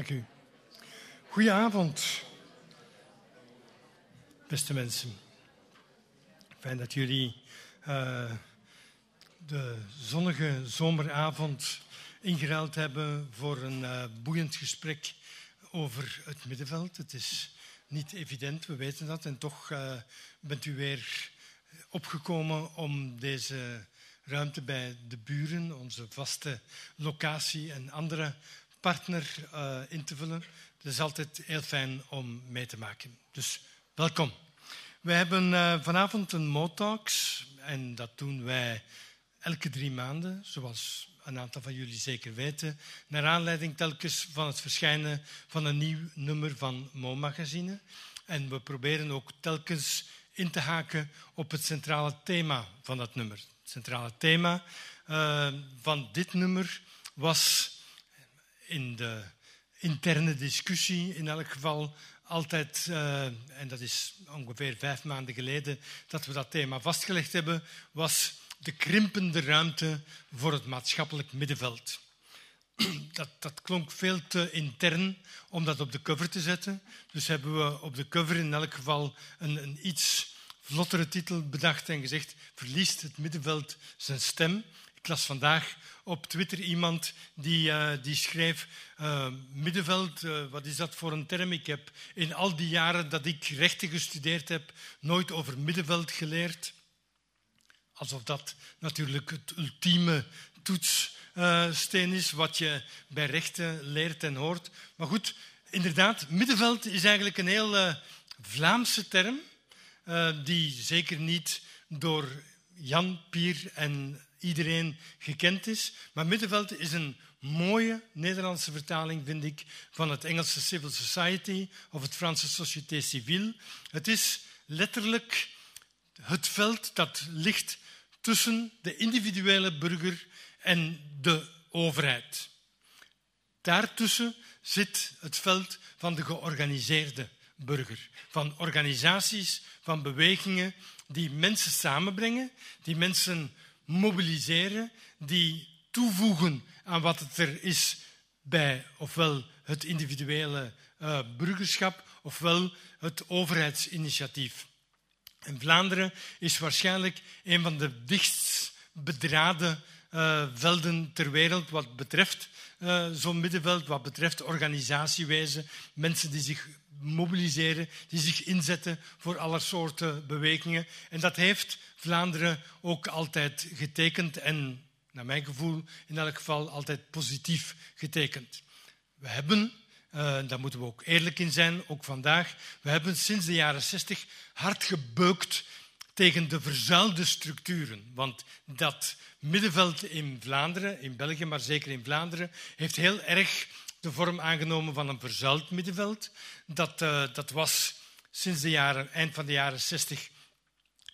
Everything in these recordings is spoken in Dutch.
Dank u. Goedenavond, beste mensen. Fijn dat jullie uh, de zonnige zomeravond ingeruild hebben voor een uh, boeiend gesprek over het middenveld. Het is niet evident, we weten dat. En toch uh, bent u weer opgekomen om deze ruimte bij de buren, onze vaste locatie en andere partner uh, in te vullen. Het is altijd heel fijn om mee te maken. Dus welkom. We hebben uh, vanavond een Motalks en dat doen wij elke drie maanden, zoals een aantal van jullie zeker weten, naar aanleiding telkens van het verschijnen van een nieuw nummer van Mo-magazine. En we proberen ook telkens in te haken op het centrale thema van dat nummer. Het centrale thema uh, van dit nummer was in de interne discussie in elk geval altijd, uh, en dat is ongeveer vijf maanden geleden dat we dat thema vastgelegd hebben, was de krimpende ruimte voor het maatschappelijk middenveld. Dat, dat, klonk veel te intern om dat op de cover te zetten. Dus hebben we op de cover in elk geval een, een iets vlottere titel bedacht en gezegd: Verliest het middenveld zijn stem? Ik las vandaag op Twitter iemand die, uh, die schreef: uh, Middenveld, uh, wat is dat voor een term? Ik heb in al die jaren dat ik rechten gestudeerd heb, nooit over middenveld geleerd. Alsof dat natuurlijk het ultieme toetssteen is wat je bij rechten leert en hoort. Maar goed, inderdaad, middenveld is eigenlijk een heel Vlaamse term, die zeker niet door Jan, Pier en iedereen gekend is. Maar middenveld is een mooie Nederlandse vertaling, vind ik, van het Engelse civil society of het Franse société civile. Het is letterlijk het veld dat ligt tussen de individuele burger en de overheid. Daartussen zit het veld van de georganiseerde burger, van organisaties, van bewegingen die mensen samenbrengen, die mensen mobiliseren, die toevoegen aan wat het er is bij ofwel het individuele uh, burgerschap ofwel het overheidsinitiatief. En Vlaanderen is waarschijnlijk een van de dichtst bedraden uh, velden ter wereld wat betreft uh, zo'n middenveld, wat betreft organisatiewijze, mensen die zich mobiliseren, die zich inzetten voor alle soorten bewegingen. En dat heeft Vlaanderen ook altijd getekend en, naar mijn gevoel, in elk geval altijd positief getekend. We hebben, uh, daar moeten we ook eerlijk in zijn, ook vandaag, we hebben sinds de jaren zestig hard gebeukt tegen de verzuilde structuren. Want dat middenveld in Vlaanderen, in België, maar zeker in Vlaanderen, heeft heel erg de vorm aangenomen van een verzuild middenveld. Dat, uh, dat was sinds de jaren, eind van de jaren 60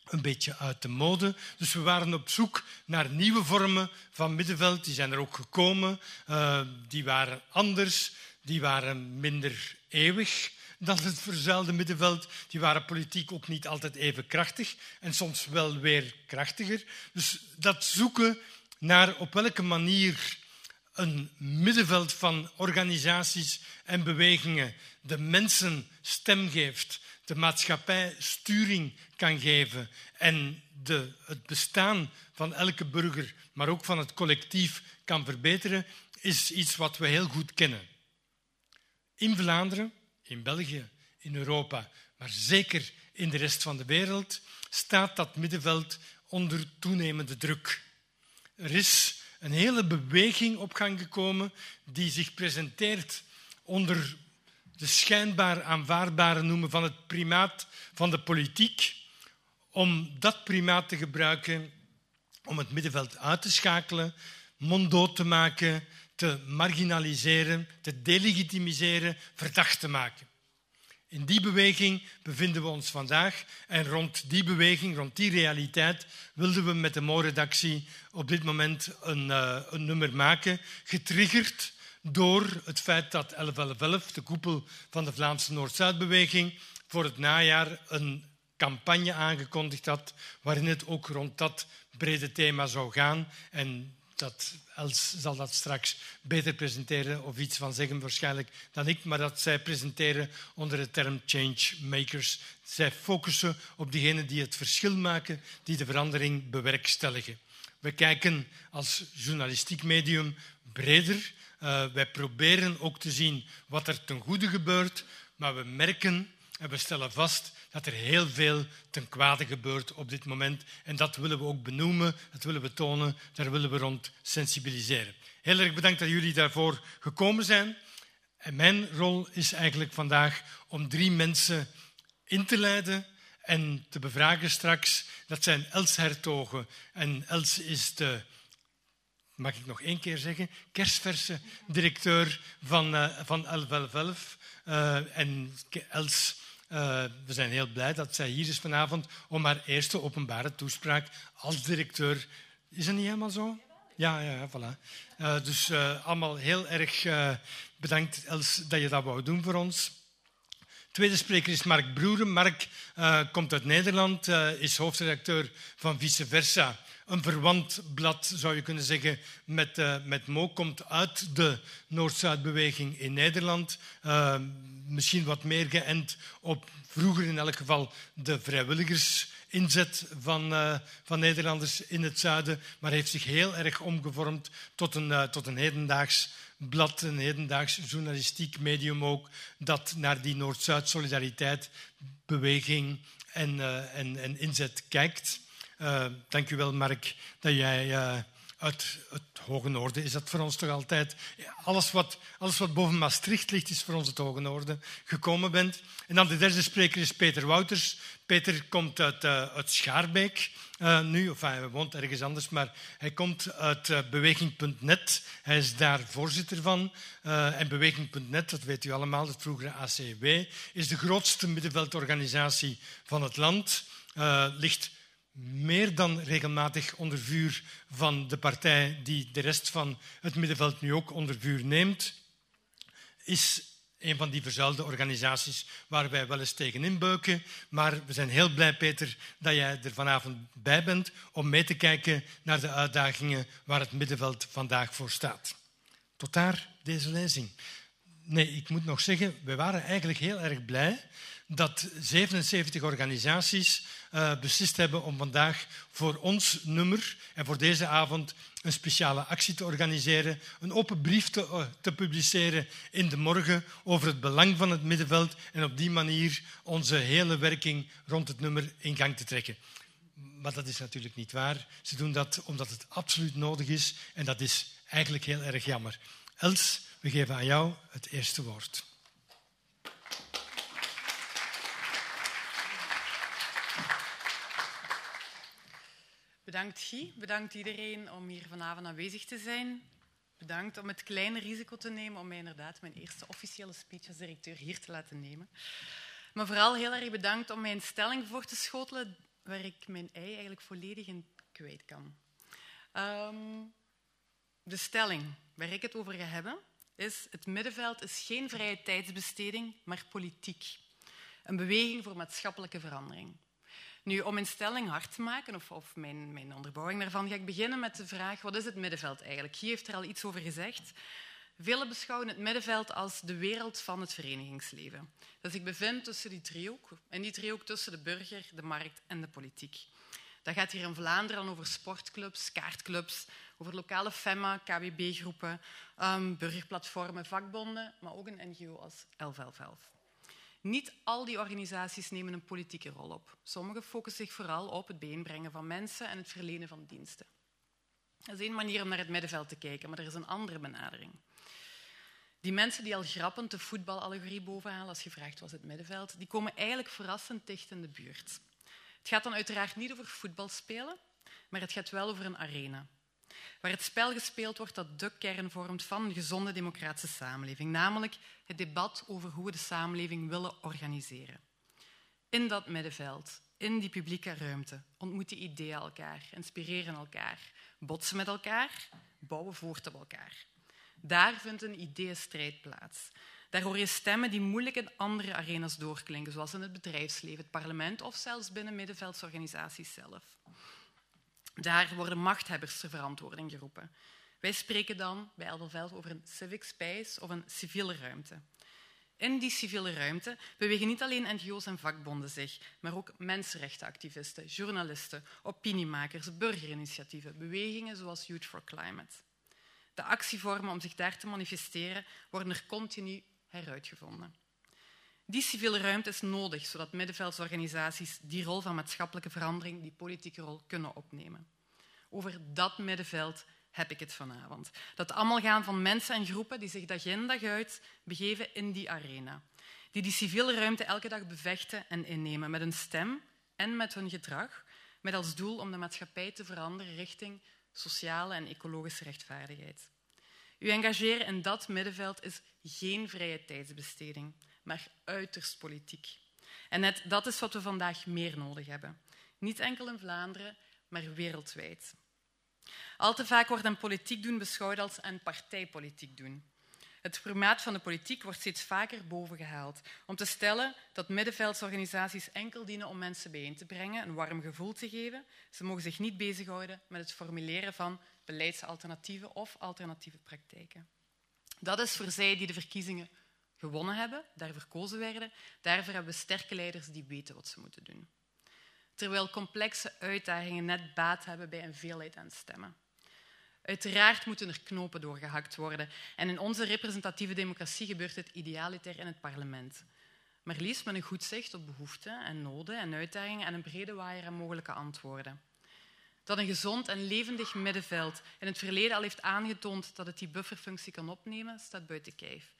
een beetje uit de mode. Dus we waren op zoek naar nieuwe vormen van middenveld. Die zijn er ook gekomen. Uh, die waren anders, die waren minder eeuwig dan het verzuilde middenveld. Die waren politiek ook niet altijd even krachtig en soms wel weer krachtiger. Dus dat zoeken naar op welke manier een middenveld van organisaties en bewegingen de mensen stem geeft, de maatschappij sturing kan geven en de, het bestaan van elke burger, maar ook van het collectief kan verbeteren, is iets wat we heel goed kennen. In Vlaanderen, in België, in Europa, maar zeker in de rest van de wereld, staat dat middenveld onder toenemende druk. Er is een hele beweging op gang gekomen die zich presenteert onder de schijnbaar aanvaardbare noemen van het primaat van de politiek, om dat primaat te gebruiken om het middenveld uit te schakelen, monddood te maken, te marginaliseren, te delegitimiseren, verdacht te maken. In die beweging bevinden we ons vandaag en rond die beweging, rond die realiteit, wilden we met de Mo-redactie op dit moment een, uh, een, nummer maken, getriggerd door het feit dat 1111, de koepel van de Vlaamse Noord-Zuidbeweging, voor het najaar een campagne aangekondigd had waarin het ook rond dat brede thema zou gaan. En dat Els zal dat straks beter presenteren of iets van zeggen waarschijnlijk dan ik, maar dat zij presenteren onder de term changemakers. Zij focussen op diegenen die het verschil maken, die de verandering bewerkstelligen. We kijken als journalistiek medium breder. Uh, wij proberen ook te zien wat er ten goede gebeurt, maar we merken en we stellen vast dat er heel veel ten kwade gebeurt op dit moment. En dat willen we ook benoemen, dat willen we tonen, daar willen we rond sensibiliseren. Heel erg bedankt dat jullie daarvoor gekomen zijn. En mijn rol is eigenlijk vandaag om drie mensen in te leiden en te bevragen straks. Dat zijn Els Hertogen. En Els is de, mag ik nog één keer zeggen, kerstverse directeur van, uh, van 1111. Uh, en Els uh, we zijn heel blij dat zij hier is vanavond om haar eerste openbare toespraak als directeur. Is dat niet helemaal zo? Ja, ja, voilà. Uh, dus allemaal heel erg bedankt, Els, dat je dat wou doen voor ons. Tweede spreker is Mark Broeren. Mark komt uit Nederland, is hoofdredacteur van Vice Versa een verwant blad, zou je kunnen zeggen, met, uh, met Mo. Komt uit de Noord-Zuidbeweging in Nederland. Uh, misschien wat meer geënt op vroeger in elk geval de vrijwilligersinzet van, uh, van Nederlanders in het zuiden. Maar heeft zich heel erg omgevormd tot een, tot een hedendaags blad, een hedendaags journalistiek medium ook, dat naar die Noord-Zuid-solidariteit, beweging en, en, en inzet kijkt. Uh, dank u wel, Mark, dat jij uh, uit het Hoge Noorden is dat voor ons toch altijd. Alles wat, alles wat boven Maastricht ligt, is voor ons het Hoge Noorden gekomen bent. En dan de derde spreker is Peter Wouters. Peter komt uit, uh, uit Schaarbeek nu, of hij woont ergens anders, maar hij komt uit Beweging.net. Hij is daar voorzitter van. en Beweging.net, dat weet u allemaal, het vroegere ACW, is de grootste middenveldorganisatie van het land. ligt meer dan regelmatig onder vuur van de partij die de rest van het middenveld nu ook onder vuur neemt, is een van die verzuilde organisaties waar wij wel eens tegen inbeuken. Maar we zijn heel blij, Peter, dat jij er vanavond bij bent om mee te kijken naar de uitdagingen waar het middenveld vandaag voor staat. Tot daar deze lezing. Nee, ik moet nog zeggen, we waren eigenlijk heel erg blij dat 77 organisaties uh, beslist hebben om vandaag voor ons nummer en voor deze avond een speciale actie te organiseren, een open brief te, uh, te publiceren in de morgen over het belang van het middenveld en op die manier onze hele werking rond het nummer in gang te trekken. Maar dat is natuurlijk niet waar. Ze doen dat omdat het absoluut nodig is en dat is eigenlijk heel erg jammer. Els, we geven aan jou het eerste woord. Bedankt Guy, bedankt iedereen om hier vanavond aanwezig te zijn. Bedankt om het kleine risico te nemen om mij inderdaad mijn eerste officiële speech als directeur hier te laten nemen. Maar vooral heel erg bedankt om mij een stelling voor te schotelen waar ik mijn ei eigenlijk volledig in kwijt kan. Um, de stelling waar ik het over ga hebben is het middenveld is geen vrije tijdsbesteding, maar politiek. Een beweging voor maatschappelijke verandering. Nu, om mijn stelling hard te maken, of, of mijn, onderbouwing daarvan, ga ik beginnen met de vraag, wat is het middenveld eigenlijk? Guy heeft er al iets over gezegd. Velen beschouwen het middenveld als de wereld van het verenigingsleven. Dat zich bevindt tussen die driehoek, en die driehoek tussen de burger, de markt en de politiek. Dat gaat hier in Vlaanderen over sportclubs, kaartclubs, over lokale FEMA, KWB-groepen, ehm, burgerplatformen, vakbonden, maar ook een NGO als 1111. Niet al die organisaties nemen een politieke rol op. Sommige focussen zich vooral op het bijeenbrengen van mensen en het verlenen van diensten. Dat is één manier om naar het middenveld te kijken, maar er is een andere benadering. Die mensen die al grappend de voetbalallegorie bovenhalen als je vraagt was het middenveld, die komen eigenlijk verrassend dicht in de buurt. Het gaat dan uiteraard niet over voetbalspelen, maar het gaat wel over een arena waar het spel gespeeld wordt dat de kern vormt van een gezonde democratische samenleving, namelijk het debat over hoe we de samenleving willen organiseren. In dat middenveld, in die publieke ruimte, ontmoeten ideeën elkaar, inspireren elkaar, botsen met elkaar, bouwen voort op elkaar. Daar vindt een ideeënstrijd plaats. Daar hoor je stemmen die moeilijk in andere arenas doorklinken, zoals in het bedrijfsleven, het parlement of zelfs binnen middenveldsorganisaties zelf. Daar worden machthebbers ter verantwoording geroepen. Wij spreken dan bij Elderveld over een civic space of een civiele ruimte. In die civiele ruimte bewegen niet alleen NGO's en vakbonden zich, maar ook mensenrechtenactivisten, journalisten, opiniemakers, burgerinitiatieven, bewegingen zoals Youth for Climate. De actievormen om zich daar te manifesteren worden er continu heruitgevonden. Die civiele ruimte is nodig, zodat middenveldsorganisaties die rol van maatschappelijke verandering, die politieke rol, kunnen opnemen. Over dat middenveld heb ik het vanavond. Dat allemaal gaan van mensen en groepen die zich dag in dag uit begeven in die arena. Die die civiele ruimte elke dag bevechten en innemen met hun stem en met hun gedrag, met als doel om de maatschappij te veranderen richting sociale en ecologische rechtvaardigheid. U engageren in dat middenveld is geen vrije tijdsbesteding, maar uiterst politiek. En net dat is wat we vandaag meer nodig hebben. Niet enkel in Vlaanderen, maar wereldwijd. Al te vaak wordt een politiek doen beschouwd als een partijpolitiek doen. Het formaat van de politiek wordt steeds vaker bovengehaald om te stellen dat middenveldsorganisaties enkel dienen om mensen bijeen te brengen, een warm gevoel te geven. Ze mogen zich niet bezighouden met het formuleren van beleidsalternatieven of alternatieve praktijken. Dat is voor zij die de verkiezingen gewonnen hebben, daar verkozen werden. Daarvoor hebben we sterke leiders die weten wat ze moeten doen. Terwijl complexe uitdagingen net baat hebben bij een veelheid aan stemmen. Uiteraard moeten er knopen doorgehakt worden. En in onze representatieve democratie gebeurt het idealiter in het parlement. Maar liefst met een goed zicht op behoeften en noden en uitdagingen en een brede waaier aan mogelijke antwoorden. Dat een gezond en levendig middenveld in het verleden al heeft aangetoond dat het die bufferfunctie kan opnemen, staat buiten kijf.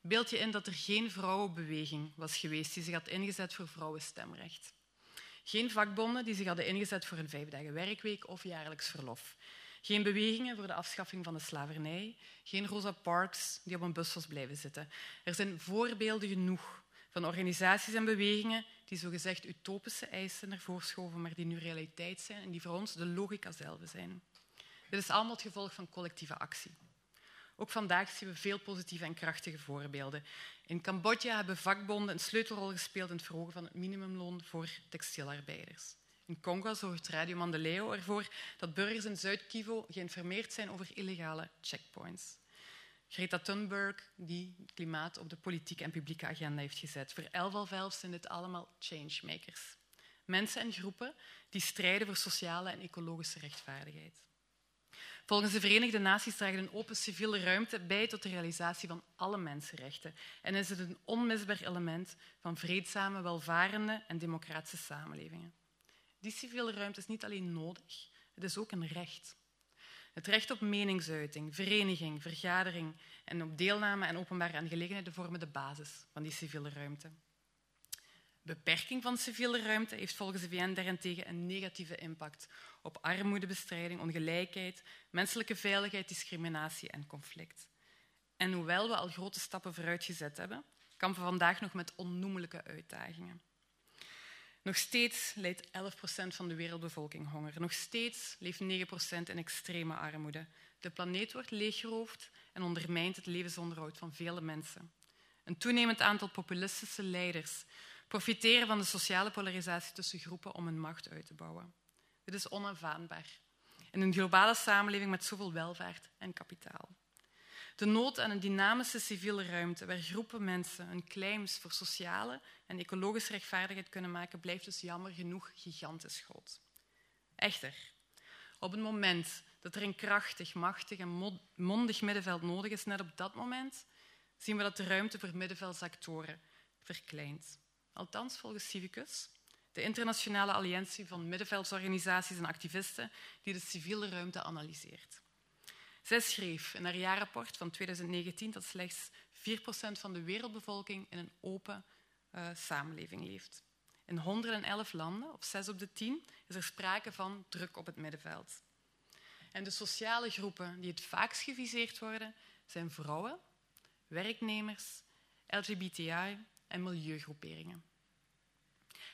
Beeld je in dat er geen vrouwenbeweging was geweest die zich had ingezet voor vrouwenstemrecht. Geen vakbonden die zich hadden ingezet voor een vijf dagen werkweek of jaarlijks verlof. Geen bewegingen voor de afschaffing van de slavernij. Geen Rosa Parks die op een bus was blijven zitten. Er zijn voorbeelden genoeg van organisaties en bewegingen die zogezegd utopische eisen naar voren schoven, maar die nu realiteit zijn en die voor ons de logica zelf zijn. Dit is allemaal het gevolg van collectieve actie. Ook vandaag zien we veel positieve en krachtige voorbeelden. In Cambodja hebben vakbonden een sleutelrol gespeeld in het verhogen van het minimumloon voor textielarbeiders. In Congo zorgt Radio Mandeleo ervoor dat burgers in Zuid-Kivu geïnformeerd zijn over illegale checkpoints. Greta Thunberg, die klimaat op de politieke en publieke agenda heeft gezet. Voor Elvalvelf zijn dit allemaal changemakers. Mensen en groepen die strijden voor sociale en ecologische rechtvaardigheid. Volgens de Verenigde Naties draagt een open civiele ruimte bij tot de realisatie van alle mensenrechten en is het een onmisbaar element van vreedzame, welvarende en democratische samenlevingen. Die civiele ruimte is niet alleen nodig, het is ook een recht. Het recht op meningsuiting, vereniging, vergadering en op deelname en openbare aangelegenheden vormen de basis van die civiele ruimte. Beperking van civiele ruimte heeft volgens de VN daarentegen een negatieve impact op armoedebestrijding, ongelijkheid, menselijke veiligheid, discriminatie en conflict. En hoewel we al grote stappen vooruit gezet hebben, kampen we vandaag nog met onnoemelijke uitdagingen. Nog steeds leidt 11% van de wereldbevolking honger. Nog steeds leeft 9% in extreme armoede. De planeet wordt leeggeroofd en ondermijnt het levensonderhoud van vele mensen. Een toenemend aantal populistische leiders profiteren van de sociale polarisatie tussen groepen om hun macht uit te bouwen. Dit is onaanvaardbaar in een globale samenleving met zoveel welvaart en kapitaal. De nood aan een dynamische civiele ruimte waar groepen mensen hun claims voor sociale en ecologische rechtvaardigheid kunnen maken, blijft dus jammer genoeg gigantisch groot. Echter, op het moment dat er een krachtig, machtig en mondig middenveld nodig is, net op dat moment zien we dat de ruimte voor middenveldsactoren verkleint. Althans, volgens Civicus, de internationale alliantie van middenveldsorganisaties en activisten die de civiele ruimte analyseert. Zij schreef in haar jaarrapport van 2019 dat slechts 4% van de wereldbevolking in een open uh, samenleving leeft. In 111 landen, of 6 op de 10, is er sprake van druk op het middenveld. En de sociale groepen die het vaakst geviseerd worden, zijn vrouwen, werknemers, LGBTI en milieugroeperingen.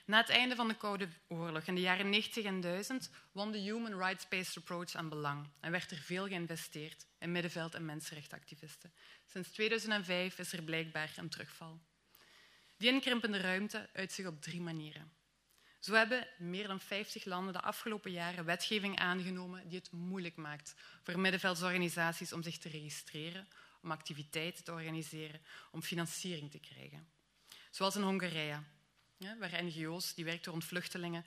Na het einde van de Koude Oorlog in de jaren 90 en 1000 won de Human Rights-Based Approach aan belang en werd er veel geïnvesteerd in middenveld- en mensenrechtenactivisten. Sinds 2005 is er blijkbaar een terugval. Die inkrimpende ruimte uit zich op drie manieren. Zo hebben meer dan 50 landen de afgelopen jaren wetgeving aangenomen die het moeilijk maakt voor middenveldsorganisaties om zich te registreren, om activiteiten te organiseren, om financiering te krijgen. Zoals in Hongarije, waar NGO's die werken rond vluchtelingen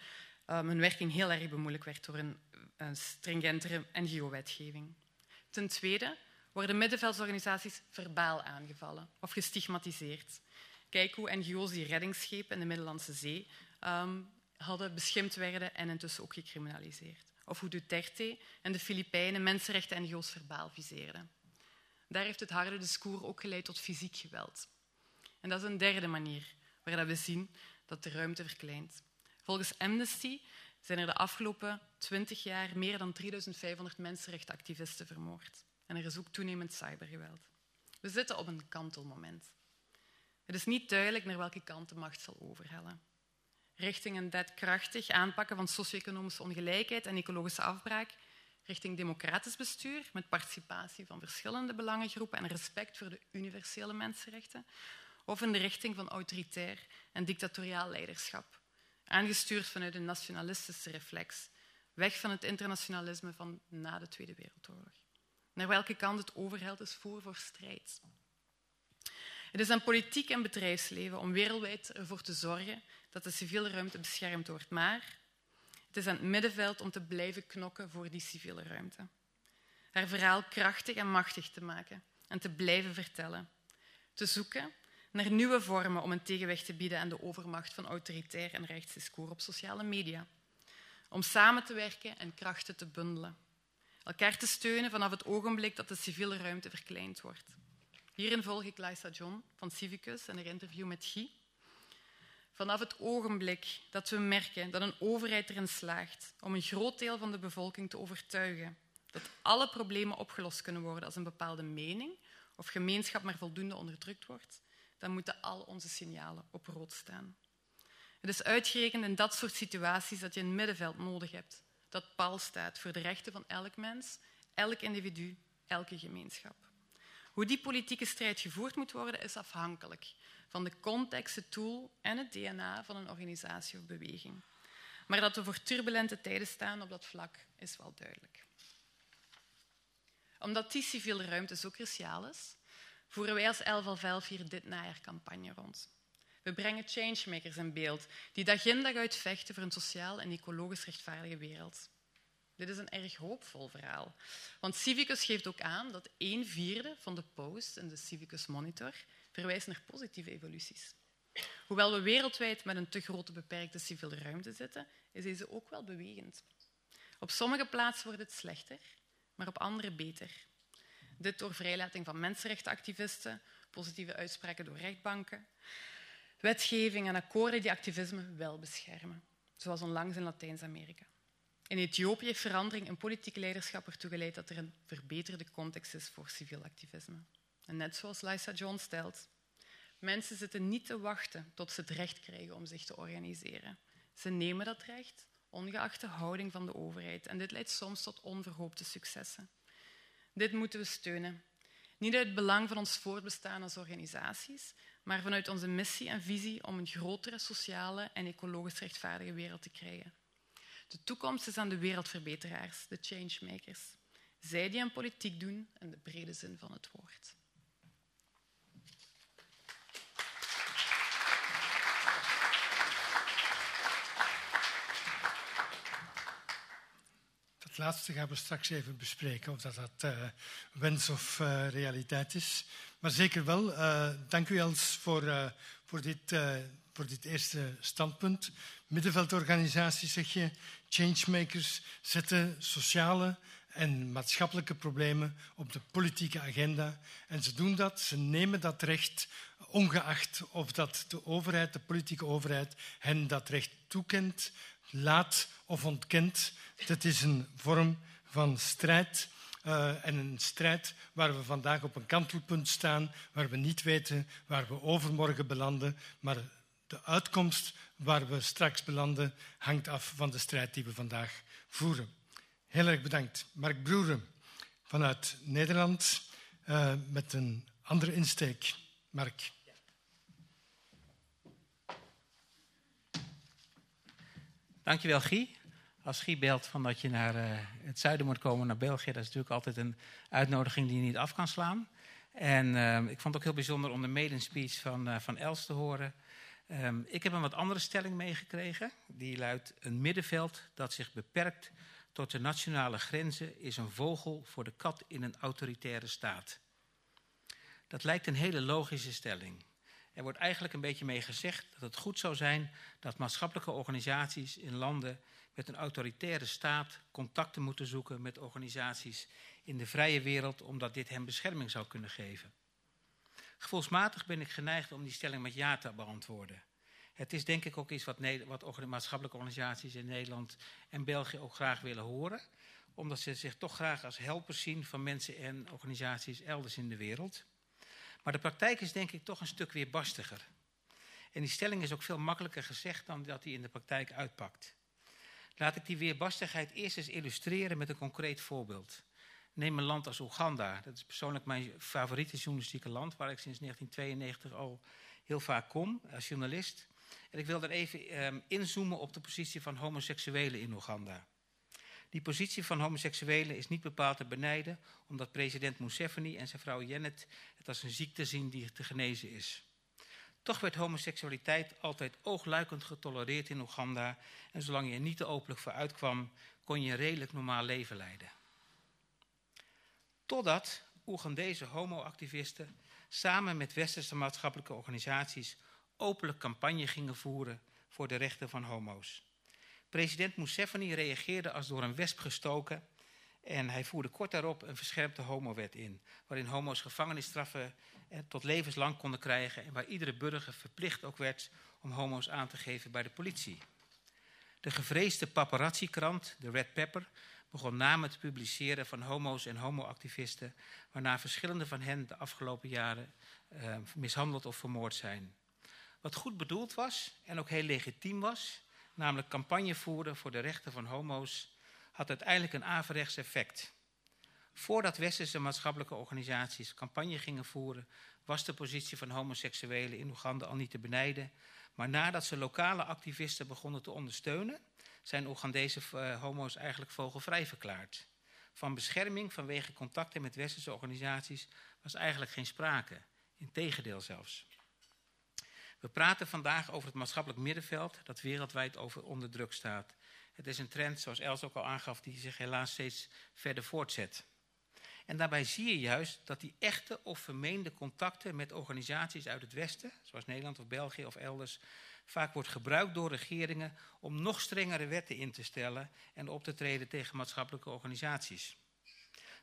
um, hun werking heel erg bemoeilijkt werd door een, een stringentere NGO-wetgeving. Ten tweede worden middenveldsorganisaties verbaal aangevallen of gestigmatiseerd. Kijk hoe NGO's die reddingsschepen in de Middellandse Zee um, hadden beschimpt werden en intussen ook gecriminaliseerd. Of hoe Duterte en de Filipijnen mensenrechten-NGO's verbaal viseerden. Daar heeft het harde discours ook geleid tot fysiek geweld. En dat is een derde manier waar we zien dat de ruimte verkleint. Volgens Amnesty zijn er de afgelopen twintig jaar meer dan 3500 mensenrechtenactivisten vermoord. En er is ook toenemend cybergeweld. We zitten op een kantelmoment. Het is niet duidelijk naar welke kant de macht zal overhellen. Richting een krachtig aanpakken van socio-economische ongelijkheid en ecologische afbraak, richting democratisch bestuur met participatie van verschillende belangengroepen en respect voor de universele mensenrechten, of in de richting van autoritair en dictatoriaal leiderschap, aangestuurd vanuit een nationalistische reflex, weg van het internationalisme van na de Tweede Wereldoorlog. Naar welke kant het overhelt is voer voor strijd. Het is aan politiek en bedrijfsleven om wereldwijd ervoor te zorgen dat de civiele ruimte beschermd wordt, maar het is aan het middenveld om te blijven knokken voor die civiele ruimte. Haar verhaal krachtig en machtig te maken en te blijven vertellen. Te zoeken naar nieuwe vormen om een tegenwicht te bieden aan de overmacht van autoritair en rechtsdiscours op sociale media. Om samen te werken en krachten te bundelen. Elkaar te steunen vanaf het ogenblik dat de civiele ruimte verkleind wordt. Hierin volg ik Lysa John van Civicus en haar interview met Guy. Vanaf het ogenblik dat we merken dat een overheid erin slaagt om een groot deel van de bevolking te overtuigen dat alle problemen opgelost kunnen worden als een bepaalde mening of gemeenschap maar voldoende onderdrukt wordt, dan moeten al onze signalen op rood staan. Het is uitgerekend in dat soort situaties dat je een middenveld nodig hebt dat pal staat voor de rechten van elk mens, elk individu, elke gemeenschap. Hoe die politieke strijd gevoerd moet worden, is afhankelijk van de context, het tool en het DNA van een organisatie of beweging. Maar dat we voor turbulente tijden staan op dat vlak is wel duidelijk. Omdat die civiele ruimte zo cruciaal is, voeren wij als 11 hier dit najaar campagne rond. We brengen changemakers in beeld die dag in dag uit vechten voor een sociaal en ecologisch rechtvaardige wereld. Dit is een erg hoopvol verhaal. Want Civicus geeft ook aan dat een vierde van de posts in de Civicus Monitor verwijst naar positieve evoluties. Hoewel we wereldwijd met een te grote beperkte civiele ruimte zitten, is deze ook wel bewegend. Op sommige plaatsen wordt het slechter, maar op andere beter. Dit door vrijlating van mensenrechtenactivisten, positieve uitspraken door rechtbanken, wetgeving en akkoorden die activisme wel beschermen, zoals onlangs in Latijns-Amerika. In Ethiopië heeft verandering in politiek leiderschap ertoe geleid dat er een verbeterde context is voor civiel activisme. En net zoals Lysa John stelt, mensen zitten niet te wachten tot ze het recht krijgen om zich te organiseren. Ze nemen dat recht, ongeacht de houding van de overheid. En dit leidt soms tot onverhoopte successen. Dit moeten we steunen. Niet uit het belang van ons voortbestaan als organisaties, maar vanuit onze missie en visie om een grotere sociale en ecologisch rechtvaardige wereld te krijgen. De toekomst is aan de wereldverbeteraars, de changemakers. Zij die aan politiek doen in de brede zin van het woord. Laatste gaan we straks even bespreken, of dat, dat uh, wens of uh, realiteit is. Maar zeker wel, uh, dank u Els voor, voor, dit, voor dit eerste standpunt. Middenveldorganisaties, zeg je, changemakers zetten sociale en maatschappelijke problemen op de politieke agenda. En ze doen dat, ze nemen dat recht, ongeacht of dat de overheid, de politieke overheid, hen dat recht toekent, laat of ontkent. Dit is een vorm van strijd. Uh, en een strijd waar we vandaag op een kantelpunt staan, waar we niet weten waar we overmorgen belanden, maar de uitkomst waar we straks belanden hangt af van de strijd die we vandaag voeren. Heel erg bedankt. Mark Broeren vanuit Nederland uh, met een andere insteek. Mark. Dankjewel, Guy. Als Guy belt van dat je naar uh, het zuiden moet komen, naar België, dat is natuurlijk altijd een uitnodiging die je niet af kan slaan. En uh, ik vond het ook heel bijzonder om de maiden speech van, uh, van Els te horen. Um, ik heb een wat andere stelling meegekregen. Die luidt: Een middenveld dat zich beperkt tot de nationale grenzen is een vogel voor de kat in een autoritaire staat. Dat lijkt een hele logische stelling. Er wordt eigenlijk een beetje mee gezegd dat het goed zou zijn dat maatschappelijke organisaties in landen met een autoritaire staat contacten moeten zoeken met organisaties in de vrije wereld, omdat dit hen bescherming zou kunnen geven. Gevoelsmatig ben ik geneigd om die stelling met ja te beantwoorden. Het is denk ik ook iets wat, wat maatschappelijke organisaties in Nederland en België ook graag willen horen, omdat ze zich toch graag als helpers zien van mensen en organisaties elders in de wereld. Maar de praktijk is denk ik toch een stuk weer barstiger. En die stelling is ook veel makkelijker gezegd dan dat die in de praktijk uitpakt. Laat ik die weerbarstigheid eerst eens illustreren met een concreet voorbeeld. Neem een land als Oeganda. Dat is persoonlijk mijn favoriete journalistieke land, waar ik sinds 1992 al heel vaak kom als journalist. En ik wil er even um, inzoomen op de positie van homoseksuelen in Oeganda. Die positie van homoseksuelen is niet bepaald te benijden, omdat president Museveni en zijn vrouw Janet het als een ziekte zien die te genezen is. Toch werd homoseksualiteit altijd oogluikend getolereerd in Oeganda en zolang je er niet te openlijk voor uitkwam, kon je een redelijk normaal leven leiden. Totdat Oegandese homoactivisten samen met westerse maatschappelijke organisaties openlijk campagne gingen voeren voor de rechten van homo's. President Museveni reageerde als door een wesp gestoken en hij voerde kort daarop een verscherpte homowet in, waarin homo's gevangenisstraffen eh, tot levenslang konden krijgen en waar iedere burger verplicht ook werd om homo's aan te geven bij de politie. De gevreesde paparazzi-krant, de Red Pepper, begon namen te publiceren van homo's en homoactivisten, waarna verschillende van hen de afgelopen jaren uh, mishandeld of vermoord zijn. Wat goed bedoeld was en ook heel legitiem was, namelijk campagne voeren voor de rechten van homo's, had uiteindelijk een averechts effect. Voordat westerse maatschappelijke organisaties campagne gingen voeren, was de positie van homoseksuelen in Oeganda al niet te benijden. Maar nadat ze lokale activisten begonnen te ondersteunen, zijn Oegandese uh, homo's eigenlijk vogelvrij verklaard. Van bescherming vanwege contacten met westerse organisaties was eigenlijk geen sprake. Integendeel zelfs. We praten vandaag over het maatschappelijk middenveld dat wereldwijd onder druk staat. Het is een trend, zoals Els ook al aangaf, die zich helaas steeds verder voortzet. En daarbij zie je juist dat die echte of vermeende contacten met organisaties uit het Westen, zoals Nederland of België of elders, vaak wordt gebruikt door regeringen om nog strengere wetten in te stellen en op te treden tegen maatschappelijke organisaties.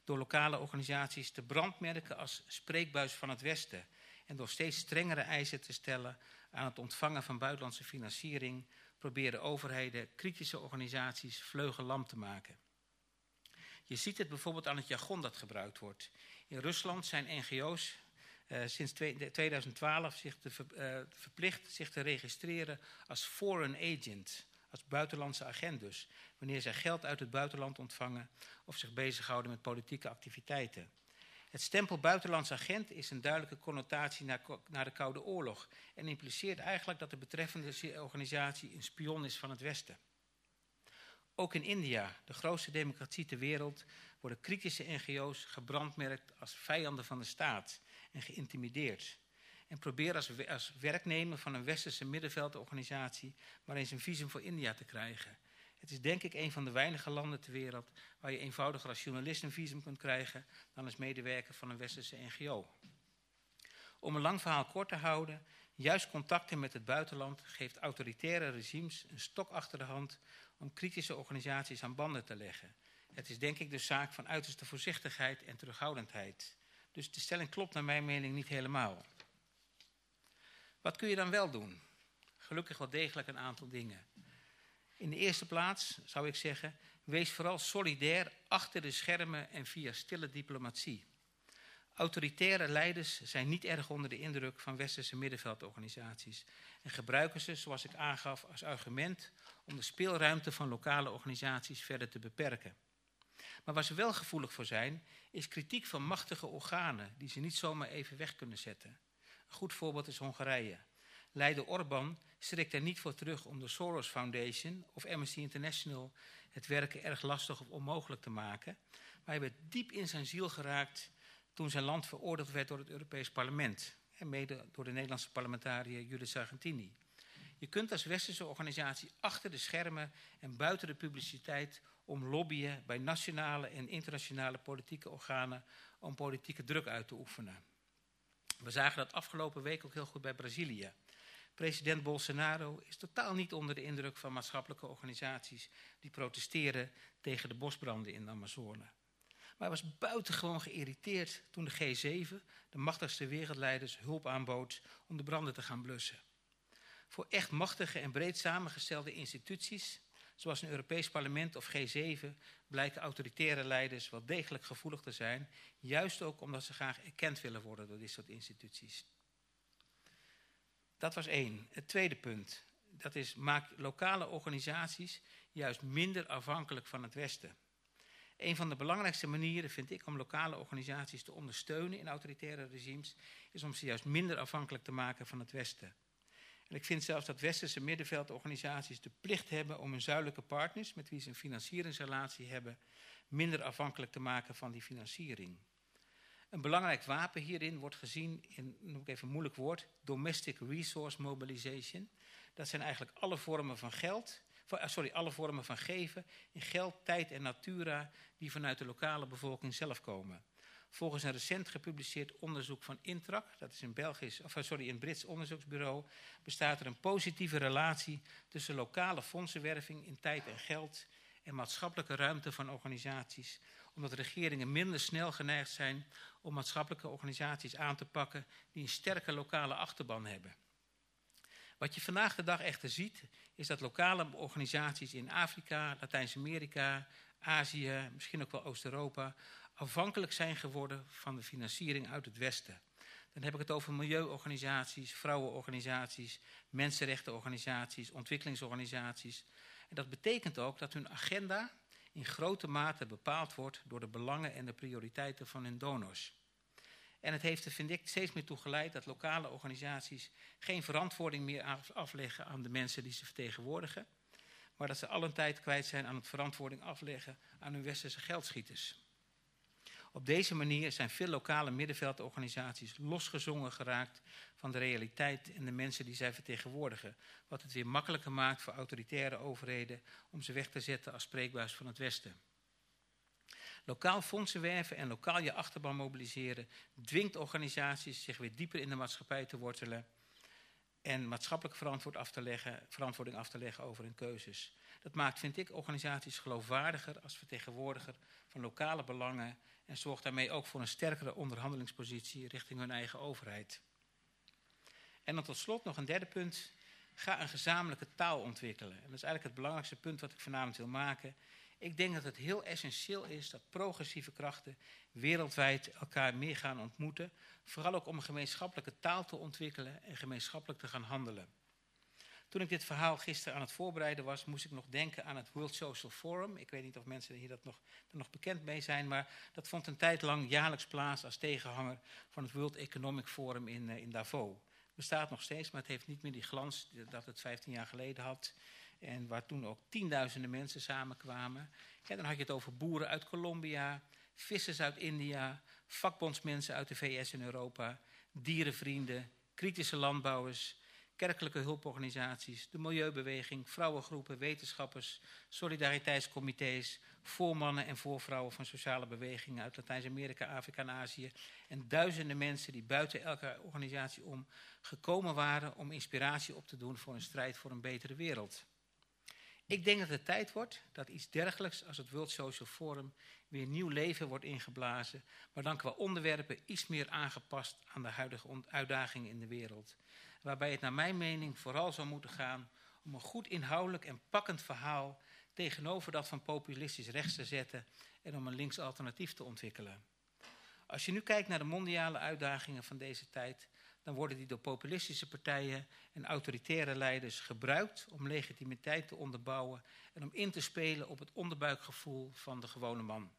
Door lokale organisaties te brandmerken als spreekbuis van het Westen en door steeds strengere eisen te stellen aan het ontvangen van buitenlandse financiering, proberen overheden kritische organisaties vleugellam te maken. Je ziet het bijvoorbeeld aan het jargon dat gebruikt wordt. In Rusland zijn NGO's eh, sinds 2012 zich te uh, verplicht zich te registreren als foreign agent, als buitenlandse agent dus, wanneer zij geld uit het buitenland ontvangen of zich bezighouden met politieke activiteiten. Het stempel buitenlands agent is een duidelijke connotatie naar, naar, de Koude Oorlog en impliceert eigenlijk dat de betreffende organisatie een spion is van het Westen. Ook in India, de grootste democratie ter wereld, worden kritische NGO's gebrandmerkt als vijanden van de staat en geïntimideerd. En proberen als, als werknemer van een westerse middenveldorganisatie maar eens een visum voor India te krijgen. Het is denk ik een van de weinige landen ter wereld waar je eenvoudiger als journalist een visum kunt krijgen dan als medewerker van een westerse NGO. Om een lang verhaal kort te houden, juist contacten met het buitenland geeft autoritaire regimes een stok achter de hand om kritische organisaties aan banden te leggen. Het is denk ik de zaak van uiterste voorzichtigheid en terughoudendheid. Dus de stelling klopt naar mijn mening niet helemaal. Wat kun je dan wel doen? Gelukkig wel degelijk een aantal dingen. In de eerste plaats zou ik zeggen, wees vooral solidair achter de schermen en via stille diplomatie. Autoritaire leiders zijn niet erg onder de indruk van westerse middenveldorganisaties en gebruiken ze, zoals ik aangaf, als argument om de speelruimte van lokale organisaties verder te beperken. Maar waar ze wel gevoelig voor zijn, is kritiek van machtige organen die ze niet zomaar even weg kunnen zetten. Een goed voorbeeld is Hongarije. Leider Orbán schrikt er niet voor terug om de Soros Foundation of Amnesty International het werken erg lastig of onmogelijk te maken. Maar hij werd diep in zijn ziel geraakt toen zijn land veroordeeld werd door het Europees Parlement. En mede door de Nederlandse parlementariër Judith Sargentini. Je kunt als westerse organisatie achter de schermen en buiten de publiciteit om lobbyen bij nationale en internationale politieke organen om politieke druk uit te oefenen. We zagen dat afgelopen week ook heel goed bij Brazilië. President Bolsonaro is totaal niet onder de indruk van maatschappelijke organisaties die protesteren tegen de bosbranden in de Amazone. Maar hij was buitengewoon geïrriteerd toen de G7, de machtigste wereldleiders, hulp aanbood om de branden te gaan blussen. Voor echt machtige en breed samengestelde instituties, zoals een Europees Parlement of G7, blijken autoritaire leiders wel degelijk gevoelig te zijn, juist ook omdat ze graag erkend willen worden door dit soort instituties. Dat was één. Het tweede punt, dat is maak lokale organisaties juist minder afhankelijk van het Westen. Een van de belangrijkste manieren, vind ik, om lokale organisaties te ondersteunen in autoritaire regimes, is om ze juist minder afhankelijk te maken van het Westen. En ik vind zelfs dat westerse middenveldorganisaties de plicht hebben om hun zuidelijke partners, met wie ze een financieringsrelatie hebben, minder afhankelijk te maken van die financiering. Een belangrijk wapen hierin wordt gezien in, noem ik even een moeilijk woord, domestic resource mobilization. Dat zijn eigenlijk alle vormen van geld, eh, sorry, alle vormen van geven in geld, tijd en natura die vanuit de lokale bevolking zelf komen. Volgens een recent gepubliceerd onderzoek van Intrac, dat is een, Belgisch, of, eh, sorry, een Brits onderzoeksbureau, bestaat er een positieve relatie tussen lokale fondsenwerving in tijd en geld en maatschappelijke ruimte van organisaties, omdat regeringen minder snel geneigd zijn om maatschappelijke organisaties aan te pakken die een sterke lokale achterban hebben. Wat je vandaag de dag echter ziet, is dat lokale organisaties in Afrika, Latijns-Amerika, Azië, misschien ook wel Oost-Europa, afhankelijk zijn geworden van de financiering uit het Westen. Dan heb ik het over milieuorganisaties, vrouwenorganisaties, mensenrechtenorganisaties, ontwikkelingsorganisaties. En dat betekent ook dat hun agenda in grote mate bepaald wordt door de belangen en de prioriteiten van hun donors. En het heeft er, vind ik, steeds meer toe geleid dat lokale organisaties geen verantwoording meer afleggen aan de mensen die ze vertegenwoordigen, maar dat ze al een tijd kwijt zijn aan het verantwoording afleggen aan hun westerse geldschieters. Op deze manier zijn veel lokale middenveldorganisaties losgezongen geraakt van de realiteit en de mensen die zij vertegenwoordigen. Wat het weer makkelijker maakt voor autoritaire overheden om ze weg te zetten als spreekbuis van het Westen. Lokaal fondsen werven en lokaal je achterban mobiliseren dwingt organisaties zich weer dieper in de maatschappij te wortelen en maatschappelijk verantwoord af te leggen, verantwoording af te leggen over hun keuzes. Dat maakt, vind ik, organisaties geloofwaardiger als vertegenwoordiger van lokale belangen en zorgt daarmee ook voor een sterkere onderhandelingspositie richting hun eigen overheid. En dan tot slot nog een derde punt. Ga een gezamenlijke taal ontwikkelen. En dat is eigenlijk het belangrijkste punt wat ik vanavond wil maken. Ik denk dat het heel essentieel is dat progressieve krachten wereldwijd elkaar meer gaan ontmoeten. Vooral ook om een gemeenschappelijke taal te ontwikkelen en gemeenschappelijk te gaan handelen. Toen ik dit verhaal gisteren aan het voorbereiden was, moest ik nog denken aan het World Social Forum. Ik weet niet of mensen hier dat nog, nog bekend mee zijn, maar dat vond een tijd lang jaarlijks plaats als tegenhanger van het World Economic Forum in, uh, in Davos. Het bestaat nog steeds, maar het heeft niet meer die glans dat het 15 jaar geleden had. En waar toen ook tienduizenden mensen samenkwamen. Ja, dan had je het over boeren uit Colombia, vissers uit India, vakbondsmensen uit de VS en Europa, dierenvrienden, kritische landbouwers, kerkelijke hulporganisaties, de milieubeweging, vrouwengroepen, wetenschappers, solidariteitscomité's, voormannen en voorvrouwen van sociale bewegingen uit Latijns-Amerika, Afrika en Azië. En duizenden mensen die buiten elke organisatie om gekomen waren om inspiratie op te doen voor een strijd voor een betere wereld. Ik denk dat het tijd wordt dat iets dergelijks als het World Social Forum weer nieuw leven wordt ingeblazen, maar dan qua onderwerpen iets meer aangepast aan de huidige uitdagingen in de wereld waarbij het naar mijn mening vooral zou moeten gaan om een goed inhoudelijk en pakkend verhaal tegenover dat van populistisch rechts te zetten en om een links alternatief te ontwikkelen. Als je nu kijkt naar de mondiale uitdagingen van deze tijd, dan worden die door populistische partijen en autoritaire leiders gebruikt om legitimiteit te onderbouwen en om in te spelen op het onderbuikgevoel van de gewone man.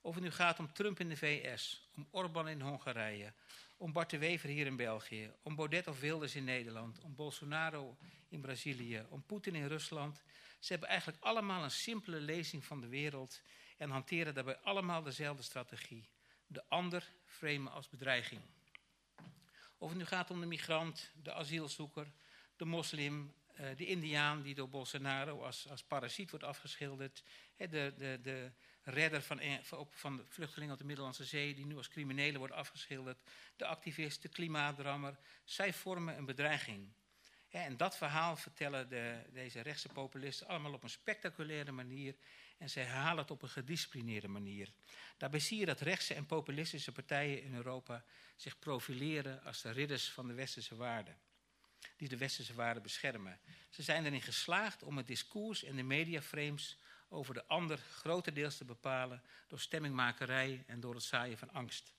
Of het nu gaat om Trump in de VS, om Orbán in Hongarije, om Bart de Wever hier in België, om Baudet of Wilders in Nederland, om Bolsonaro in Brazilië, om Poetin in Rusland. Ze hebben eigenlijk allemaal een simpele lezing van de wereld en hanteren daarbij allemaal dezelfde strategie. De ander framen als bedreiging. Of het nu gaat om de migrant, de asielzoeker, de moslim, eh, de indiaan die door Bolsonaro als, als parasiet wordt afgeschilderd, de, de, de redder van, van de vluchtelingen op de Middellandse Zee, die nu als criminelen wordt afgeschilderd, de activist, de klimaatdrammer, zij vormen een bedreiging. En dat verhaal vertellen de, deze rechtse populisten allemaal op een spectaculaire manier en ze herhalen het op een gedisciplineerde manier. Daarbij zie je dat rechtse en populistische partijen in Europa zich profileren als de ridders van de westerse waarden. Die de westerse waarden beschermen. Ze zijn erin geslaagd om het discours en de mediaframes over de ander grotendeels te bepalen door stemmingmakerij en door het zaaien van angst.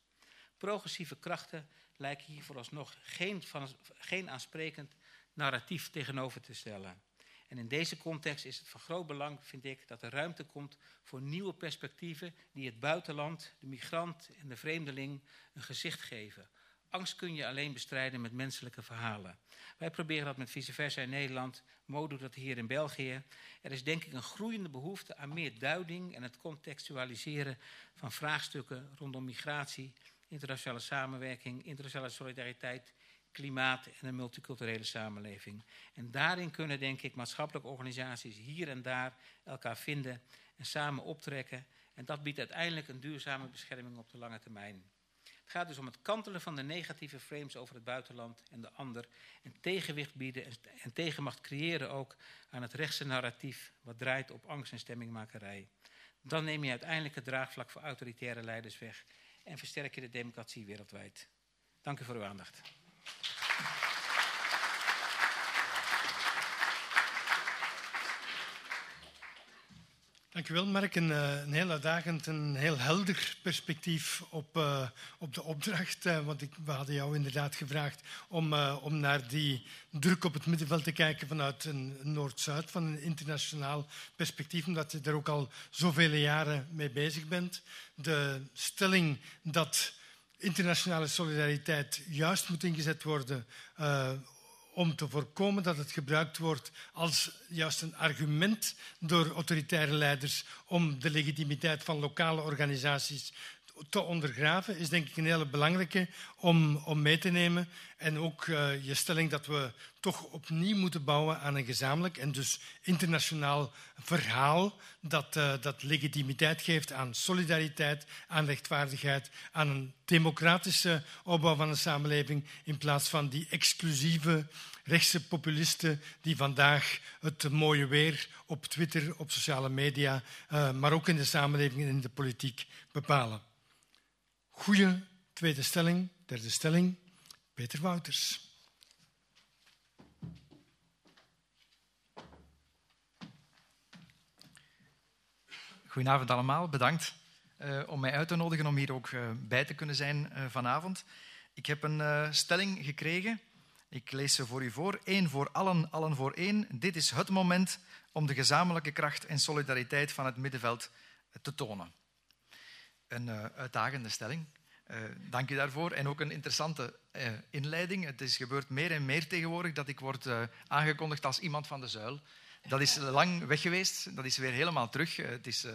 Progressieve krachten lijken hier vooralsnog geen, van, geen aansprekend narratief tegenover te stellen. En in deze context is het van groot belang, vind ik, dat er ruimte komt voor nieuwe perspectieven die het buitenland, de migrant en de vreemdeling een gezicht geven. Angst kun je alleen bestrijden met menselijke verhalen. Wij proberen dat met vice versa in Nederland. Mo dat hier in België. Er is denk ik een groeiende behoefte aan meer duiding en het contextualiseren van vraagstukken rondom migratie, internationale samenwerking, internationale solidariteit, klimaat en een multiculturele samenleving. En daarin kunnen, denk ik, maatschappelijke organisaties hier en daar elkaar vinden en samen optrekken. En dat biedt uiteindelijk een duurzame bescherming op de lange termijn. Het gaat dus om het kantelen van de negatieve frames over het buitenland en de ander. En tegenwicht bieden en tegenmacht creëren ook aan het rechtse narratief wat draait op angst en stemmingmakerij. Dan neem je uiteindelijk het draagvlak voor autoritaire leiders weg en versterk je de democratie wereldwijd. Dank u voor uw aandacht. Dank u wel, Mark. Een, eh, een heel uitdagend, een heel helder perspectief op, uh, op de opdracht. Uh, want ik, we hadden jou inderdaad gevraagd om, om naar die druk op het middenveld te kijken vanuit een Noord-Zuid, van een internationaal perspectief, omdat je er ook al zoveel jaren mee bezig bent. De stelling dat internationale solidariteit juist moet ingezet worden om te voorkomen dat het gebruikt wordt als juist een argument door autoritaire leiders om de legitimiteit van lokale organisaties te ondergraven, is denk ik een hele belangrijke om, om mee te nemen. En ook uh, je stelling dat we toch opnieuw moeten bouwen aan een gezamenlijk en dus internationaal verhaal dat, uh, dat legitimiteit geeft aan solidariteit, aan rechtvaardigheid, aan een democratische opbouw van een samenleving in plaats van die exclusieve rechtse populisten die vandaag het mooie weer op Twitter, op sociale media, uh, maar ook in de samenleving en in de politiek bepalen. Goeie tweede stelling, derde stelling, Peter Wouters. Goedenavond allemaal, bedankt uh, om mij uit te nodigen om hier ook uh, bij te kunnen zijn uh, vanavond. Ik heb een stelling gekregen. Ik lees ze voor u voor. Eén voor allen, allen voor één. Dit is het moment om de gezamenlijke kracht en solidariteit van het middenveld te tonen een uh, uitdagende stelling. Uh, dank u daarvoor. En ook een interessante uh, inleiding. Het is gebeurd meer en meer tegenwoordig dat ik word aangekondigd als iemand van de zuil. Dat is lang weg geweest. Dat is weer helemaal terug. het is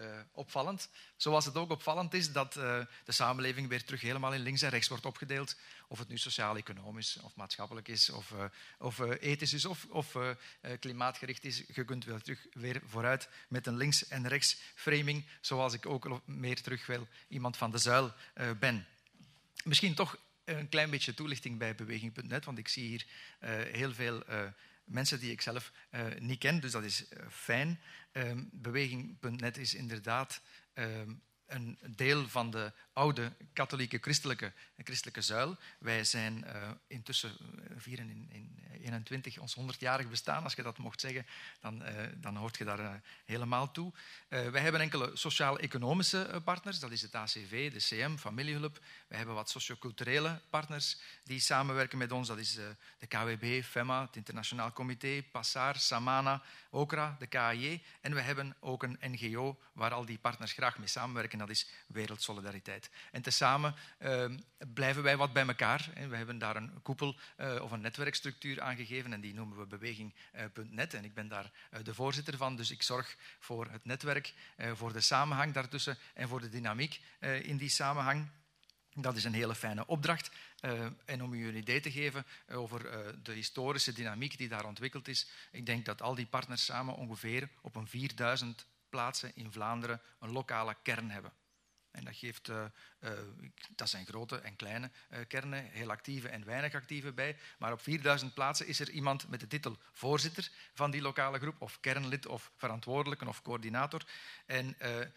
uh, opvallend. Zoals het ook opvallend is dat uh, de samenleving weer terug helemaal in links en rechts wordt opgedeeld. Of het nu sociaal-economisch of maatschappelijk is, of, uh, of ethisch is, of, of klimaatgericht is. Je kunt wel terug weer vooruit met een links- en rechts-framing, zoals ik ook meer terug wil iemand van de zuil ben. Misschien toch een klein beetje toelichting bij Beweging.net, want ik zie hier heel veel mensen die ik zelf niet ken, dus dat is fijn. Um, Beweging.net is inderdaad um, een deel van de oude katholieke christelijke, christelijke zuil. Wij zijn uh, intussen vieren in, in 21 ons 100-jarig bestaan, als je dat mocht zeggen, dan, dan hoort je daar helemaal toe. wij hebben enkele sociaal-economische partners, dat is het ACV, de CM, familiehulp. We hebben wat socioculturele partners die samenwerken met ons, dat is de KWB, FEMA, het Internationaal Comité, PASSAR, Samana, OCRA, de KAJ. En we hebben ook een NGO waar al die partners graag mee samenwerken dat is wereldsolidariteit. En tezamen uh, blijven wij wat bij elkaar. We hebben daar een koepel uh, of een netwerkstructuur aangegeven en die noemen we beweging.net. en ik ben daar de voorzitter van, dus ik zorg voor het netwerk, voor de samenhang daartussen en voor de dynamiek in die samenhang. Dat is een hele fijne opdracht. En om u een idee te geven over de historische dynamiek die daar ontwikkeld is, ik denk dat al die partners samen ongeveer op een 4000 plaatsen in Vlaanderen een lokale kern hebben. En dat, geeft, uh, dat zijn grote en kleine kernen, heel actieve en weinig actieve bij. Maar op 4000 plaatsen is er iemand met de titel voorzitter van die lokale groep, of kernlid, of verantwoordelijke, of coördinator. En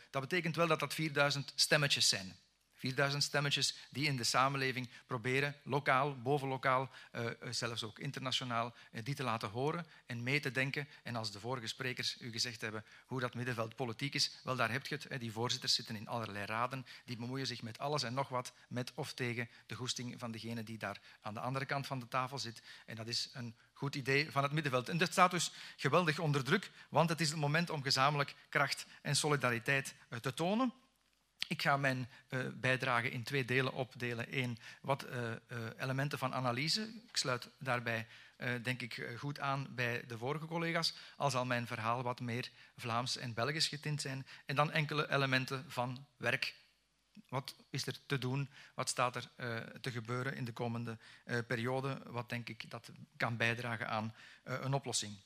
dat betekent wel dat dat 4000 stemmetjes zijn. 4000 stemmetjes die in de samenleving proberen, lokaal, bovenlokaal, uh, zelfs ook internationaal, uh, die te laten horen en mee te denken. En als de vorige sprekers u gezegd hebben hoe dat middenveld politiek is, wel daar heb je het. Die voorzitters zitten in allerlei raden, die bemoeien zich met alles en nog wat, met of tegen de goesting van degene die daar aan de andere kant van de tafel zit. En dat is een goed idee van het middenveld. En dat staat dus geweldig onder druk, want het is het moment om gezamenlijk kracht en solidariteit te tonen. Ik ga mijn uh, bijdrage in twee delen opdelen. Eén, wat uh, uh, elementen van analyse. Ik sluit daarbij, denk ik, goed aan bij de vorige collega's. Al zal mijn verhaal wat meer Vlaams en Belgisch getint zijn. En dan enkele elementen van werk. Wat is er te doen? Wat staat er te gebeuren in de komende periode? Wat denk ik dat kan bijdragen aan een oplossing?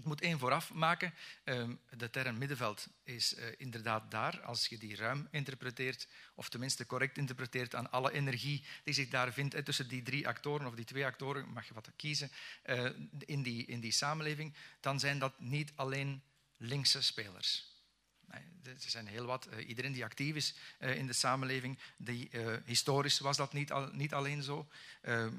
Ik moet één vooraf maken. Ehm, de term middenveld is eh, inderdaad daar, als je die ruim interpreteert, of tenminste correct interpreteert aan alle energie die zich daar vindt tussen die drie actoren of die twee actoren, mag je wat kiezen, eh, in, die, in die samenleving, dan zijn dat niet alleen linkse spelers. Er zijn heel wat. Uh, iedereen die actief is uh, in de samenleving, die, uh, historisch was dat niet, al, niet alleen zo.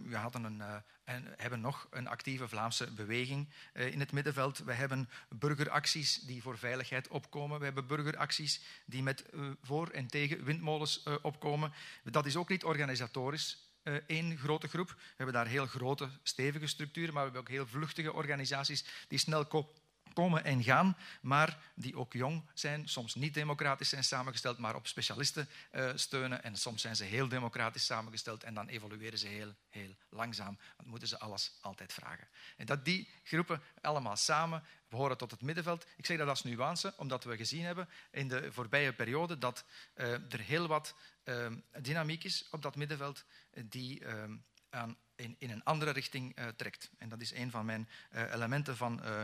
we hadden een, en hebben nog een actieve Vlaamse beweging in het middenveld. We hebben burgeracties die voor veiligheid opkomen. We hebben burgeracties die met voor en tegen windmolens opkomen. Dat is ook niet organisatorisch één grote groep. We hebben daar heel grote, stevige structuren, maar we hebben ook heel vluchtige organisaties die snel komen en gaan, maar die ook jong zijn, soms niet democratisch zijn samengesteld, maar op specialisten uh, steunen. En soms zijn ze heel democratisch samengesteld en dan evolueren ze heel, heel langzaam. Want moeten ze alles altijd vragen. En dat die groepen allemaal samen behoren tot het middenveld. Ik zeg dat als nuance, omdat we gezien hebben in de voorbije periode dat uh, er heel wat uh, dynamiek is op dat middenveld die aan in, in een andere richting uh, trekt. En dat is een van mijn uh, elementen van uh,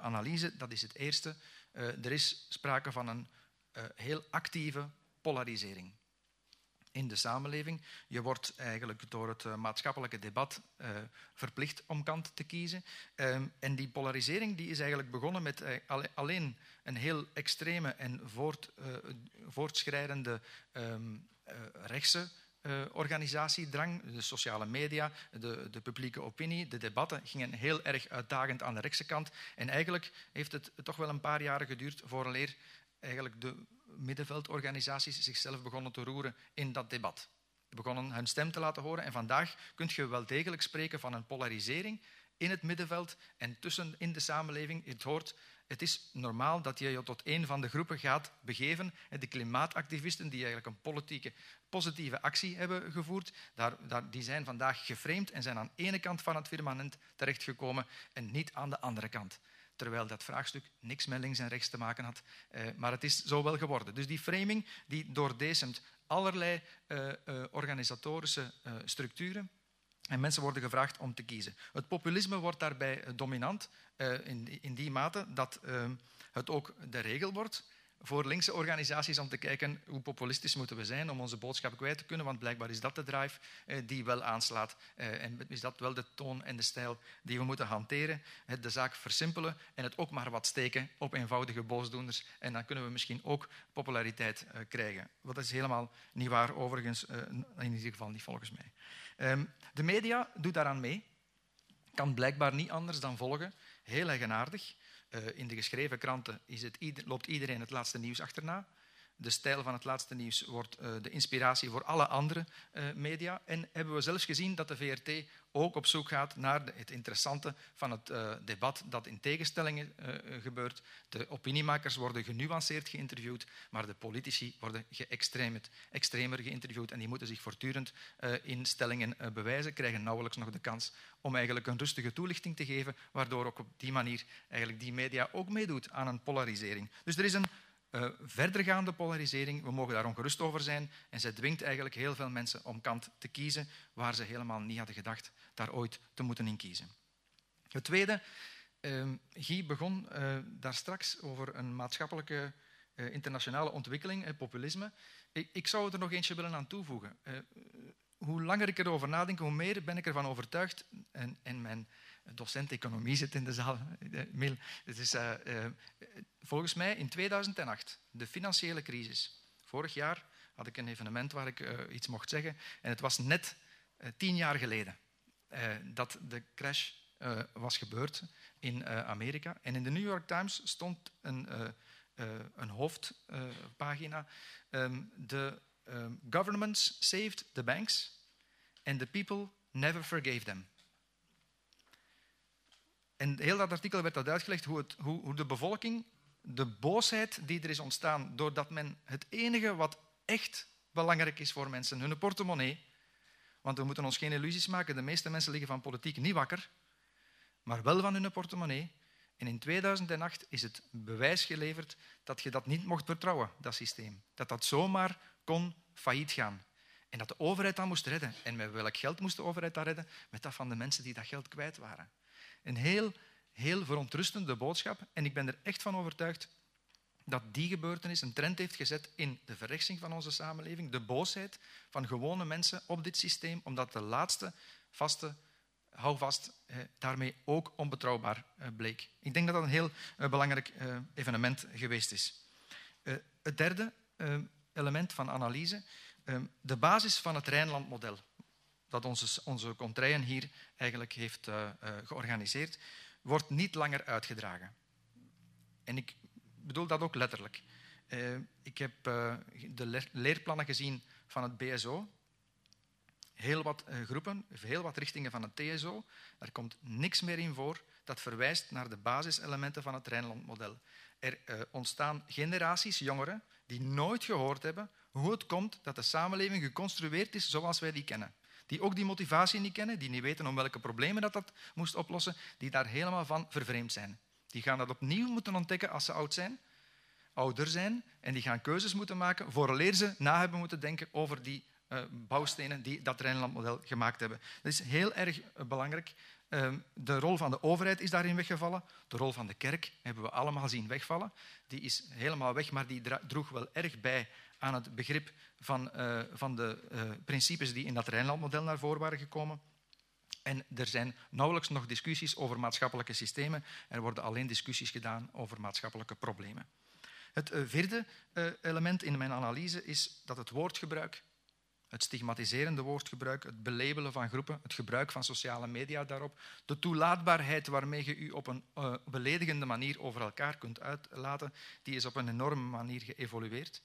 analyse. Dat is het eerste. er is sprake van een heel actieve polarisering in de samenleving. Je wordt eigenlijk door het maatschappelijke debat verplicht om kant te kiezen. Um, en die polarisering die is eigenlijk begonnen met alleen een heel extreme en voort, voortschrijdende um, rechtse uh, organisatiedrang, de sociale media, de, de, publieke opinie, de debatten gingen heel erg uitdagend aan de rechtse kant. En eigenlijk heeft het toch wel een paar jaren geduurd vooraleer eigenlijk de middenveldorganisaties zichzelf begonnen te roeren in dat debat. Begonnen hun stem te laten horen. En vandaag kun je wel degelijk spreken van een polarisering in het middenveld en tussen in de samenleving. Het hoort het is normaal dat je je tot een van de groepen gaat begeven. De klimaatactivisten die eigenlijk een politieke positieve actie hebben gevoerd, daar, daar, die zijn vandaag geframed en zijn aan de ene kant van het firmament terechtgekomen en niet aan de andere kant. Terwijl dat vraagstuk niks met links en rechts te maken had. Eh, maar het is zo wel geworden. Dus die framing die doordecent allerlei uh, uh, organisatorische uh, structuren en mensen worden gevraagd om te kiezen. Het populisme wordt daarbij dominant uh, in, die mate dat uh, het ook de regel wordt voor linkse organisaties om te kijken hoe populistisch moeten we zijn om onze boodschap kwijt te kunnen, want blijkbaar is dat de drive die wel aanslaat en is dat wel de toon en de stijl die we moeten hanteren. De zaak versimpelen en het ook maar wat steken op eenvoudige boosdoeners en dan kunnen we misschien ook populariteit krijgen. Wat is helemaal niet waar overigens, in ieder geval niet volgens mij. Um, de media doet daaraan mee. Kan blijkbaar niet anders dan volgen. Heel eigenaardig. Uh, in de geschreven kranten is het, loopt iedereen het laatste nieuws achterna. De stijl van het laatste nieuws wordt uh, de inspiratie voor alle andere uh, media. En hebben we zelfs gezien dat de VRT ook op zoek gaat naar het interessante van het uh, debat dat in tegenstellingen gebeurt. De opiniemakers worden genuanceerd geïnterviewd, maar de politici worden extremer geïnterviewd en die moeten zich voortdurend in stellingen bewijzen, krijgen nauwelijks nog de kans om eigenlijk een rustige toelichting te geven, waardoor ook op die manier eigenlijk die media ook meedoet aan een polarisering. Dus er is een uh, verdergaande polarisering. We mogen daar ongerust over zijn. En zij dwingt eigenlijk heel veel mensen om kant te kiezen waar ze helemaal niet hadden gedacht daar ooit te moeten in kiezen. Het tweede, uh, Guy begon uh, daar straks over een maatschappelijke uh, internationale ontwikkeling, populisme. Ik, ik, zou er nog eentje willen aan toevoegen. hoe langer ik erover nadenk, hoe meer ben ik ervan overtuigd, en, en mijn docent economie zit in de zaal. Het is, uh, uh, volgens mij in 2008, de financiële crisis. Vorig jaar had ik een evenement waar ik iets mocht zeggen. En het was net tien jaar geleden dat de crash was gebeurd in Amerika. En in de New York Times stond een, een hoofdpagina. Um, the um, governments saved the banks and the people never forgave them. En heel dat artikel werd dat uitgelegd hoe, het, hoe, hoe de bevolking, de boosheid die er is ontstaan doordat men het enige wat echt belangrijk is voor mensen, hun portemonnee, want we moeten ons geen illusies maken, de meeste mensen liggen van politiek niet wakker, maar wel van hun portemonnee. En in 2008 is het bewijs geleverd dat je dat niet mocht vertrouwen, dat systeem. Dat dat zomaar kon failliet gaan. En dat de overheid dat moest redden. En met welk geld moest de overheid dat redden? Met dat van de mensen die dat geld kwijt waren. Een heel, heel verontrustende boodschap. En ik ben er echt van overtuigd dat die gebeurtenis een trend heeft gezet in de verrechtsing van onze samenleving, de boosheid van gewone mensen op dit systeem, omdat de laatste vaste houvast daarmee ook onbetrouwbaar eh, bleek. Ik denk dat dat een heel eh, belangrijk eh, evenement geweest is. Het derde element van analyse, de basis van het Rijnlandmodel dat onze, onze hier eigenlijk heeft uh, uh, georganiseerd, wordt niet langer uitgedragen. En ik bedoel dat ook letterlijk. Uh, ik heb de leerplannen gezien van het BSO. Heel wat groepen, heel wat richtingen van het TSO. Daar komt niks meer in voor dat verwijst naar de basiselementen van het Rijnlandmodel. Er ontstaan generaties jongeren die nooit gehoord hebben hoe het komt dat de samenleving geconstrueerd is zoals wij die kennen die ook die motivatie niet kennen, die niet weten om welke problemen dat, dat moest oplossen, die daar helemaal van vervreemd zijn. Die gaan dat opnieuw moeten ontdekken als ze oud zijn, ouder zijn, en die gaan keuzes moeten maken vooraleer ze na hebben moeten denken over die uh, bouwstenen die dat Rijnlandmodel gemaakt hebben. Dat is heel erg uh, belangrijk. Uh, de rol van de overheid is daarin weggevallen. De rol van de kerk hebben we allemaal zien wegvallen. Die is helemaal weg, maar die droeg wel erg bij aan het begrip van, uh, van de uh, principes die in dat Rijnlandmodel naar voren waren gekomen. En er zijn nauwelijks nog discussies over maatschappelijke systemen. Er worden alleen discussies gedaan over maatschappelijke problemen. Het uh, vierde element in mijn analyse is dat het woordgebruik, het stigmatiserende woordgebruik, het belabelen van groepen, het gebruik van sociale media daarop, de toelaatbaarheid waarmee je u op een beledigende manier over elkaar kunt uitlaten, die is op een enorme manier geëvolueerd.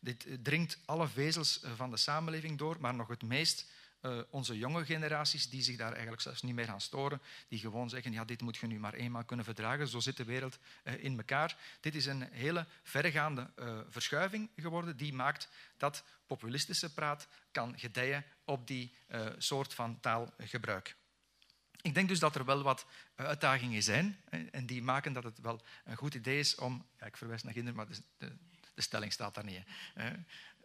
Dit dringt alle vezels eh, van de samenleving door, maar nog het meest uh, onze jonge generaties, die zich daar eigenlijk zelfs niet meer aan storen, die gewoon zeggen, ja, dit moet je nu maar eenmaal kunnen verdragen, zo zit de wereld in elkaar. Dit is een hele verregaande verschuiving geworden, die maakt dat populistische praat kan gedijen op die soort van taalgebruik. Ik denk dus dat er wel wat uitdagingen zijn en die maken dat het wel een goed idee is om, ja, ik verwijs naar kinderen, maar de stelling staat daar niet. Hè.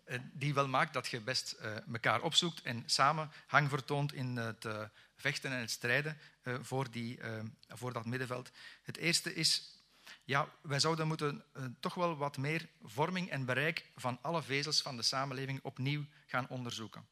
Eh, die wel maakt dat je best eh, elkaar opzoekt en samen hang vertoont in het eh, vechten en het strijden voor, die, voor dat middenveld. Het eerste is, ja, wij zouden moeten toch wel wat meer vorming en bereik van alle vezels van de samenleving opnieuw gaan onderzoeken.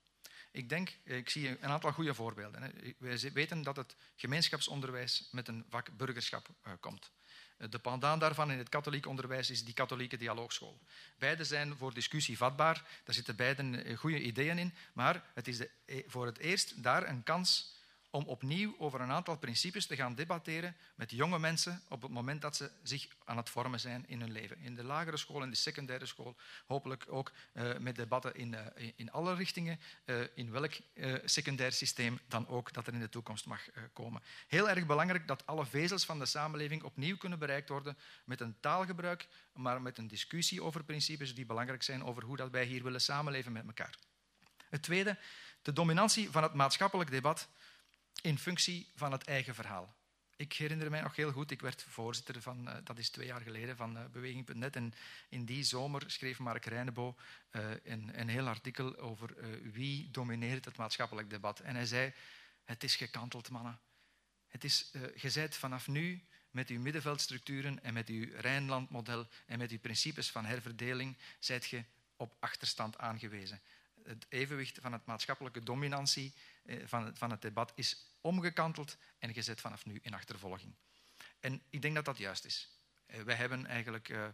Ik denk, ik zie een aantal goede voorbeelden. Wij weten dat het gemeenschapsonderwijs met een vak burgerschap komt. De pendant daarvan in het katholiek onderwijs is die katholieke dialoogschool. Beide zijn voor discussie vatbaar, daar zitten beide eh, goede ideeën in, maar het is eh, voor het eerst daar een kans om opnieuw over een aantal principes te gaan debatteren met jonge mensen op het moment dat ze zich aan het vormen zijn in hun leven. In de lagere school, in de secundaire school, hopelijk ook uh, met debatten in, uh, in alle richtingen, uh, in welk secundair systeem dan ook dat er in de toekomst mag komen. Heel erg belangrijk dat alle vezels van de samenleving opnieuw kunnen bereikt worden met een taalgebruik, maar met een discussie over principes die belangrijk zijn over hoe dat wij hier willen samenleven met elkaar. Het tweede, de dominantie van het maatschappelijk debat in functie van het eigen verhaal. Ik herinner mij nog heel goed, ik werd voorzitter van, uh, dat is twee jaar geleden, van uh, Beweging.net. En in die zomer schreef Mark Reinebo uh, een, een, heel artikel over wie domineert het maatschappelijk debat. En hij zei, het is gekanteld, mannen. Het is, je zijt vanaf nu met uw middenveldstructuren en met uw Rijnlandmodel en met uw principes van herverdeling, zijt je op achterstand aangewezen. Het evenwicht van het maatschappelijke dominantie eh, van het, debat is omgekanteld en gezet vanaf nu in achtervolging. En ik denk dat dat juist is. Eh, wij hebben eigenlijk uh,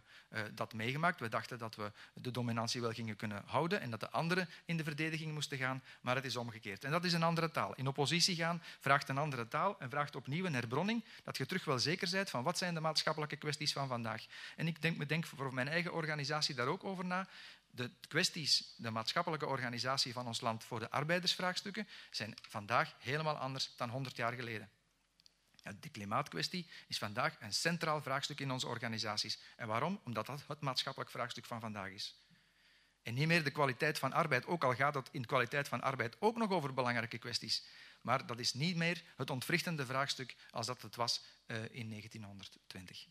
dat meegemaakt. We dachten dat we de dominantie wel gingen kunnen houden en dat de anderen in de verdediging moesten gaan, maar het is omgekeerd. En dat is een andere taal. In oppositie gaan vraagt een andere taal en vraagt opnieuw een herbronning, dat je terug wel zeker bent van wat zijn de maatschappelijke kwesties van vandaag. En ik denk, denk voor mijn eigen organisatie daar ook over na de kwesties, de maatschappelijke organisatie van ons land voor de arbeidersvraagstukken zijn vandaag helemaal anders dan 100 jaar geleden. De klimaatkwestie is vandaag een centraal vraagstuk in onze organisaties. En waarom? Omdat dat het maatschappelijk vraagstuk van vandaag is. En niet meer de kwaliteit van arbeid, ook al gaat het in kwaliteit van arbeid ook nog over belangrijke kwesties. Maar dat is niet meer het ontwrichtende vraagstuk als dat het was uh, in 1920.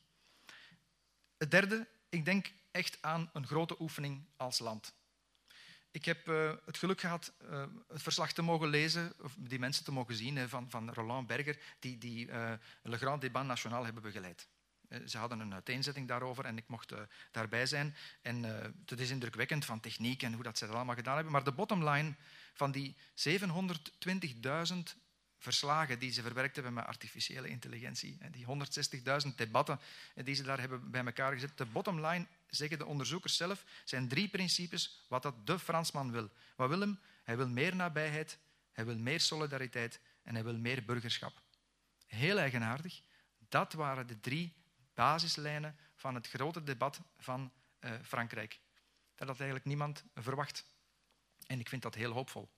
Het derde, ik denk echt aan een grote oefening als land. Ik heb uh, het geluk gehad uh, het verslag te mogen lezen, of die mensen te mogen zien, van, van Roland Berger, die, die Le Grand Débat National hebben begeleid. Ze hadden een uiteenzetting daarover en ik mocht daarbij zijn. En het is indrukwekkend van techniek en hoe dat ze dat allemaal gedaan hebben. Maar de bottom line van die 720.000 verslagen die ze verwerkt hebben met artificiële intelligentie. Die 160.000 debatten die ze daar hebben bij elkaar gezet. De bottom line, zeggen de onderzoekers zelf, zijn drie principes wat dat de Fransman wil. Wat wil hem? Hij wil meer nabijheid, hij wil meer solidariteit en hij wil meer burgerschap. Heel eigenaardig. Dat waren de drie basislijnen van het grote debat van uh, Frankrijk. Dat had eigenlijk niemand verwacht. En ik vind dat heel hoopvol.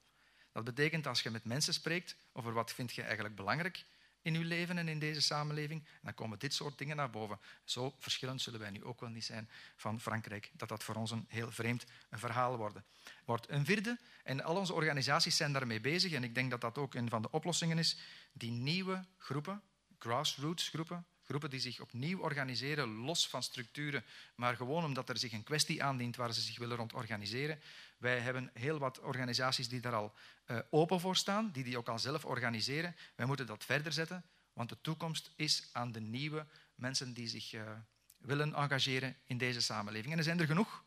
Dat betekent als je met mensen spreekt over wat vind je eigenlijk belangrijk in je leven en in deze samenleving, dan komen dit soort dingen naar boven. Zo verschillend zullen wij nu ook wel niet zijn van Frankrijk, dat dat voor ons een heel vreemd verhaal worden. wordt. Een vierde, en al onze organisaties zijn daarmee bezig, en ik denk dat dat ook een van de oplossingen is, die nieuwe groepen, grassroots groepen, groepen die zich opnieuw organiseren, los van structuren, maar gewoon omdat er zich een kwestie aandient waar ze zich willen rond organiseren. Wij hebben heel wat organisaties die daar al uh, open voor staan, die die ook al zelf organiseren. Wij moeten dat verder zetten, want de toekomst is aan de nieuwe mensen die zich uh, willen engageren in deze samenleving. En er zijn er genoeg.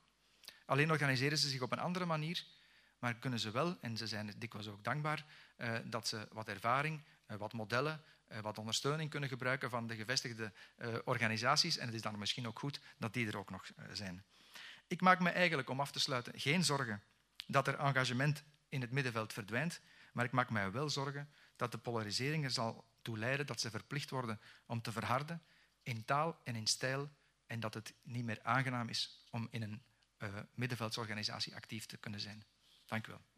Alleen organiseren ze zich op een andere manier, maar kunnen ze wel, en ze zijn dikwijls ook dankbaar, uh, dat ze wat ervaring, wat modellen, wat ondersteuning kunnen gebruiken van de gevestigde organisaties. En het is dan misschien ook goed dat die er ook nog zijn. Ik maak me eigenlijk, om af te sluiten, geen zorgen dat er engagement in het middenveld verdwijnt, maar ik maak mij wel zorgen dat de polarisering er zal toe leiden dat ze verplicht worden om te verharden in taal en in stijl en dat het niet meer aangenaam is om in een middenveldsorganisatie actief te kunnen zijn. Dank u wel.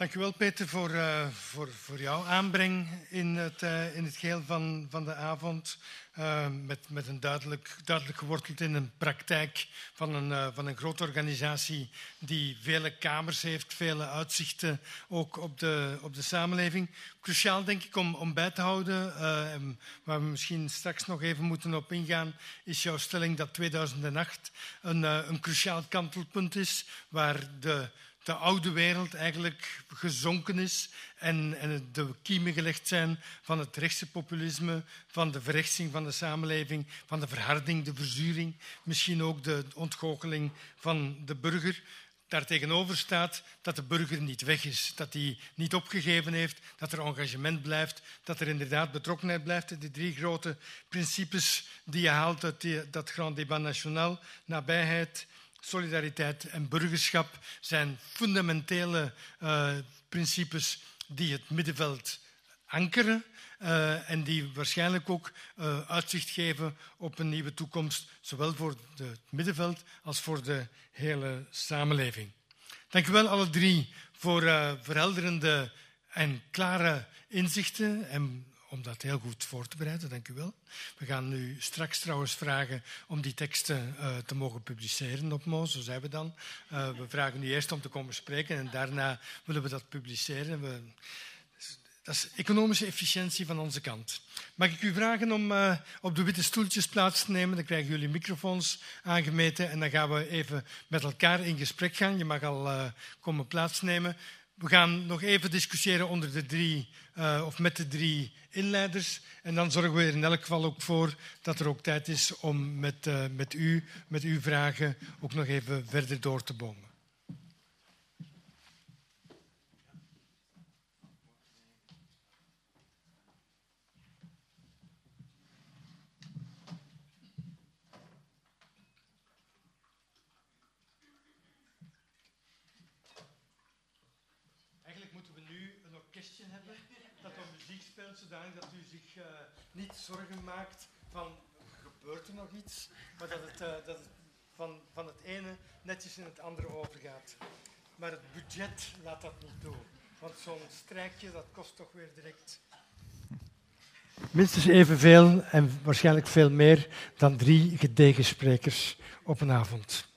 Dank u wel, Peter, voor, uh, voor, voor jouw aanbreng in het, uh, in het geheel van, van de avond. Uh, met, met een duidelijk, duidelijk geworteld in een praktijk van een, van een grote organisatie die vele kamers heeft, vele uitzichten ook op de, op de samenleving. Cruciaal, denk ik, om, om bij te houden, waar we misschien straks nog even moeten op ingaan, is jouw stelling dat 2008 een, een cruciaal kantelpunt is, waar de de oude wereld eigenlijk gezonken is en, en de kiemen gelegd zijn van het rechtse populisme, van de verrechtsing van de samenleving, van de verharding, de verzuring, misschien ook de ontgoocheling van de burger. Daartegenover staat dat de burger niet weg is, dat hij niet opgegeven heeft, dat er engagement blijft, dat er inderdaad betrokkenheid blijft. De drie grote principes die je haalt uit dat Grand Débat National, nabijheid, solidariteit en burgerschap zijn fundamentele uh, principes die het middenveld ankeren uh, en die waarschijnlijk ook uh, uitzicht geven op een nieuwe toekomst, zowel voor het middenveld als voor de hele samenleving. Dank u wel alle drie voor verhelderende en klare inzichten en om dat heel goed voor te bereiden. Dank u wel. We gaan nu straks trouwens vragen om die teksten uh, te mogen publiceren op Mo, zo zijn we dan. Uh, we vragen nu eerst om te komen spreken en daarna willen we dat publiceren. We, dat is economische efficiëntie van onze kant. Mag ik u vragen om uh, op de witte stoeltjes plaats te nemen? Dan krijgen jullie microfoons aangemeten en dan gaan we even met elkaar in gesprek gaan. Je mag al komen plaatsnemen. We gaan nog even discussiëren onder de drie, uh, of met de drie inleiders. En dan zorgen we er in elk geval ook voor dat er ook tijd is om met, uh, met u, met uw vragen, ook nog even verder door te bomen. zodanig dat u zich uh, niet zorgen maakt van gebeurt er nog iets, maar dat het, uh, dat van, van het ene netjes in het andere overgaat. Maar het budget laat dat niet toe. Want zo'n strijkje dat kost toch weer direct minstens evenveel en waarschijnlijk veel meer dan drie gedegen sprekers op een avond.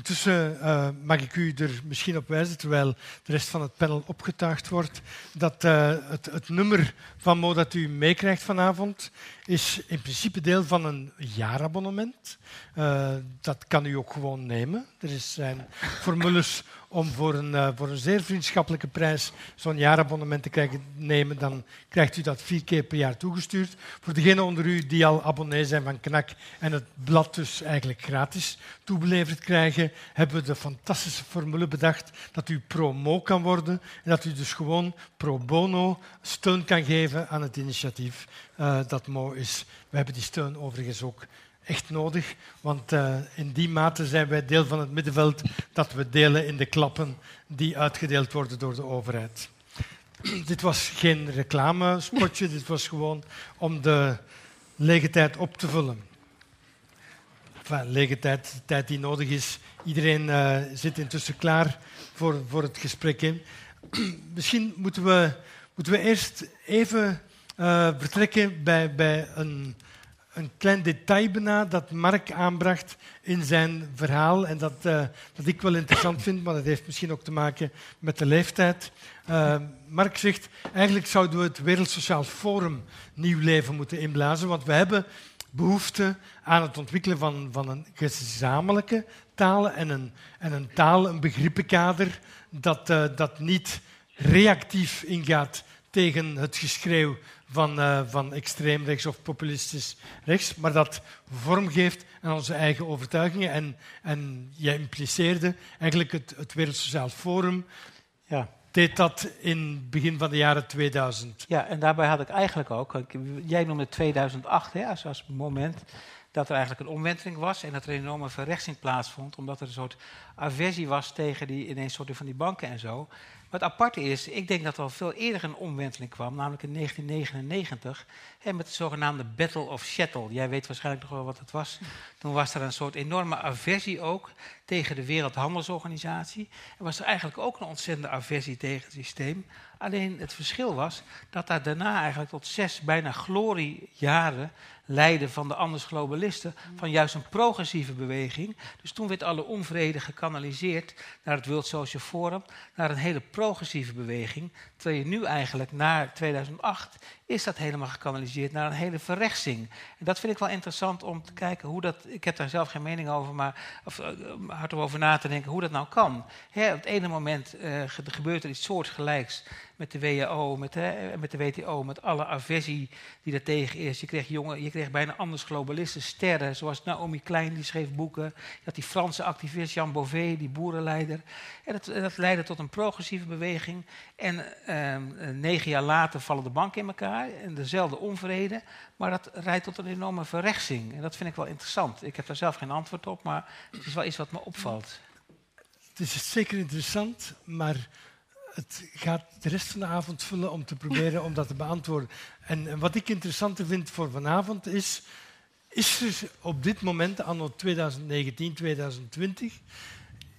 Intussen uh, mag ik u er misschien op wijzen, terwijl de rest van het panel opgetuigd wordt, dat uh, het, het, nummer van Mo dat u meekrijgt vanavond is in principe deel van een jaarabonnement. Uh, dat kan u ook gewoon nemen. Er zijn formules om voor een, uh, voor een zeer vriendschappelijke prijs zo'n jaarabonnement te krijgen, nemen, dan krijgt u dat vier keer per jaar toegestuurd. Voor degenen onder u die al abonnee zijn van KNAK en het blad dus eigenlijk gratis toebeleverd krijgen, hebben we de fantastische formule bedacht dat u promo kan worden en dat u dus gewoon pro bono steun kan geven aan het initiatief uh, dat Mo is. We hebben die steun overigens ook echt nodig, want uh, in die mate zijn wij deel van het middenveld dat we delen in de klappen die uitgedeeld worden door de overheid. dit was geen reclamespotje, dit was gewoon om de lege tijd op te vullen. Enfin, lege tijd, de tijd die nodig is. Iedereen uh, zit intussen klaar voor, voor het gesprek in. Misschien moeten we, moeten we eerst even uh, vertrekken bij, bij een een klein detail bijna dat Mark aanbracht in zijn verhaal en dat, uh, dat ik wel interessant vind, maar dat heeft misschien ook te maken met de leeftijd. Uh, Mark zegt, eigenlijk zouden we het Wereld Sociaal Forum nieuw leven moeten inblazen, want we hebben behoefte aan het ontwikkelen van, van een gezamenlijke taal en een, en een taal, een begrippenkader dat, uh, dat niet reactief ingaat tegen het geschreeuw van, uh, van extreem rechts of populistisch rechts, maar dat vorm geeft aan onze eigen overtuigingen. En, en jij impliceerde eigenlijk het, het Wereld Sociaal Forum. Ja. Deed dat in het begin van de jaren 2000? Ja, en daarbij had ik eigenlijk ook, jij noemde 2008 hè, als, als moment dat er eigenlijk een omwenteling was en dat er een enorme verrechtsing plaatsvond, omdat er een soort aversie was tegen die ineens soorten van die banken en zo. Wat apart is, ik denk dat er al veel eerder een omwenteling kwam, namelijk in 1999, hè, met de zogenaamde Battle of Shuttle. Jij weet waarschijnlijk nog wel wat het was. Toen was er een soort enorme aversie ook tegen de Wereldhandelsorganisatie. Er was er eigenlijk ook een ontzettende aversie tegen het systeem. Alleen het verschil was dat daar daarna eigenlijk tot zes bijna gloriejaren leiden van de anders globalisten, van juist een progressieve beweging. Dus toen werd alle onvrede gekanaliseerd naar het World Social Forum, naar een hele progressieve beweging. Terwijl je nu eigenlijk, na 2008, is dat helemaal gekanaliseerd naar een hele verrechtsing. En dat vind ik wel interessant om te kijken hoe dat. Ik heb daar zelf geen mening over, maar of, uh, hard over na te denken hoe dat nou kan. Hè, op het ene moment uh, gebeurt er iets soortgelijks met de WHO, met de, met de WTO, met alle aversie die er tegen is. Je kreeg, jongen, je kreeg bijna anders globalisten, sterren, zoals Naomi Klein, die schreef boeken. Je had die Franse activist Jean Beauvais, die boerenleider. En dat, dat leidde tot een progressieve beweging. En ehm, negen jaar later vallen de banken in elkaar en dezelfde onvrede. Maar dat leidt tot een enorme verrechtsing. En dat vind ik wel interessant. Ik heb daar zelf geen antwoord op, maar het is wel iets wat me opvalt. Het is zeker interessant, maar het gaat de rest van de avond vullen om te proberen om dat te beantwoorden. En, wat ik interessanter vind voor vanavond is, is er op dit moment, anno 2019, 2020,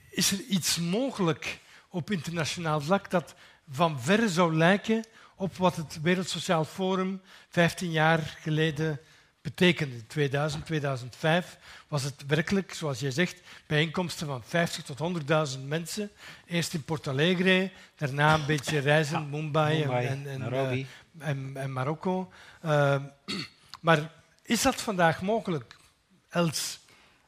is er iets mogelijk op internationaal vlak dat van verre zou lijken op wat het Wereld Sociaal Forum 15 jaar geleden betekende. 2000, 2005 was het werkelijk, zoals jij zegt, bijeenkomsten van 50 tot 100.000 mensen. Eerst in Porto Alegre, daarna een beetje reizen, Mumbai, Mumbai, en, en, Nairobi. uh, en, en, Marokko. Uh, maar is dat vandaag mogelijk, Els?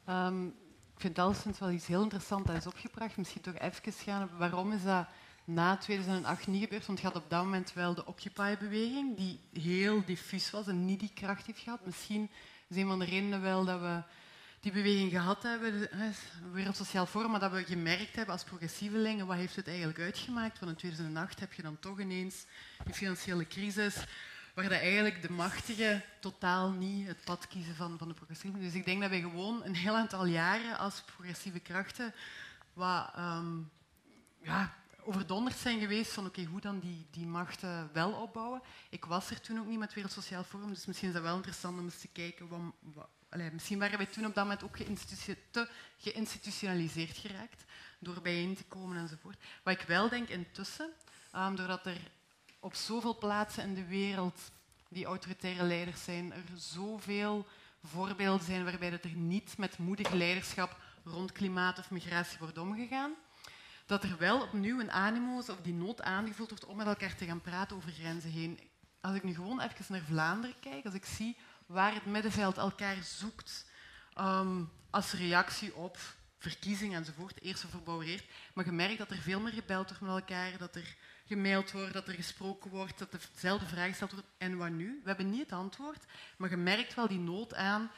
Um, ik vind Elsens wel iets heel interessants dat is opgebracht. Misschien toch even gaan. Waarom is dat na 2008 niet gebeurd? Want je had op dat moment wel de Occupy-beweging, die heel diffuus was en niet die kracht heeft gehad. Misschien is een van de redenen wel dat we die beweging gehad hebben, het Wereld Sociaal Forum, maar dat we gemerkt hebben als progressievelingen, wat heeft het eigenlijk uitgemaakt? Want in 2008 heb je dan toch ineens die financiële crisis, waar dat eigenlijk de machtigen totaal niet het pad kiezen van, van de progressieven. Dus ik denk dat wij gewoon een heel aantal jaren als progressieve krachten wat, um, ja, overdonderd zijn geweest van oké, hoe dan die, die machten wel opbouwen. Ik was er toen ook niet met Wereld Sociaal Forum, dus misschien is dat wel interessant om eens te kijken. Wat, misschien waren wij toen op dat moment ook te geïnstitutionaliseerd geraakt door bijeen te komen enzovoort. Wat ik wel denk intussen, um, doordat er op zoveel plaatsen in de wereld die autoritaire leiders zijn, er zoveel voorbeelden zijn waarbij dat er niet met moedig leiderschap rond klimaat of migratie wordt omgegaan dat er wel opnieuw een animo is of die nood aangevoeld wordt om met elkaar te gaan praten over grenzen heen. Als ik nu gewoon even naar Vlaanderen kijk, als ik zie waar het middenveld elkaar zoekt um, als reactie op verkiezingen enzovoort, eerst verbouwereerd, maar je merkt dat er veel meer gebeld wordt met elkaar, dat er gemaild wordt, dat er gesproken wordt, dat dezelfde vraag gesteld wordt. En wat nu? We hebben niet het antwoord, maar je merkt wel die nood aan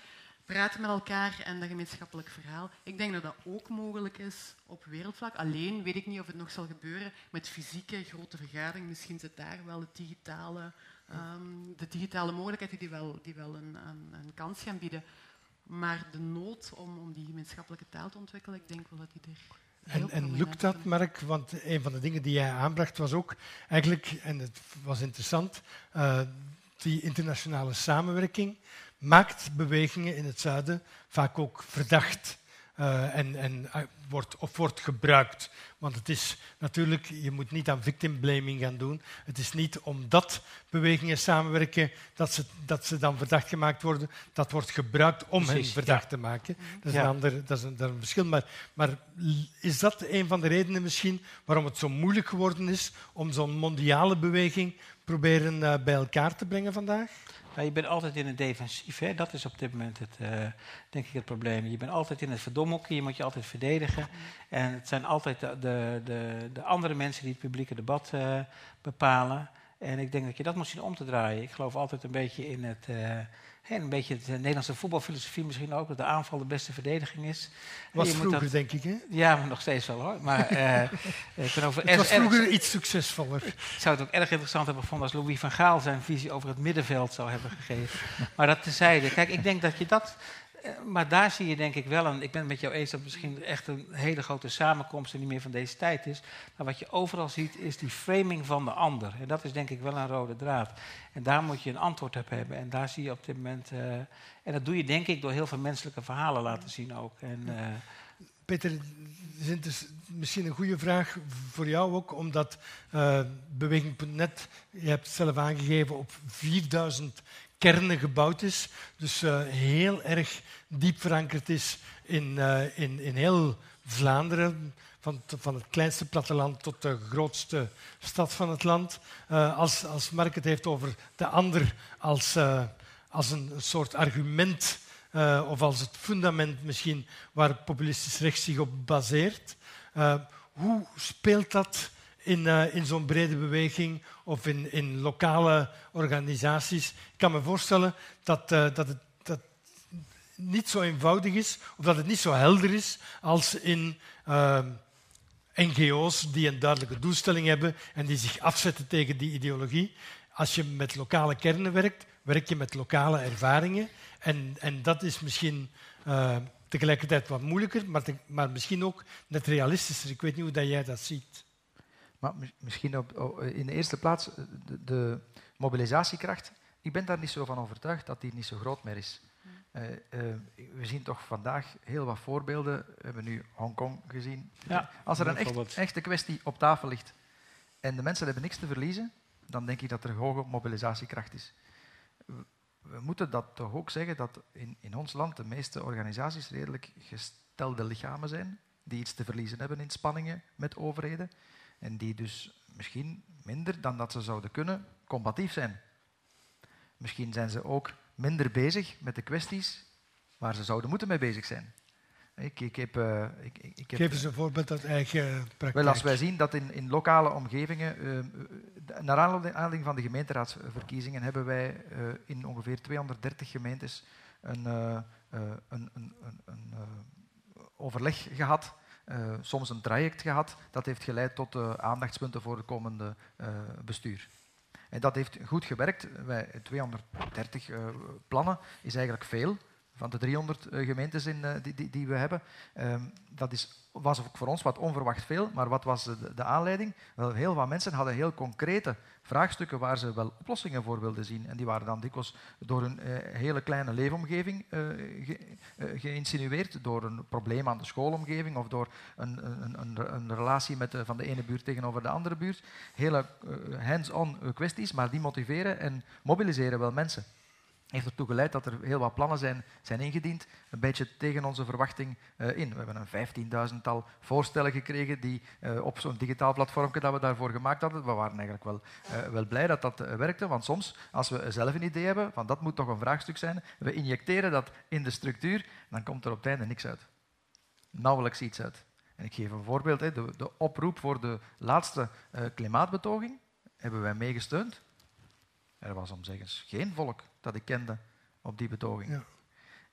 praten met elkaar en dat gemeenschappelijk verhaal. Ik denk dat dat ook mogelijk is op wereldvlak. Alleen weet ik niet of het nog zal gebeuren met fysieke grote vergaderingen. Misschien zit daar wel de digitale, um, de digitale mogelijkheden die wel, die wel een, een, een, kans gaan bieden. Maar de nood om, om die gemeenschappelijke taal te ontwikkelen, ik denk wel dat die er en, en, lukt dat, Mark? Want een van de dingen die jij aanbracht was ook eigenlijk, en het was interessant, uh, die internationale samenwerking maakt bewegingen in het zuiden vaak ook verdacht. Uh, en, en uh, wordt, of wordt gebruikt. Want het is natuurlijk, je moet niet aan victim blaming gaan doen. Het is niet omdat bewegingen samenwerken dat ze, dat ze dan verdacht gemaakt worden. Dat wordt gebruikt om Precies, hen verdacht ja. te maken. Dat is, ja. een, ander, dat is, een, dat is een verschil. Maar, maar is dat een van de redenen misschien waarom het zo moeilijk geworden is om zo'n mondiale beweging proberen uh, bij elkaar te brengen vandaag? Nou, je bent altijd in het defensief. Hè? Dat is op dit moment het, uh, denk ik het probleem. Je bent altijd in het verdomhoekje, je moet je altijd verdedigen. En het zijn altijd de, de, de, de andere mensen die het publieke debat uh, bepalen. En ik denk dat je dat moet zien om te draaien. Ik geloof altijd een beetje in het... Uh, en een beetje de Nederlandse voetbalfilosofie misschien ook, dat de aanval de beste verdediging is. Was vroeger, dat, denk ik, hè? Ja, maar nog steeds wel, hoor. Maar, uh, ik over het was vroeger iets succesvoller. Ik zou het ook erg interessant hebben gevonden als Louis van Gaal zijn visie over het middenveld zou hebben gegeven. maar dat tezijde. Kijk, ik denk dat je dat... Maar daar zie je denk ik wel, en ik ben het met jou eens dat misschien echt een hele grote samenkomst en niet meer van deze tijd is. Maar wat je overal ziet is die framing van de ander. En dat is denk ik wel een rode draad. En daar moet je een antwoord op hebben. En daar zie je op dit moment. Uh, en dat doe je denk ik door heel veel menselijke verhalen laten zien ook. En, uh, Peter, het is misschien een goede vraag voor jou ook, omdat uh, Beweging.net, je hebt zelf aangegeven, op 4000 kernen gebouwd is. Dus uh, heel erg diep verankerd is in, uh, in, in heel Vlaanderen. Van, van, het kleinste platteland tot de grootste stad van het land. Uh, als, als Mark het heeft over de ander als, als een soort argument of als het fundament misschien waar populistisch rechts zich op baseert. hoe speelt dat in, eh, in zo'n brede beweging of in, in lokale organisaties. Ik kan me voorstellen dat, eh, dat het dat niet zo eenvoudig is of dat het niet zo helder is als in uh, NGO's die een duidelijke doelstelling hebben en die zich afzetten tegen die ideologie. Als je met lokale kernen werkt, werk je met lokale ervaringen. En, en dat is misschien tegelijkertijd wat moeilijker, maar, maar misschien ook net realistischer. Ik weet niet hoe dat jij dat ziet. Maar misschien op, in de eerste plaats de, de, mobilisatiekracht. Ik ben daar niet zo van overtuigd dat die niet zo groot meer is. Uh, uh, we zien toch vandaag heel wat voorbeelden. We hebben nu Hongkong gezien. Ja, Als er een echt, echte kwestie op tafel ligt en de mensen hebben niks te verliezen, dan denk ik dat er hoge mobilisatiekracht is. We moeten dat toch ook zeggen dat in, in ons land de meeste organisaties redelijk gestelde lichamen zijn, die iets te verliezen hebben in spanningen met overheden en die dus misschien minder dan dat ze zouden kunnen combatief zijn. Misschien zijn ze ook minder bezig met de kwesties waar ze zouden moeten mee bezig zijn. Ik, ik heb, uh, ik, ik heb, Geef eens een voorbeeld uit eigen praktijk. Wel, als wij zien dat in, in lokale omgevingen, uh, naar aanleiding van de gemeenteraadsverkiezingen, hebben wij uh, in ongeveer 230 gemeentes een, een, een, een overleg gehad uh, soms een traject gehad. Dat heeft geleid tot aandachtspunten voor het komende uh, bestuur. En dat heeft goed gewerkt. Wij, 230 plannen is eigenlijk veel van de 300 gemeentes in, die, die, die, we hebben. Ehm, dat is was voor ons wat onverwacht veel, maar wat was de, de, aanleiding? Wel, heel wat mensen hadden heel concrete vraagstukken waar ze wel oplossingen voor wilden zien. En die waren dan dikwijls door een eh, hele kleine leefomgeving eh, eh, geïnsinueerd, door een probleem aan de schoolomgeving of door een, een, een, een relatie met van de ene buurt tegenover de andere buurt. Hele hands-on kwesties, maar die motiveren en mobiliseren wel mensen heeft ertoe geleid dat er heel wat plannen zijn, zijn ingediend, een beetje tegen onze verwachting uh, in. We hebben een vijftienduizendtal voorstellen gekregen die, uh, op zo'n digitaal platform dat we daarvoor gemaakt hadden. We waren eigenlijk wel, uh, wel blij dat dat werkte, want soms, als we zelf een idee hebben, van dat moet toch een vraagstuk zijn, we injecteren dat in de structuur, dan komt er op het einde niks uit. Nauwelijks iets uit. En ik geef een voorbeeld, de, de oproep voor de laatste klimaatbetoging hebben wij meegesteund. Er was om zeggen geen volk dat ik kende op die betoging. Ja.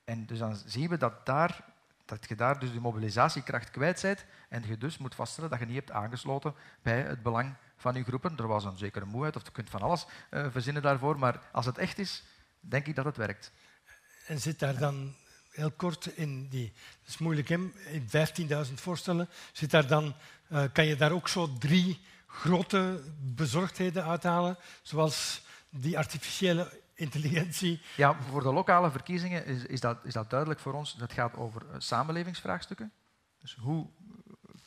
En dus dan zien we dat, daar, dat je daar dus de mobilisatiekracht kwijt bent en je dus moet vaststellen dat je niet hebt aangesloten bij het belang van je groepen. Er was een zekere moeheid, of je kunt van alles uh, verzinnen daarvoor, maar als het echt is, denk ik dat het werkt. En zit daar dan heel kort in die, dat is moeilijk hè, in 15.000 voorstellen, zit daar dan, uh, kan je daar ook zo drie grote bezorgdheden uithalen, zoals die artificiële intelligentie. Ja, voor de lokale verkiezingen is, is, dat, is dat duidelijk voor ons. Dat gaat over uh, samenlevingsvraagstukken. Dus hoe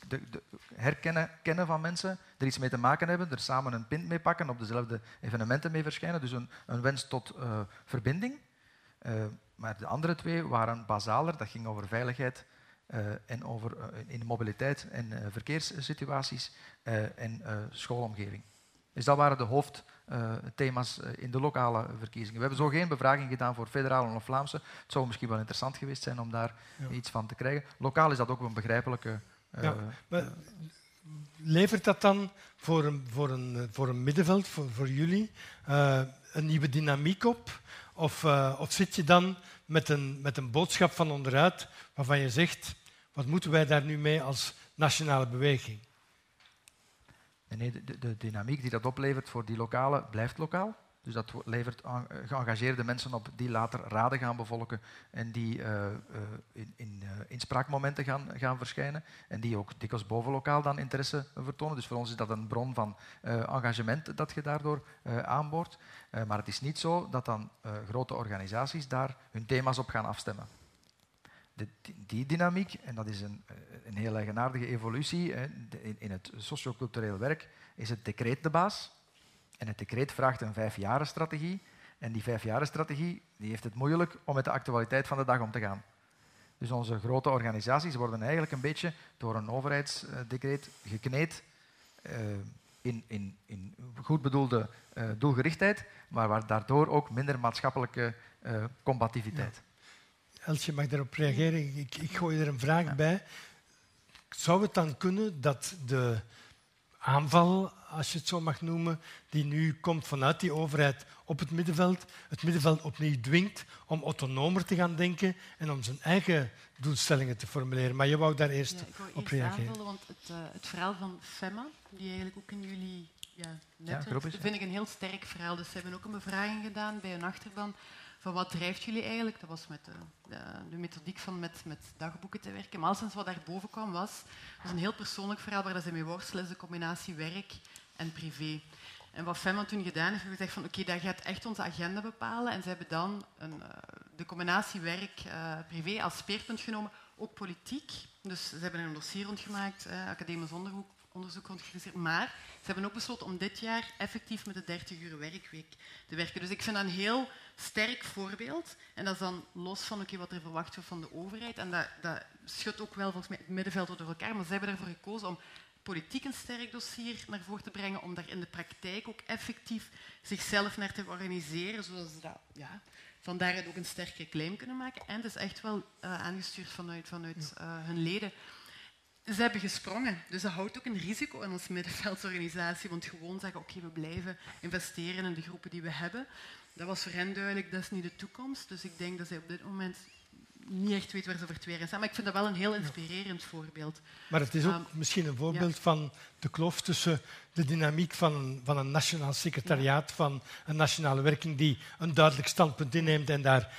de, de, herkennen kennen van mensen, er iets mee te maken hebben, er samen een pint mee pakken, op dezelfde evenementen mee verschijnen. Dus een, een wens tot uh, verbinding. Maar de andere twee waren basaler. Dat ging over veiligheid en over in mobiliteit en verkeerssituaties en schoolomgeving. Dus dat waren de hoofd uh, thema's uh, in de lokale verkiezingen. We hebben zo geen bevraging gedaan voor federale of Vlaamse. Het zou misschien wel interessant geweest zijn om daar ja. iets van te krijgen. Lokaal is dat ook een begrijpelijke. Uh, ja, maar levert dat dan voor een, voor een, voor een middenveld, voor, voor jullie, een nieuwe dynamiek op? Of, of zit je dan met een, met een boodschap van onderuit waarvan je zegt: wat moeten wij daar nu mee als nationale beweging? Nee, de, de, dynamiek die dat oplevert voor die lokale blijft lokaal. Dus dat levert geëngageerde mensen op die later raden gaan bevolken en die uh, uh, in, in inspraakmomenten gaan, gaan verschijnen en die ook dikwijls bovenlokaal dan interesse vertonen. Dus voor ons is dat een bron van engagement dat je daardoor aanboort. maar het is niet zo dat dan grote organisaties daar hun thema's op gaan afstemmen de, die dynamiek, en dat is een, eh, een heel eigenaardige evolutie in, in, het sociocultureel werk, is het decreet de baas. En het decreet vraagt een vijfjarenstrategie. En die vijfjarenstrategie die heeft het moeilijk om met de actualiteit van de dag om te gaan. Dus onze grote organisaties worden eigenlijk een beetje door een overheidsdecreet gekneed uh, in, in, in, goed bedoelde uh, doelgerichtheid, maar waar daardoor ook minder maatschappelijke combativiteit. Elsje mag daarop reageren. Ik, ik gooi er een vraag bij. Zou het dan kunnen dat de aanval, als je het zo mag noemen, die nu komt vanuit die overheid op het middenveld. Het middenveld opnieuw dwingt om autonomer te gaan denken en om zijn eigen doelstellingen te formuleren. Maar je wou daar eerst Ja, ik wou op eerst reageren. aanvullen, want het, eh, het verhaal van Femma, die eigenlijk ook in jullie ja, netwerk, groep is, ja. vind ik een heel sterk verhaal. Dus ze hebben ook een bevraging gedaan bij hun achterban van wat drijft jullie eigenlijk. Dat was met de, de, de methodiek van met, met dagboeken te werken. Maar alles wat daarboven kwam was, was een heel persoonlijk verhaal waar dat ze mee worstelen, is de combinatie werk en privé. En wat Femma toen gedaan heeft, heeft gezegd van oké, dat gaat echt onze agenda bepalen. En ze hebben dan een, eh, de combinatie werk-privé als speerpunt genomen, ook politiek. Dus ze hebben een dossier rondgemaakt, eh, academisch onderzoek, onderzoek. Maar ze hebben ook besloten om dit jaar effectief met de 30 uur werkweek te werken. Dus ik vind dat een heel sterk voorbeeld. En dat is dan los van oké, wat er verwacht wordt van de overheid. En dat, dat schudt ook wel volgens mij het middenveld door elkaar. Maar ze hebben ervoor gekozen om politiek een sterk dossier naar voren te brengen, om daar in de praktijk ook effectief zichzelf naar te organiseren, zodat ze dat, ja, van daaruit ook een sterke claim kunnen maken. En het is echt wel eh, aangestuurd vanuit, vanuit eh, hun leden. Ze hebben gesprongen, dus dat houdt ook een risico in onze middenveldsorganisatie, want gewoon zeggen, oké, we blijven investeren in de groepen die we hebben. Dat was voor hen duidelijk, dat is niet de toekomst. Dus ik denk dat zij op dit moment niet echt weet waar ze voor twee jaar staan. Maar ik vind dat wel een heel inspirerend voorbeeld. Maar het is ook Ehm, misschien een voorbeeld van de kloof tussen de dynamiek van een, van een nationaal secretariaat, van een nationale werking die een duidelijk standpunt inneemt en daar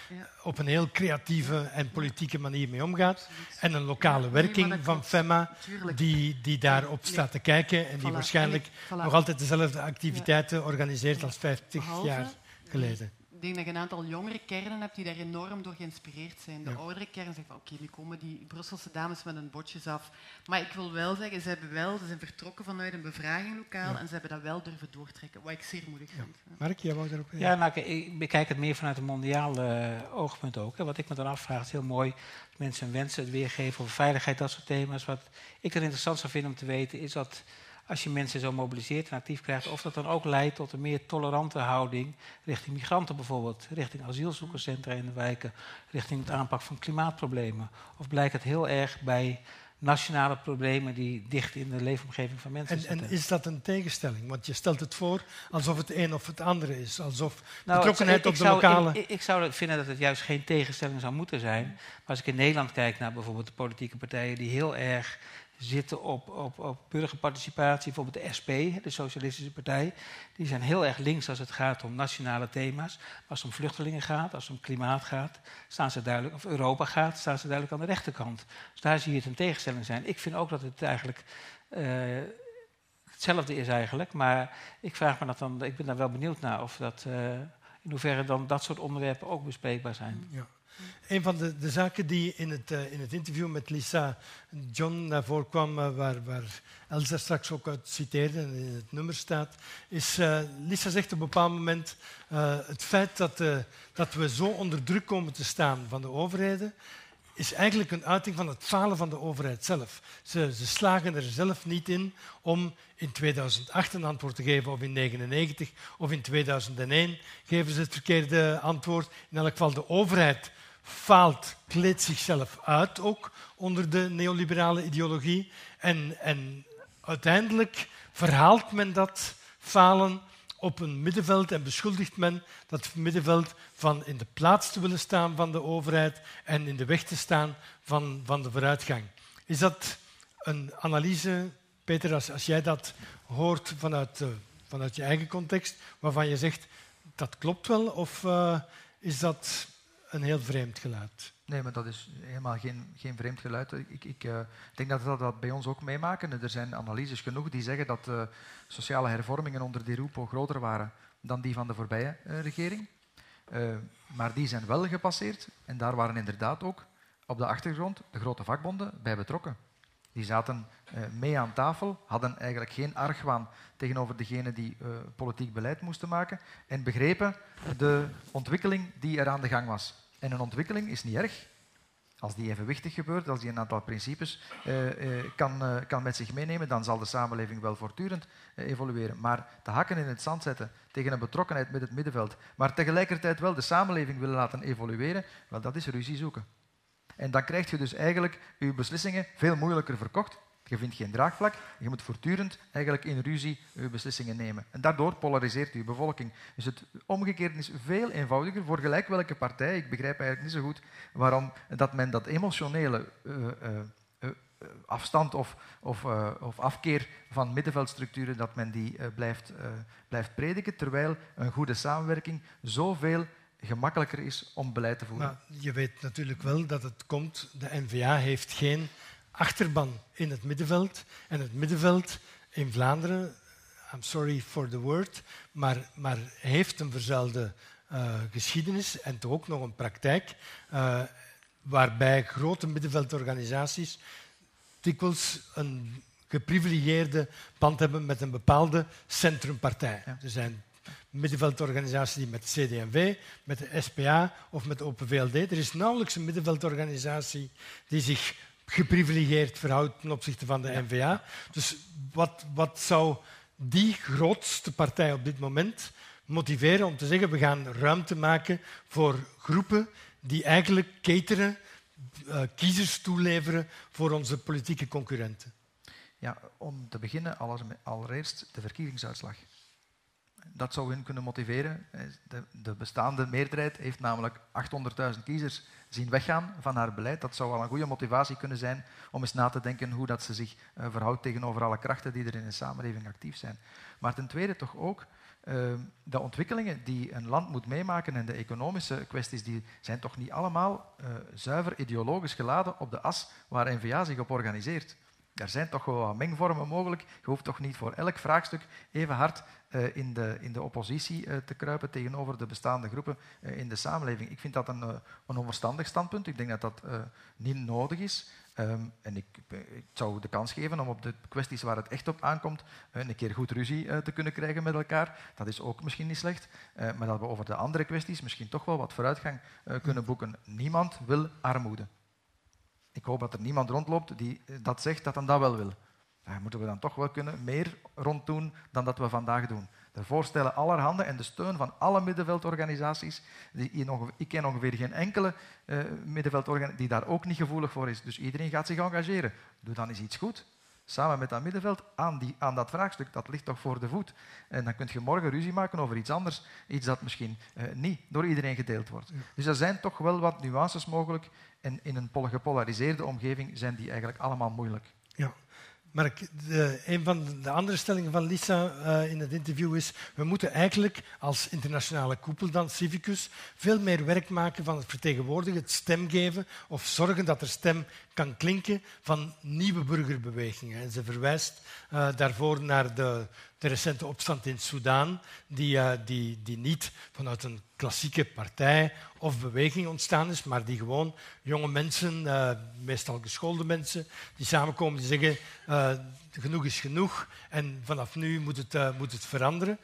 op een heel creatieve en politieke manier mee omgaat. En een lokale nee, werking van. FEMA Tuurlijk. die, die daarop staat te kijken en die Voilà. waarschijnlijk En ik- voilà. nog altijd dezelfde activiteiten organiseert als 50 Behalve- jaar geleden. Ik denk dat je een aantal jongere kernen hebt die daar enorm door geïnspireerd zijn. De Ja. oudere kernen zeggen van oké, nu komen die Brusselse dames met hun botjes af. Maar ik wil wel zeggen, ze, hebben wel, ze zijn vertrokken vanuit een bevraginglokaal Ja. en ze hebben dat wel durven doortrekken, wat ik zeer moedig vind. Mark, jij wou daarop Ja, nou, ik bekijk het meer vanuit een mondiaal eh, oogpunt ook. Hè. Wat ik me dan afvraag, is heel mooi dat mensen hun wensen het weergeven over veiligheid, dat soort thema's. Wat ik dan interessant zou vinden om te weten, is dat als je mensen zo mobiliseert en actief krijgt, of dat dan ook leidt tot een meer tolerante houding richting migranten bijvoorbeeld, richting asielzoekerscentra in de wijken, richting het aanpak van klimaatproblemen. Of blijkt het heel erg bij nationale problemen die dicht in de leefomgeving van mensen En, zitten? en is dat een tegenstelling? Want je stelt het voor alsof het een of het andere is. Alsof Nou, betrokkenheid op de zou- lokale... Ik, ik zou vinden dat het juist geen tegenstelling zou moeten zijn. Maar als ik in Nederland kijk naar bijvoorbeeld de politieke partijen die heel erg zitten op, op, op burgerparticipatie, bijvoorbeeld de SP, de Socialistische Partij, die zijn heel erg links als het gaat om nationale thema's. Als het om vluchtelingen gaat, als het om klimaat gaat, staan ze duidelijk, of Europa gaat, staan ze duidelijk aan de rechterkant. Dus daar zie je het een tegenstelling zijn. Ik vind ook dat het eigenlijk eh, hetzelfde is eigenlijk, maar ik vraag me dat dan, ik ben daar wel benieuwd naar of dat. eh, in hoeverre dan dat soort onderwerpen ook bespreekbaar zijn. Ja. Een van de, de zaken die in het, eh, in het interview met Lisa John naar voren kwam, eh, waar, waar Elsa straks ook uit citeerde en in het nummer staat, is eh, Lisa zegt op een bepaald moment het feit dat, dat we zo onder druk komen te staan van de overheden, is eigenlijk een uiting van het falen van de overheid zelf. Ze, ze slagen er zelf niet in om in 2008 een antwoord te geven, of in 1999 of in 2001 geven ze het verkeerde antwoord. In elk geval, de overheid faalt, kleedt zichzelf uit ook onder de neoliberale ideologie. En, en uiteindelijk verhaalt men dat falen op een middenveld en beschuldigt men dat middenveld van in de plaats te willen staan van de overheid en in de weg te staan van, van de vooruitgang. Is dat een analyse, Peter, als, als jij dat hoort vanuit, eh, vanuit je eigen context, waarvan je zegt dat klopt wel, of eh, is dat een heel vreemd geluid? Nee, maar dat is helemaal geen, geen vreemd geluid. Ik, ik eh, denk dat we dat bij ons ook meemaken. Er zijn analyses genoeg die zeggen dat de sociale hervormingen onder Di Rupo groter waren dan die van de voorbije eh, regering. Eh, maar die zijn wel gepasseerd en daar waren inderdaad ook op de achtergrond de grote vakbonden bij betrokken. Die zaten eh, mee aan tafel, hadden eigenlijk geen argwaan tegenover degenen die eh, politiek beleid moesten maken en begrepen de ontwikkeling die er aan de gang was. En een ontwikkeling is niet erg. Als die evenwichtig gebeurt, als die een aantal principes eh, kan, kan met zich meenemen, dan zal de samenleving wel voortdurend evolueren. Maar te hakken in het zand zetten tegen een betrokkenheid met het middenveld, maar tegelijkertijd wel de samenleving willen laten evolueren, wel, dat is ruzie zoeken. En dan krijg je dus eigenlijk je beslissingen veel moeilijker verkocht. Je vindt geen draagvlak. Je moet voortdurend eigenlijk in ruzie je beslissingen nemen. En daardoor polariseert je bevolking. Dus het omgekeerde is veel eenvoudiger voor gelijk welke partij. Ik begrijp eigenlijk niet zo goed waarom dat men dat emotionele uh, uh, afstand of, of, of, afkeer van middenveldstructuren, dat men die blijft, blijft prediken, terwijl een goede samenwerking zoveel gemakkelijker is om beleid te voeren. Maar je weet natuurlijk wel dat het komt, de N-VA heeft geen achterban in het middenveld. En het middenveld in Vlaanderen, I'm sorry for the word, maar, maar heeft een verzuilde geschiedenis en toch ook nog een praktijk waarbij grote middenveldorganisaties dikwijls een geprivilegeerde band hebben met een bepaalde centrumpartij. Ja. Er zijn middenveldorganisaties die met CD&V, met de SPA of met de Open VLD. Er is nauwelijks een middenveldorganisatie die zich geprivilegeerd verhoudt ten opzichte van de NVA. Dus wat, wat zou die grootste partij op dit moment motiveren om te zeggen we gaan ruimte maken voor groepen die eigenlijk cateren uh, kiezers toeleveren voor onze politieke concurrenten? Ja, om te beginnen allereerst de verkiezingsuitslag. Dat zou hen kunnen motiveren. De, de bestaande meerderheid heeft namelijk 800.000 kiezers zien weggaan van haar beleid. Dat zou wel een goede motivatie kunnen zijn om eens na te denken hoe dat ze zich uh, verhoudt tegenover alle krachten die er in de samenleving actief zijn. Maar ten tweede toch ook Ehm, de ontwikkelingen die een land moet meemaken en de economische kwesties, die zijn toch niet allemaal uh, zuiver ideologisch geladen op de as waar N-VA zich op organiseert. Er zijn toch wel wat mengvormen mogelijk. Je hoeft toch niet voor elk vraagstuk even hard uh, in, de, in de oppositie uh, te kruipen tegenover de bestaande groepen in de samenleving. Ik vind dat een, een onverstandig standpunt. Ik denk dat dat niet nodig is. Um, en ik, ik, zou de kans geven om op de kwesties waar het echt op aankomt een keer goed ruzie te kunnen krijgen met elkaar. Dat is ook misschien niet slecht. Maar dat we over de andere kwesties misschien toch wel wat vooruitgang kunnen boeken. Niemand wil armoede. Ik hoop dat er niemand rondloopt die dat zegt dat hij dat wel wil. Daar moeten we dan toch wel kunnen meer rond doen dan dat we vandaag doen. De voorstellen allerhande en de steun van alle middenveldorganisaties. Die, ik ken ongeveer geen enkele uh, middenveldorganisatie die daar ook niet gevoelig voor is. Dus iedereen gaat zich engageren. Doe dan eens iets goed. Samen met dat middenveld aan, die, aan dat vraagstuk. Dat ligt toch voor de voet. En dan kun je morgen ruzie maken over iets anders. Iets dat misschien uh, niet door iedereen gedeeld wordt. Dus er zijn toch wel wat nuances mogelijk. En in een gepolariseerde omgeving zijn die eigenlijk allemaal moeilijk. Ja. Maar een van de andere stellingen van Lisa uh, in het interview is we moeten eigenlijk als internationale koepel dan, Civicus, veel meer werk maken van het vertegenwoordigen, het stem geven of zorgen dat er stem kan klinken van nieuwe burgerbewegingen. En ze verwijst uh, daarvoor naar de, de, recente opstand in Soudaan, die, uh, die, die niet vanuit een klassieke partij of beweging ontstaan is, maar die gewoon jonge mensen, uh, meestal geschoolde mensen, die samenkomen die zeggen genoeg is genoeg en vanaf nu moet het, moet het veranderen.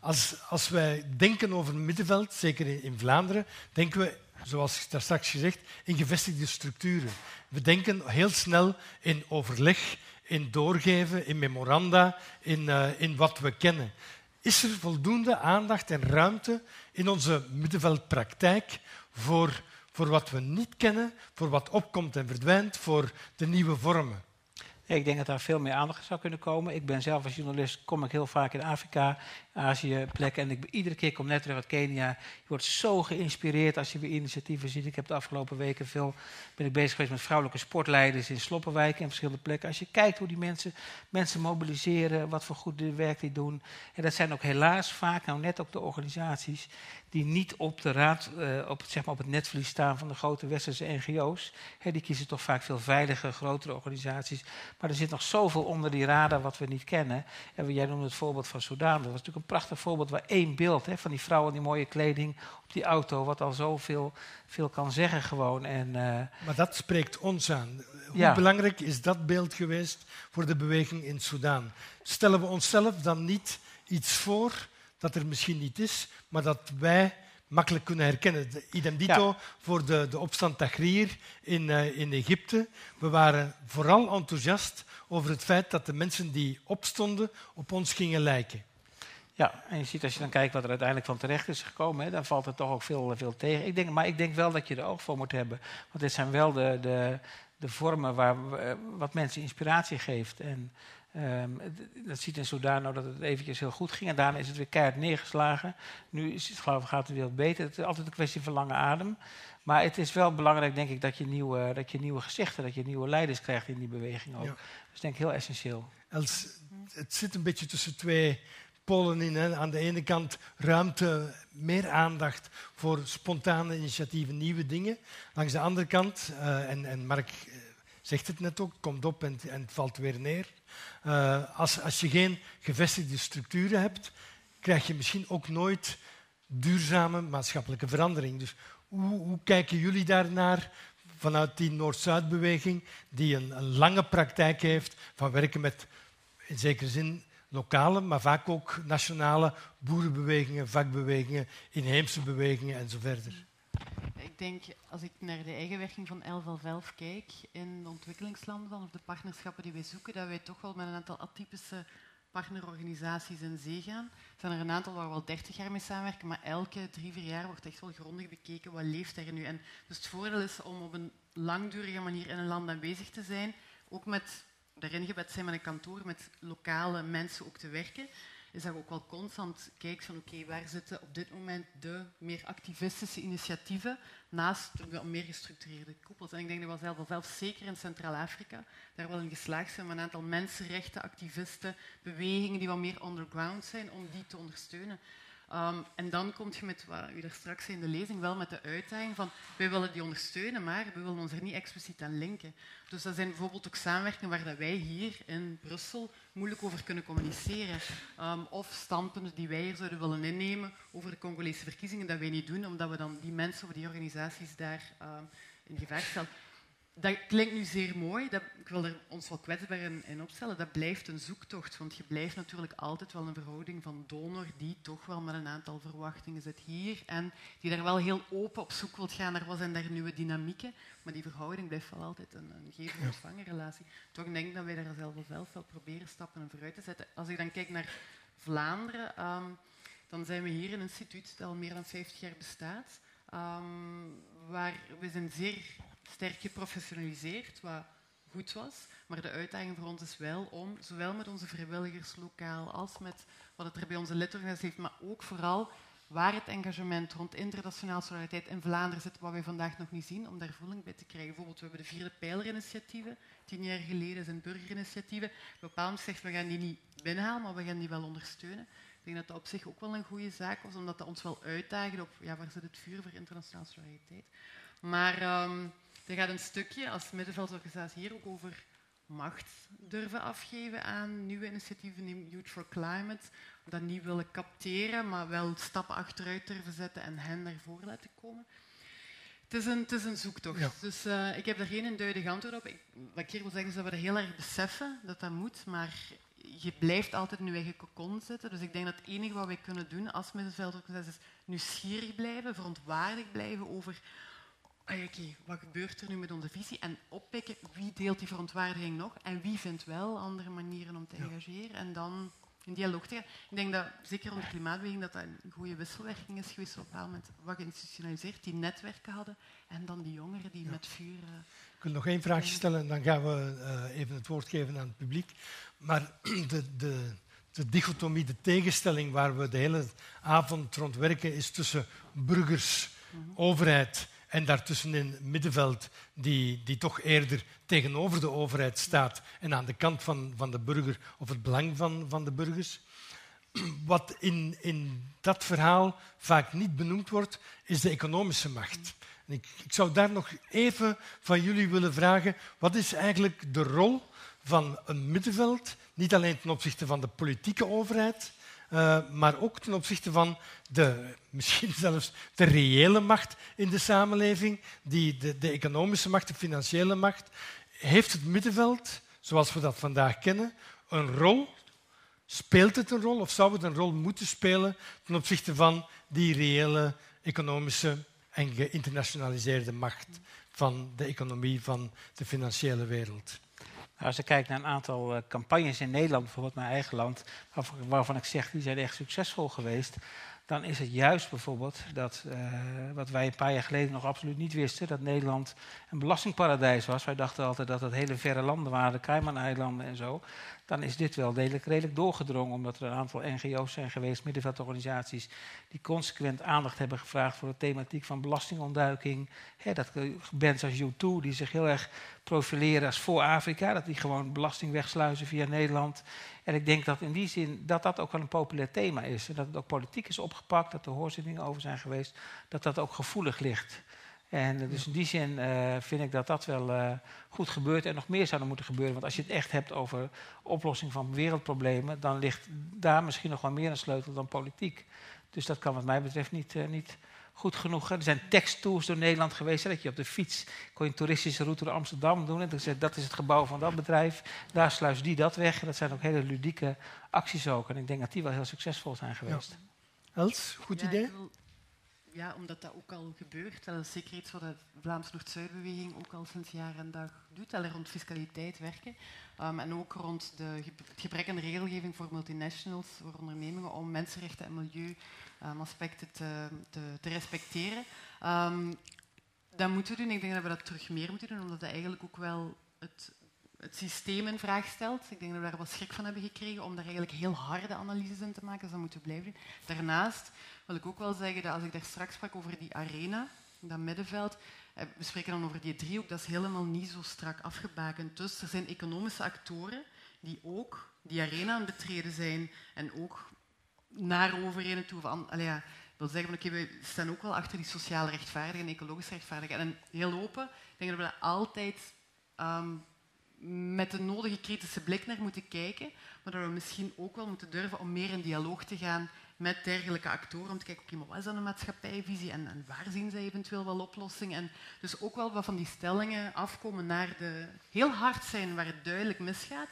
Als, als wij denken over het middenveld, zeker in, in Vlaanderen, denken we zoals daar straks gezegd, in gevestigde structuren. We denken heel snel in overleg, in doorgeven, in memoranda, in, uh, in wat we kennen. Is er voldoende aandacht en ruimte in onze middenveldpraktijk voor, voor wat we niet kennen, voor wat opkomt en verdwijnt, voor de nieuwe vormen? Ik denk dat daar veel meer aandacht zou kunnen komen. Ik ben zelf als journalist, kom ik heel vaak in Afrika, Azië plekken. En ik, iedere keer kom net terug uit Kenia. Je wordt zo geïnspireerd als je weer initiatieven ziet. Ik heb de afgelopen weken veel ben ik bezig geweest met vrouwelijke sportleiders in Sloppenwijk en verschillende plekken. Als je kijkt hoe die mensen mensen mobiliseren, wat voor goed werk die doen. En dat zijn ook helaas vaak nou net ook de organisaties die niet op, de raad, uh, op, zeg maar op het netvlies staan van de grote westerse NGO's. die kiezen toch vaak veel veiliger, grotere organisaties. Maar er zit nog zoveel onder die radar wat we niet kennen. En jij noemde het voorbeeld van Soudaan. Dat was natuurlijk een prachtig voorbeeld waar één beeld hè, van die vrouw in die mooie kleding op die auto, wat al zoveel veel kan zeggen gewoon. En, uh, maar dat spreekt ons aan. Hoe ja. belangrijk is dat beeld geweest voor de beweging in Soudaan? Stellen we onszelf dan niet iets voor dat er misschien niet is, maar dat wij makkelijk kunnen herkennen. Idem dito ja. voor de, de opstand Tahrir in, uh, in Egypte. We waren vooral enthousiast over het feit dat de mensen die opstonden op ons gingen lijken. Ja, en je ziet als je dan kijkt wat er uiteindelijk van terecht is gekomen, hè, dan valt er toch ook veel, veel tegen. Ik denk, maar ik denk wel dat je er oog voor moet hebben. Want dit zijn wel de, de, de vormen waar, wat mensen inspiratie geeft. En ehm, dat ziet in Soudaan dat het eventjes heel goed ging. En daarna is het weer keihard neergeslagen. Nu is het, geloof ik, gaat het weer beter. Het is altijd een kwestie van lange adem. Maar het is wel belangrijk, denk ik, dat je nieuwe, dat je nieuwe gezichten, dat je nieuwe leiders krijgt in die beweging ook. Dat is denk ik heel essentieel. Els, het zit een beetje tussen twee polen in. Hè. Aan de ene kant ruimte, meer aandacht voor spontane initiatieven, nieuwe dingen. Langs de andere kant, uh, en, en Mark eh, zegt het net ook, komt op en, en het valt weer neer. Uh, als, als je geen gevestigde structuren hebt, krijg je misschien ook nooit duurzame maatschappelijke verandering. Dus hoe, hoe kijken jullie daarnaar vanuit die Noord-Zuid-beweging, die een, lange praktijk heeft van werken met, in zekere zin, lokale, maar vaak ook nationale boerenbewegingen, vakbewegingen, inheemse bewegingen en zo verder? Ik denk, als ik naar de eigen werking van 11 kijk in de ontwikkelingslanden of de partnerschappen die wij zoeken, dat wij toch wel met een aantal atypische partnerorganisaties in zee gaan. Er zijn er een aantal waar we al 30 jaar mee samenwerken, maar elke drie, vier jaar wordt echt wel grondig bekeken wat leeft er nu. En dus het voordeel is om op een langdurige manier in een land aanwezig te zijn, ook met daarin gebed zijn met een kantoor, met lokale mensen ook te werken is dat ook wel constant kijkt van oké, waar zitten op dit moment de meer activistische initiatieven naast de meer gestructureerde koepels. En ik denk dat we zelf, zelf zeker in Centraal-Afrika daar wel in geslaagd zijn om een aantal mensenrechten, activisten, bewegingen die wat meer underground zijn, om die te ondersteunen. Um, en dan kom je met, wat u daar straks in de lezing, wel met de uitdaging van wij willen die ondersteunen, maar we willen ons er niet expliciet aan linken. Dus dat zijn bijvoorbeeld ook samenwerkingen waar dat wij hier in Brussel moeilijk over kunnen communiceren. Um, of standpunten die wij hier zouden willen innemen over de Congolese verkiezingen, dat wij niet doen, omdat we dan die mensen of die organisaties daar um, in gevaar stellen dat klinkt nu zeer mooi. Dat, ik wil er ons wel kwetsbaar in, in, opstellen. Dat blijft een zoektocht, want je blijft natuurlijk altijd wel een verhouding van donor die toch wel met een aantal verwachtingen zit hier en die daar wel heel open op zoek wilt gaan naar wat zijn daar nieuwe dynamieken. Maar die verhouding blijft wel altijd een, een geven relatie. Toch denk ik dat wij daar zelf wel wel proberen stappen en vooruit te zetten. Als ik dan kijk naar Vlaanderen, um, dan zijn we hier een instituut dat al meer dan 50 jaar bestaat. Um, waar we zijn zeer sterk geprofessionaliseerd, wat goed was. Maar de uitdaging voor ons is wel om, zowel met onze vrijwilligers lokaal als met wat het er bij onze lidorganisatie heeft, maar ook vooral waar het engagement rond internationale solidariteit in Vlaanderen zit, wat wij vandaag nog niet zien, om daar voeling bij te krijgen. Bijvoorbeeld, we hebben de vierde pijlerinitiatieven, tien jaar geleden zijn burgerinitiatieven. Bepaald zegt, we gaan die niet binnenhalen, maar we gaan die wel ondersteunen. Ik denk dat dat op zich ook wel een goede zaak was, omdat dat ons wel uitdaagt op ja, waar zit het vuur voor internationale solidariteit. Maar um, er gaat een stukje als middenveldorganisatie hier ook over macht durven afgeven aan nieuwe initiatieven, Youth for Climate, dat niet willen capteren, maar wel stappen achteruit durven zetten en hen naar voren laten komen. Het is een, het is een zoektocht. Dus uh, ik heb daar geen eenduidig antwoord op. Ik, wat ik hier wil zeggen is dat we er heel erg beseffen dat dat moet, maar je blijft altijd in je eigen cocon zitten. Dus ik denk dat het enige wat wij kunnen doen als middenveldorganisatie is nieuwsgierig blijven, verontwaardigd blijven over Oké, wat gebeurt er nu met onze visie? En oppikken wie deelt die verontwaardiging nog en wie vindt wel andere manieren om te engageren. En dan in dialoog te gaan. Ik denk dat, zeker onder klimaatbeweging, dat dat een goede wisselwerking is geweest op een bepaald moment. Wat geïnstitutionaliseerd, die netwerken hadden. En dan die jongeren die met vuur... Uh, ik wil nog één vraagje stellen en dan gaan we uh, even het woord geven aan het publiek. Maar de, de, de dichotomie, de tegenstelling waar we de hele avond rond werken, is tussen burgers, mm -hmm. overheid en daartussenin middenveld die, die toch eerder tegenover de overheid staat en aan de kant van, van de burger of het belang van, van de burgers. Wat in, in dat verhaal vaak niet benoemd wordt, is de economische macht. En ik, ik zou daar nog even van jullie willen vragen, wat is eigenlijk de rol van een middenveld, niet alleen ten opzichte van de politieke overheid, uh, maar ook ten opzichte van de, misschien zelfs de reële macht in de samenleving, die, de, de economische macht, de financiële macht. Heeft het middenveld, zoals we dat vandaag kennen, een rol? Speelt het een rol of zou het een rol moeten spelen ten opzichte van die reële economische en geïnternationaliseerde macht van de economie van de financiële wereld? Als ik kijk naar een aantal uh, campagnes in Nederland, bijvoorbeeld mijn eigen land, waarvan, ik zeg die zijn echt succesvol geweest, dan is het juist bijvoorbeeld dat, uh, wat wij een paar jaar geleden nog absoluut niet wisten, dat Nederland een belastingparadijs was. Wij dachten altijd dat het hele verre landen waren, de Cayman-eilanden en zo. Dan is dit wel redelijk, redelijk doorgedrongen, omdat er een aantal NGO's zijn geweest, middenveldorganisaties, die consequent aandacht hebben gevraagd voor de thematiek van belastingontduiking. Dat bands als U2, die zich heel erg profileren als voor Afrika, dat die gewoon belasting wegsluizen via Nederland. En ik denk dat in die zin dat dat ook wel een populair thema is. En dat het ook politiek is opgepakt, dat er hoorzittingen over zijn geweest, dat dat ook gevoelig ligt. En dus in die zin uh, vind ik dat dat wel uh, goed gebeurt en nog meer zou er moeten gebeuren. Want als je het echt hebt over oplossing van wereldproblemen, dan ligt daar misschien nog wel meer een sleutel dan politiek. Dus dat kan wat mij betreft niet, uh, niet goed genoeg. Er zijn teksttours door Nederland geweest. Hè, dat je op de fiets kon je een toeristische route door Amsterdam doen. En dan zei, dat is het gebouw van dat bedrijf. Daar sluis die dat weg. En dat zijn ook hele ludieke acties ook. En ik denk dat die wel heel succesvol zijn geweest. Ja. Els, goed idee? ja, omdat dat ook al gebeurt. Dat is zeker iets wat de Vlaamse Noord-Zuidbeweging ook al sinds jaar en dag doet. Dat rond fiscaliteit werken. Um, en ook rond de, het gebrek aan regelgeving voor multinationals, voor ondernemingen, om mensenrechten en milieu um, aspecten te, te, te respecteren. Um, dat moeten we doen. Ik denk dat we dat terug meer moeten doen, omdat dat eigenlijk ook wel het, het systeem in vraag stelt. Ik denk dat we daar wat schrik van hebben gekregen om daar eigenlijk heel harde analyses in te maken. Dus dat moeten we blijven doen. Daarnaast wil ik ook wel zeggen dat als ik daar straks sprak over die arena, dat middenveld, eh, we spreken dan over die driehoek, dat is helemaal niet zo strak afgebakend. Dus er zijn economische actoren die ook die arena aan betreden zijn en ook naar overheden toe. Van, wil zeggen van oké, we staan ook wel achter die sociale rechtvaardigheid en ecologische rechtvaardigheid. En heel open, ik denk dat we daar altijd um, met de nodige kritische blik naar moeten kijken, maar dat we misschien ook wel moeten durven om meer in dialoog te gaan met dergelijke actoren, om te kijken, oké, okay, maar wat is dan een maatschappijvisie en, en, waar zien zij eventueel wel oplossingen? En dus ook wel wat van die stellingen afkomen naar de heel hard zijn waar het duidelijk misgaat,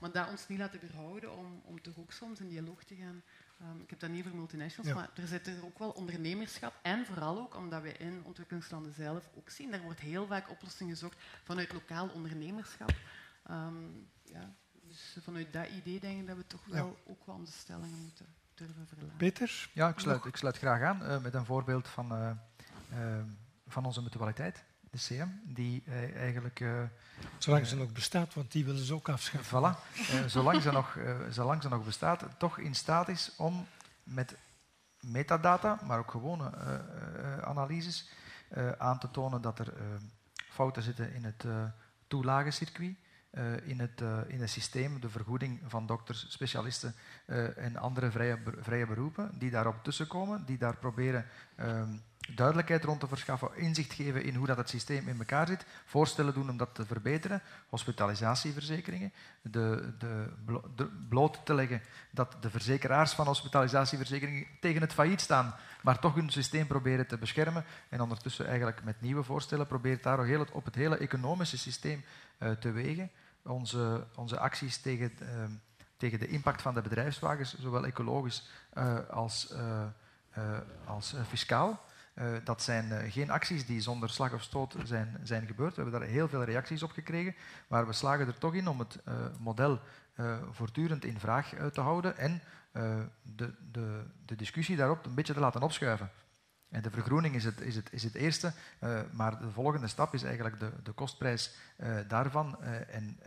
maar dat ons niet laten weerhouden om, om toch ook soms in dialoog te gaan Um, ik heb dat niet over multinationals, ja. maar er zit er ook wel ondernemerschap. En vooral ook omdat we in ontwikkelingslanden zelf ook zien, er wordt heel vaak oplossingen gezocht vanuit lokaal ondernemerschap. Um, ja, dus vanuit dat idee denk ik dat we toch wel ja. ook wel onze stellingen moeten durven verlaten. Peter? Ja, ik sluit, ik sluit graag aan uh, met een voorbeeld van, uh, uh, van onze mutualiteit de CM, die eh, eigenlijk... Uh, zolang uh, ze nog bestaat, want die willen ze ook afschaffen. Voilà. zolang, ze nog, zolang ze nog bestaat, toch in staat is om met metadata, maar ook gewone analyses, aan te tonen dat er fouten zitten in het toelagencircuit, in, het, in het systeem, de vergoeding van dokters, specialisten en andere vrije, vrije beroepen, die daarop tussenkomen, die daar proberen ehm, duidelijkheid rond te verschaffen, inzicht geven in hoe dat het systeem in elkaar zit, voorstellen doen om dat te verbeteren, hospitalisatieverzekeringen, de, de, bloot te leggen dat de verzekeraars van hospitalisatieverzekeringen tegen het failliet staan, maar toch hun systeem proberen te beschermen en ondertussen eigenlijk met nieuwe voorstellen probeert daar ook op het hele economische systeem te wegen. Onze, onze acties tegen, uh, tegen de impact van de bedrijfswagens, zowel ecologisch uh, als, als fiscaal. Dat zijn geen acties die zonder slag of stoot zijn, zijn gebeurd. We hebben daar heel veel reacties op gekregen, maar we slagen er toch in om het model voortdurend in vraag te houden en de, de, de, discussie daarop een beetje te laten opschuiven. En de vergroening is het, is het, is het eerste, maar de volgende stap is eigenlijk de, de kostprijs daarvan. en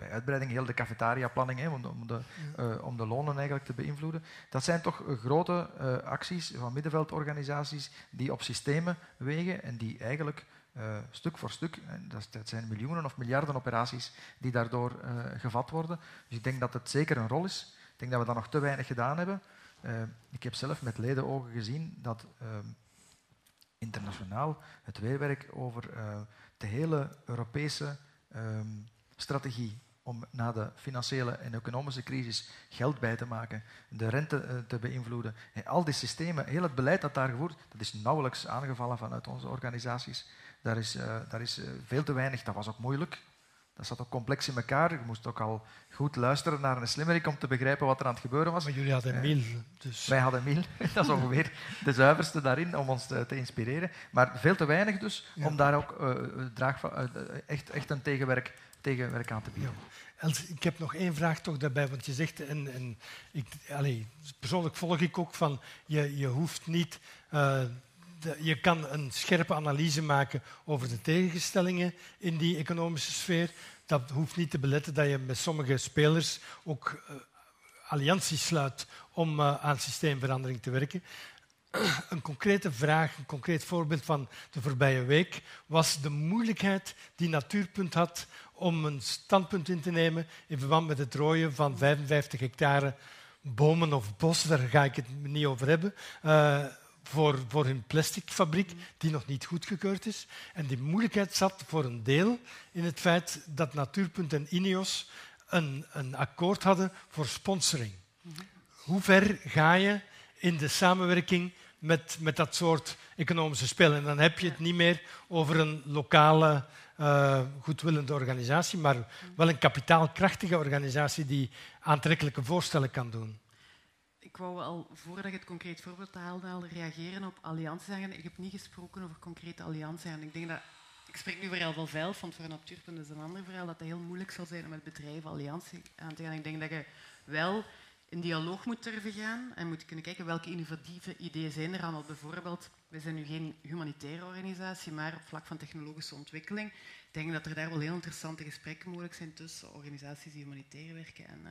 bij uitbreiding heel de cafetaria-planning om, om, de, uh, om de lonen eigenlijk te beïnvloeden. Dat zijn toch grote uh, acties van middenveldorganisaties die op systemen wegen en die eigenlijk uh, stuk voor stuk, en dat, dat, zijn miljoenen of miljarden operaties die daardoor gevat worden. Dus ik denk dat het zeker een rol is. Ik denk dat we dat nog te weinig gedaan hebben. Ik heb zelf met ledenogen gezien dat internationaal het weerwerk over de hele Europese um, strategie om na de financiële en economische crisis geld bij te maken, de rente uh, te beïnvloeden. En al die systemen, heel het beleid dat daar gevoerd, dat is nauwelijks aangevallen vanuit onze organisaties. Daar is, daar is veel te weinig, dat was ook moeilijk. Dat zat ook complex in elkaar. Je moest ook al goed luisteren naar een slimmerik om te begrijpen wat er aan het gebeuren was. Maar jullie hadden Miel. Dus. Wij hadden Miel. dat is ongeveer de zuiverste daarin om ons te, te inspireren. Maar veel te weinig dus ja. om daar ook draag, echt, echt een tegenwerk tegenwerk aan te bieden. Els, ik heb nog één vraag toch daarbij, want je zegt, en, en ik, allez, persoonlijk volg ik ook van, je, je hoeft niet, uh, je kan een scherpe analyse maken over de tegenstellingen in die economische sfeer. Dat hoeft niet te beletten dat je met sommige spelers ook uh, allianties sluit om uh, aan systeemverandering te werken. Een concrete vraag, een concreet voorbeeld van de voorbije week was de moeilijkheid die Natuurpunt had om een standpunt in te nemen in verband met het rooien van 55 hectare bomen of bos, daar ga ik het niet over hebben, uh, voor, voor hun plasticfabriek, die nog niet goedgekeurd is. En die moeilijkheid zat voor een deel in het feit dat Natuurpunt en Ineos een, een akkoord hadden voor sponsoring. Hoe ver ga je in de samenwerking met, met dat soort economische spelen? En dan heb je het niet meer over een lokale uh, goedwillende organisatie, maar wel een kapitaalkrachtige organisatie die aantrekkelijke voorstellen kan doen. Ik wou al, voordat ik het concreet voorbeeld haalde, al reageren op allianties. Ik heb niet gesproken over concrete allianties. Ik denk dat ik spreek nu voor heel veel want voor een natuurpunt is een ander verhaal, dat het heel moeilijk zal zijn om met bedrijven alliantie aan te gaan. Ik denk dat je wel in dialoog moet durven gaan en moet kunnen kijken welke innovatieve ideeën zijn er aan. Bijvoorbeeld, we zijn nu geen humanitaire organisatie, maar op vlak van technologische ontwikkeling. Ik denk dat er daar wel heel interessante gesprekken mogelijk zijn tussen organisaties die humanitair werken en, uh,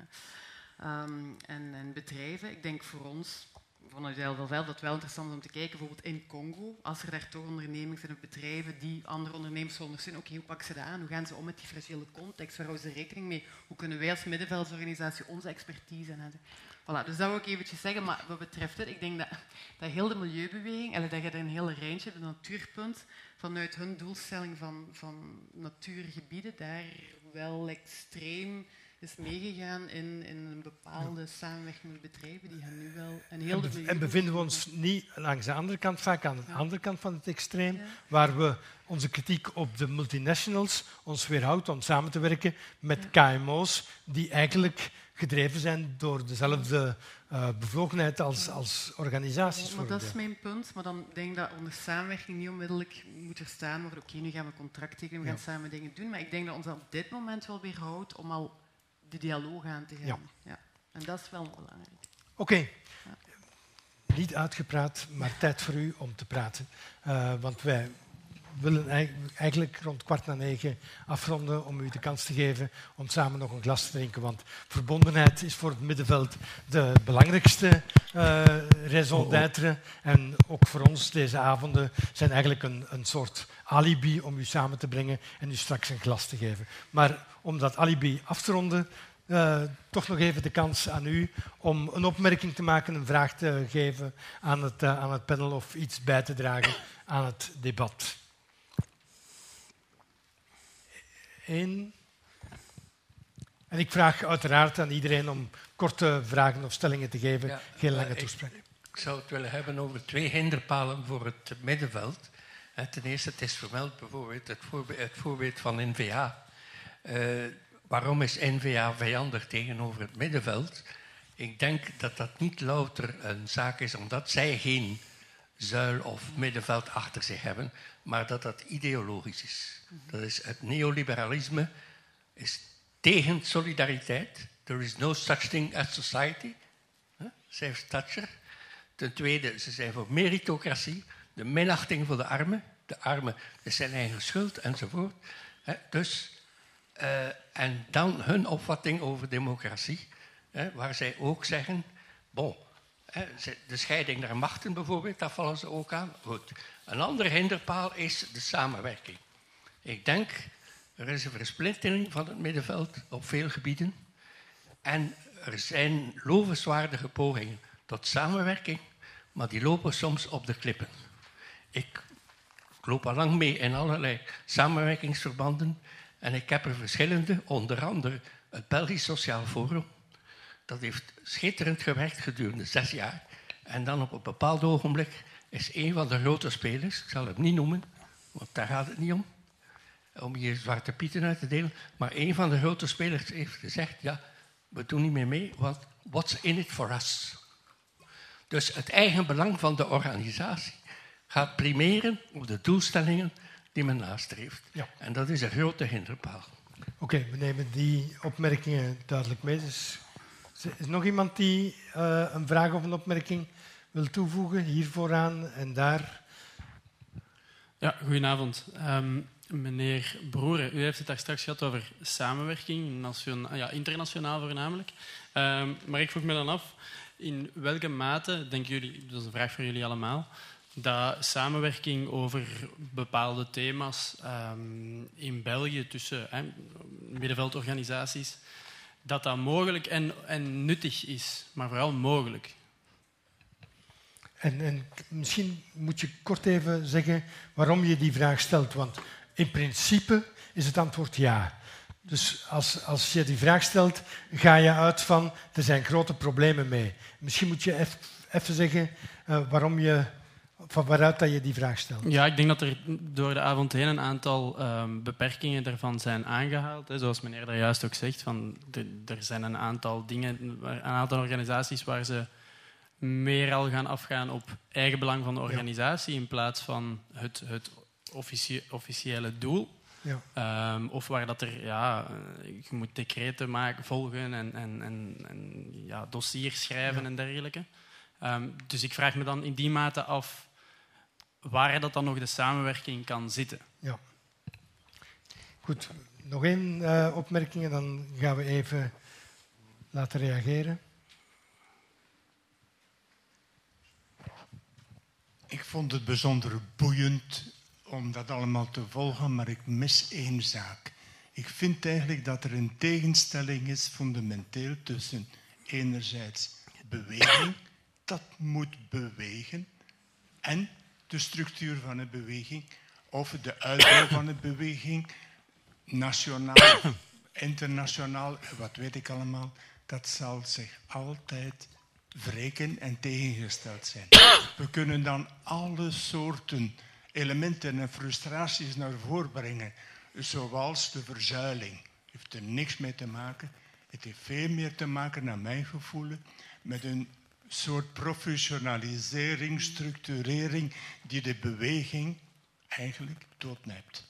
um, en, en bedrijven. Ik denk voor ons vanuit veel veld dat wel interessant is om te kijken, bijvoorbeeld in Congo, als er daar toch ondernemingen zijn of bedrijven die andere ondernemers willen ondersteunen, oké, hoe pakken ze dat aan? Hoe gaan ze om met die financiële context? Waar houden ze rekening mee? Hoe kunnen wij als middenveldsorganisatie onze expertise en Voilà, dus dat wil ik eventjes zeggen. Maar wat betreft het, ik denk dat, dat heel de milieubeweging, en dat je er een hele range hebt, natuurpunt, vanuit hun doelstelling van, van natuurgebieden, daar wel extreem is meegegaan in, in een bepaalde samenwerking met bedrijven. Die gaan nu wel een heel en, en bevinden we ons niet langs de andere kant, vaak aan de andere kant van het extreem, waar we onze kritiek op de multinationals ons weerhoudt om samen te werken met KMO's die eigenlijk gedreven zijn door dezelfde uh, bevlogenheid als, als organisaties. maar dat is mijn punt. Maar dan denk ik dat onder samenwerking niet onmiddellijk moet er staan oké, nu gaan we contract tekenen, we gaan samen dingen doen. Maar ik denk dat ons op dit moment wel weerhoudt om al de dialoog aan te gaan. Ja. ja. En dat is wel belangrijk. Oké. Okay. Ja. Niet uitgepraat, maar tijd voor u om te praten. Uh, want wij willen eigenlijk rond kwart na negen afronden om u de kans te geven om samen nog een glas te drinken. Want verbondenheid is voor het middenveld de belangrijkste uh, raison d'être. En ook voor ons deze avonden zijn eigenlijk een, een soort alibi om u samen te brengen en u straks een glas te geven. Maar om dat alibi af te ronden, uh, toch nog even de kans aan u om een opmerking te maken, een vraag te geven aan het, uh, aan het panel of iets bij te dragen aan het debat. Eén. En ik vraag uiteraard aan iedereen om korte vragen of stellingen te geven, ja, geen lange toespraak. Ik, ik zou het willen hebben over twee hinderpalen voor het middenveld. Ten eerste, het is vermeld bijvoorbeeld het voorbeeld, het voorbeeld van NVA. Uh, waarom is NVA vijandig tegenover het middenveld? Ik denk dat dat niet louter een zaak is omdat zij geen zuil of middenveld achter zich hebben, maar dat dat ideologisch is. Dat is het neoliberalisme is tegen solidariteit. There is no such thing as society, zei Thatcher. Ten tweede, ze zijn voor meritocratie de minachting voor de armen. De armen, is zijn eigen schuld enzovoort. Dus, uh, en dan hun opvatting over democratie, waar zij ook zeggen, bon, de scheiding naar machten bijvoorbeeld, daar vallen ze ook aan. Goed. Een andere hinderpaal is de samenwerking. Ik denk, er is een versplintering van het middenveld op veel gebieden. En er zijn lovenswaardige pogingen tot samenwerking, maar die lopen soms op de klippen. Ik loop al lang mee in allerlei samenwerkingsverbanden en ik heb er verschillende, onder andere het Belgisch Sociaal Forum. Dat heeft schitterend gewerkt gedurende zes jaar. En dan op een bepaald ogenblik is een van de grote spelers, ik zal het niet noemen, want daar gaat het niet om, om hier zwarte pieten uit te delen, maar een van de grote spelers heeft gezegd, ja, we doen niet meer mee, want what's in it for us? Dus het eigen belang van de organisatie gaat primeren op de doelstellingen die men nastreeft. Ja. En dat is een grote hinderpaal. Oké, we nemen die opmerkingen duidelijk mee. Dus, is nog iemand die uh, een vraag of een opmerking wil toevoegen? Hier vooraan en daar. Ja, goedenavond. Um, meneer Broeren, u heeft het daar straks gehad over samenwerking, ja, internationaal voornamelijk. Um, maar ik vroeg me dan af, in welke mate denken jullie, dat is een vraag voor jullie allemaal, dat samenwerking over bepaalde thema's um, in België tussen hè, middenveldorganisaties, dat dat mogelijk en, en nuttig is, maar vooral mogelijk. En, en, misschien moet je kort even zeggen waarom je die vraag stelt. Want in principe is het antwoord ja. Dus als, als je die vraag stelt, ga je uit van er zijn grote problemen mee. Misschien moet je even zeggen uh, waarom je, van waaruit dat je die vraag stelt. Ja, ik denk dat er door de avond heen een aantal um, beperkingen daarvan zijn aangehaald. Hè. Zoals meneer daar juist ook zegt, van de, er zijn een aantal dingen, een aantal organisaties waar ze meer al gaan afgaan op eigen belang van de organisatie ja. in plaats van het, het officie officiële doel. Ja. Um, of waar dat er, ja, je moet decreten maken, volgen en, en, en, en ja, dossiers schrijven ja. en dergelijke. Um, dus ik vraag me dan in die mate af waar dat dan nog de samenwerking kan zitten. Ja. Goed, nog één uh, opmerking en dan gaan we even laten reageren. Ik vond het bijzonder boeiend om dat allemaal te volgen, maar ik mis één zaak. Ik vind eigenlijk dat er een tegenstelling is fundamenteel tussen enerzijds beweging, dat moet bewegen, en de structuur van een beweging, of de uitbouw van een beweging, nationaal, internationaal, wat weet ik allemaal, dat zal zich altijd wreken en tegengesteld zijn. We kunnen dan alle soorten elementen en frustraties naar voren brengen, zoals de verzuiling. Heeft er niks mee te maken. Het heeft veel meer te maken, naar mijn gevoel, met een soort professionalisering, structurering die de beweging eigenlijk doodnijpt.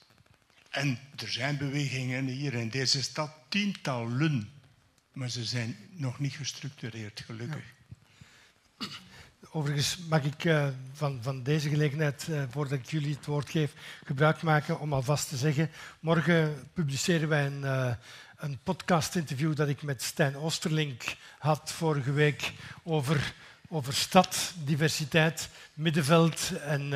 En er zijn bewegingen hier in deze stad, tientallen, maar ze zijn nog niet gestructureerd, gelukkig. Overigens mag ik uh, van, van, deze gelegenheid, uh, voordat ik jullie het woord geef, gebruik maken om alvast te zeggen, morgen publiceren wij een, uh, een podcast-interview dat ik met Stijn Oosterlink had vorige week over, over stad, diversiteit, middenveld en,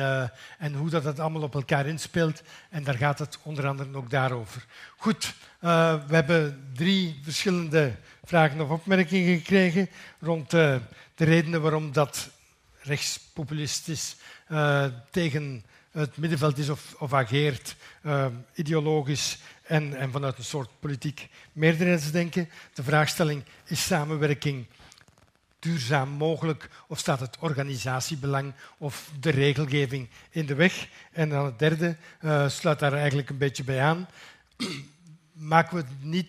en hoe dat, dat allemaal op elkaar inspeelt. En daar gaat het onder andere ook daarover. Goed, we hebben drie verschillende vragen of opmerkingen gekregen rond de redenen waarom dat rechtspopulistisch tegen het middenveld is of, of ageert, ideologisch en, en, vanuit een soort politiek meerderheidsdenken. De vraagstelling is samenwerking duurzaam mogelijk of staat het organisatiebelang of de regelgeving in de weg? En dan het derde uh, sluit daar eigenlijk een beetje bij aan. Maken we niet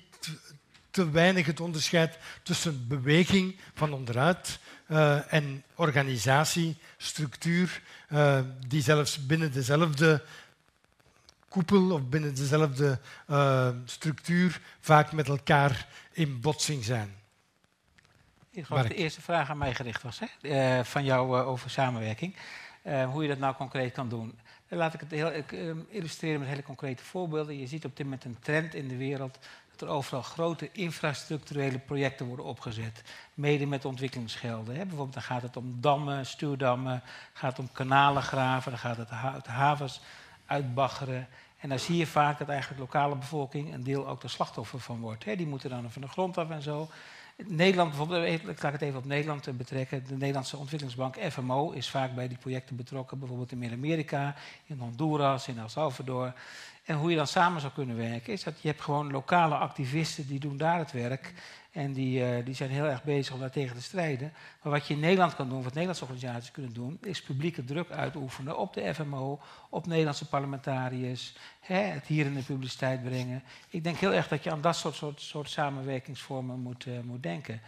te weinig het onderscheid tussen beweging van onderuit uh, en organisatie, structuur, uh, die zelfs binnen dezelfde koepel of binnen dezelfde uh, structuur vaak met elkaar in botsing zijn. Ik geloof de eerste vraag aan mij gericht was, hè? van jou over samenwerking. hoe je dat nou concreet kan doen. Laat ik het heel, ik, illustreren met hele concrete voorbeelden. Je ziet op dit moment een trend in de wereld dat er overal grote infrastructurele projecten worden opgezet. Mede met ontwikkelingsgelden. Hè. Bijvoorbeeld dan gaat het om dammen, stuurdammen, gaat het om kanalen graven, dan gaat het de havens uitbaggeren. En dan zie je vaak dat eigenlijk lokale bevolking een deel ook de slachtoffer van wordt. Hè. Die moeten dan van de grond af en zo. Nederland bijvoorbeeld, ik laat het even op Nederland betrekken. De Nederlandse ontwikkelingsbank FMO is vaak bij die projecten betrokken, bijvoorbeeld in Midden-Amerika, in Honduras, in El Salvador. En hoe je dan samen zou kunnen werken, is dat je hebt gewoon lokale activisten die doen daar het werk. En die, uh, die zijn heel erg bezig om daar tegen te strijden. Maar wat je in Nederland kan doen, wat Nederlandse organisaties kunnen doen, is publieke druk uitoefenen op de FMO, op Nederlandse parlementariërs, hè, het hier in de publiciteit brengen. Ik denk heel erg dat je aan dat soort, soort, soort samenwerkingsvormen moet, uh, moet denken.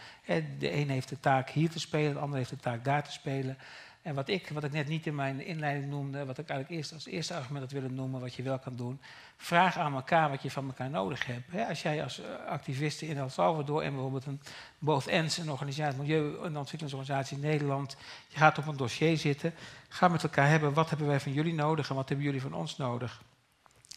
De een heeft de taak hier te spelen, de ander heeft de taak daar te spelen. En wat ik, wat ik net niet in mijn inleiding noemde, wat ik eigenlijk eerst als eerste argument had willen noemen, wat je wel kan doen, vraag aan elkaar wat je van elkaar nodig hebt. als jij als uh, activist in El Salvador en bijvoorbeeld een Both Ends, een organisatie, milieu- en ontwikkelingsorganisatie in Nederland, je gaat op een dossier zitten, ga met elkaar hebben, wat hebben wij van jullie nodig en wat hebben jullie van ons nodig.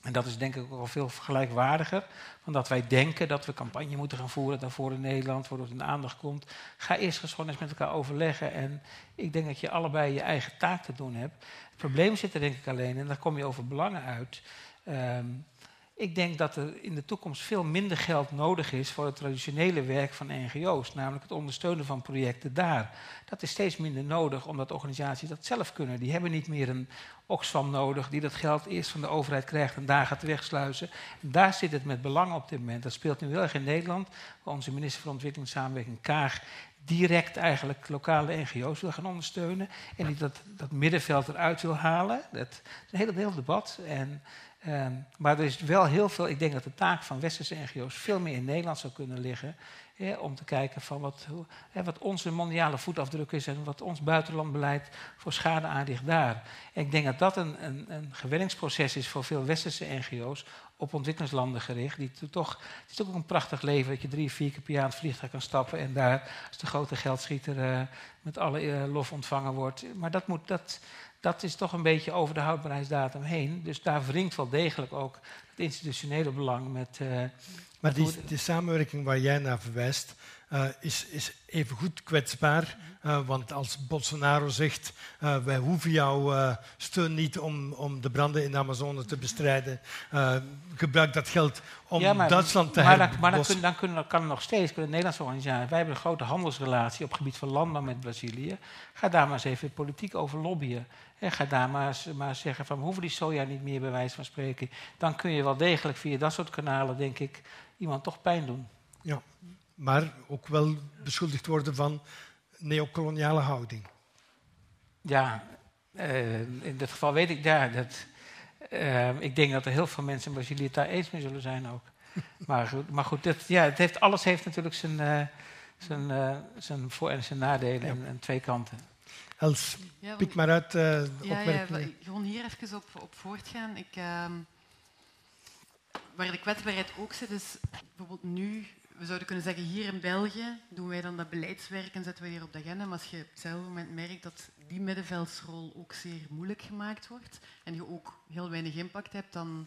En dat is denk ik ook wel veel gelijkwaardiger. Want dat wij denken dat we campagne moeten gaan voeren daarvoor in Nederland, voordat het in aandacht komt. Ga eerst gewoon eens met elkaar overleggen. En ik denk dat je allebei je eigen taak te doen hebt. Het probleem zit er denk ik alleen, en daar kom je over belangen uit. Um, ik denk dat er in de toekomst veel minder geld nodig is voor het traditionele werk van NGO's, namelijk het ondersteunen van projecten daar. Dat is steeds minder nodig omdat organisaties dat zelf kunnen. Die hebben niet meer een Oxfam nodig die dat geld eerst van de overheid krijgt en daar gaat wegsluizen. En daar zit het met belang op dit moment. Dat speelt nu heel erg in Nederland, waar onze minister van Ontwikkelingssamenwerking Kaag direct eigenlijk lokale NGO's wil gaan ondersteunen en die dat, dat middenveld eruit wil halen. Dat is een heel, heel debat. En Um, maar er is wel heel veel, ik denk dat de taak van westerse NGO's veel meer in Nederland zou kunnen liggen. om te kijken van wat, wat onze mondiale voetafdruk is en wat ons buitenlandbeleid voor schade aanricht daar. En ik denk dat dat een, een, een gewenningsproces is voor veel westerse NGO's op ontwikkelingslanden gericht. Die toch, het is ook een prachtig leven dat je drie, vier keer per jaar aan het vliegtuig kan stappen en daar als de grote geldschieter uh, met alle uh, lof ontvangen wordt. Maar dat moet, dat, dat is toch een beetje over de houdbaarheidsdatum heen. Dus daar wringt wel degelijk ook het institutionele belang met. Uh, maar die, die, samenwerking waar jij naar verwijst, uh, is, is evengoed kwetsbaar. Uh, want als Bolsonaro zegt, uh, wij hoeven jouw steun niet om, om de branden in de Amazone te bestrijden, gebruik dat geld om ja, maar, Duitsland te maar, dan, maar dan, kun, dan, kunnen, kan er nog steeds, kunnen Nederlandse organisaties, wij hebben een grote handelsrelatie op het gebied van landbouw met Brazilië, ga daar maar eens even politiek over lobbyen. En ga daar maar, maar zeggen van we hoeven die soja niet meer bij wijze van spreken. Dan kun je wel degelijk via dat soort kanalen, denk ik, iemand toch pijn doen. Ja, maar ook wel beschuldigd worden van neocoloniale houding. Ja, uh, in dit geval weet ik ja, dat. Uh, ik denk dat er heel veel mensen in Brazilië het daar eens mee zullen zijn ook. maar goed, maar goed dit, ja, het heeft, alles heeft natuurlijk zijn, uh, zijn, zijn voor- en zijn nadelen en, en twee kanten. Els, ja, pik maar uit uh, ja, ja, gewoon hier even op, op voortgaan. Ik, uh, waar de kwetsbaarheid ook zit, is bijvoorbeeld nu, we zouden kunnen zeggen, hier in België doen wij dan dat beleidswerk en zetten we hier op de agenda. Maar als je op hetzelfde moment merkt dat die middenveldsrol ook zeer moeilijk gemaakt wordt en je ook heel weinig impact hebt, dan,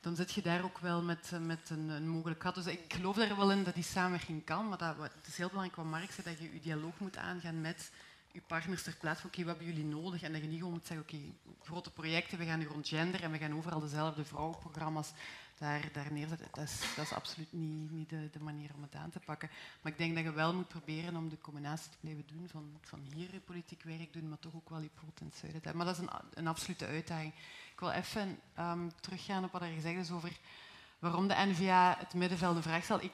dan zit je daar ook wel met, met een, een mogelijk gat. Dus ik geloof er wel in dat die samenwerking kan, maar dat, het is heel belangrijk wat Mark zei, dat je je dialoog moet aangaan met je partners ter plaatse oké, wat hebben jullie nodig? En dat je niet gewoon moet zeggen, oké, grote projecten, we gaan nu rond gender en we gaan overal dezelfde vrouwenprogramma's daar, daar neerzetten. Dat is, dat is absoluut niet, niet de, de, manier om het aan te pakken. Maar ik denk dat je wel moet proberen om de combinatie te blijven doen van, van hier politiek werk doen, maar toch ook wel te hebben. Maar dat is een, een absolute uitdaging. Ik wil even um, teruggaan op wat er gezegd is over waarom de NVA het middenveld de vraag stelt. Ik,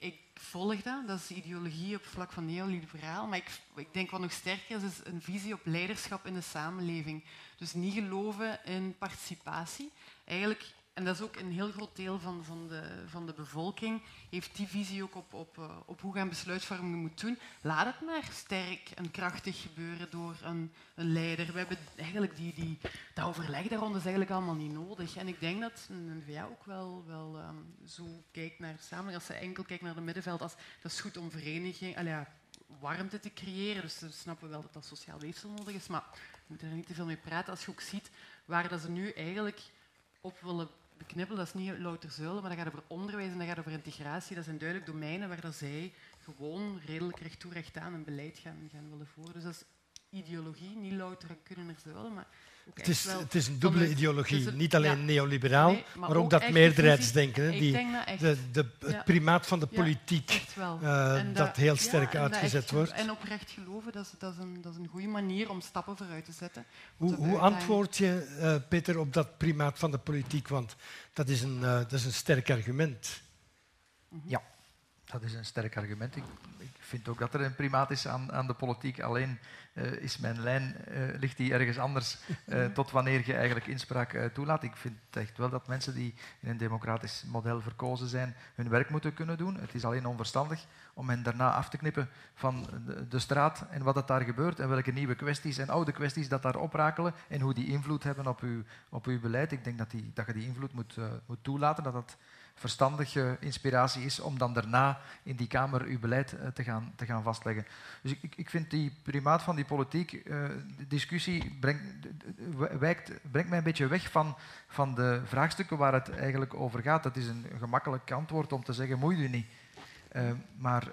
ik volg dat. Dat is ideologie op vlak van neoliberaal. Maar ik, ik denk wat nog sterker is, is een visie op leiderschap in de samenleving. Dus niet geloven in participatie. Eigenlijk en dat is ook een heel groot deel van, van, de, van de bevolking, heeft die visie ook op, op, eh, op hoe gaan besluitvorming moet doen. Laat het maar sterk en krachtig gebeuren door een, een leider. We hebben eigenlijk die, die, dat overleg daar rond is eigenlijk allemaal niet nodig. En ik denk dat een NVA ook wel, wel um, zo kijkt naar samenleving. Als ze enkel kijkt naar het middenveld, als, dat is goed om vereniging, warmte te creëren. Dus we snappen wel dat dat sociaal weefsel nodig is. Maar we moeten er niet te veel mee praten. Als je ook ziet waar dat ze nu eigenlijk op willen beknippelen, dat is niet louter zullen, maar dat gaat over onderwijs en dat gaat over integratie. Dat zijn duidelijk domeinen waar dat zij gewoon redelijk recht toe recht aan een beleid gaan, gaan willen voeren. Dus dat is ideologie, niet louter kunnen er zullen, maar het is, het is, een dubbele ideologie. Niet alleen neoliberaal, maar, ook, dat meerderheidsdenken. Die, de, de, het primaat van de politiek, uh, dat, dat, heel sterk uitgezet echt, wordt. En oprecht geloven, dat is, dat, is een, dat is een goede manier om stappen vooruit te zetten. Hoe, hoe antwoord je, uh, Peter, op dat primaat van de politiek? Want dat is een, uh, dat is een sterk argument. Ja. Dat is een sterk argument. Ik, ik, vind ook dat er een primaat is aan, aan de politiek. Alleen uh, is mijn lijn, uh, ligt die ergens anders uh, tot wanneer je eigenlijk inspraak toelaat. Ik vind echt wel dat mensen die in een democratisch model verkozen zijn, hun werk moeten kunnen doen. Het is alleen onverstandig om hen daarna af te knippen van de, de straat en wat er daar gebeurt en welke nieuwe kwesties en oude kwesties dat daar oprakelen en hoe die invloed hebben op uw, op uw beleid. Ik denk dat, die, dat je die invloed moet, moet toelaten, dat dat verstandige inspiratie is om dan daarna in die Kamer uw beleid uh, te, gaan, te gaan vastleggen. Dus ik, ik vind die primaat van die politiek, uh, discussie brengt, wijkt, brengt mij een beetje weg van, van de vraagstukken waar het eigenlijk over gaat. Het is een gemakkelijk antwoord om te zeggen, moeit u niet. Uh, maar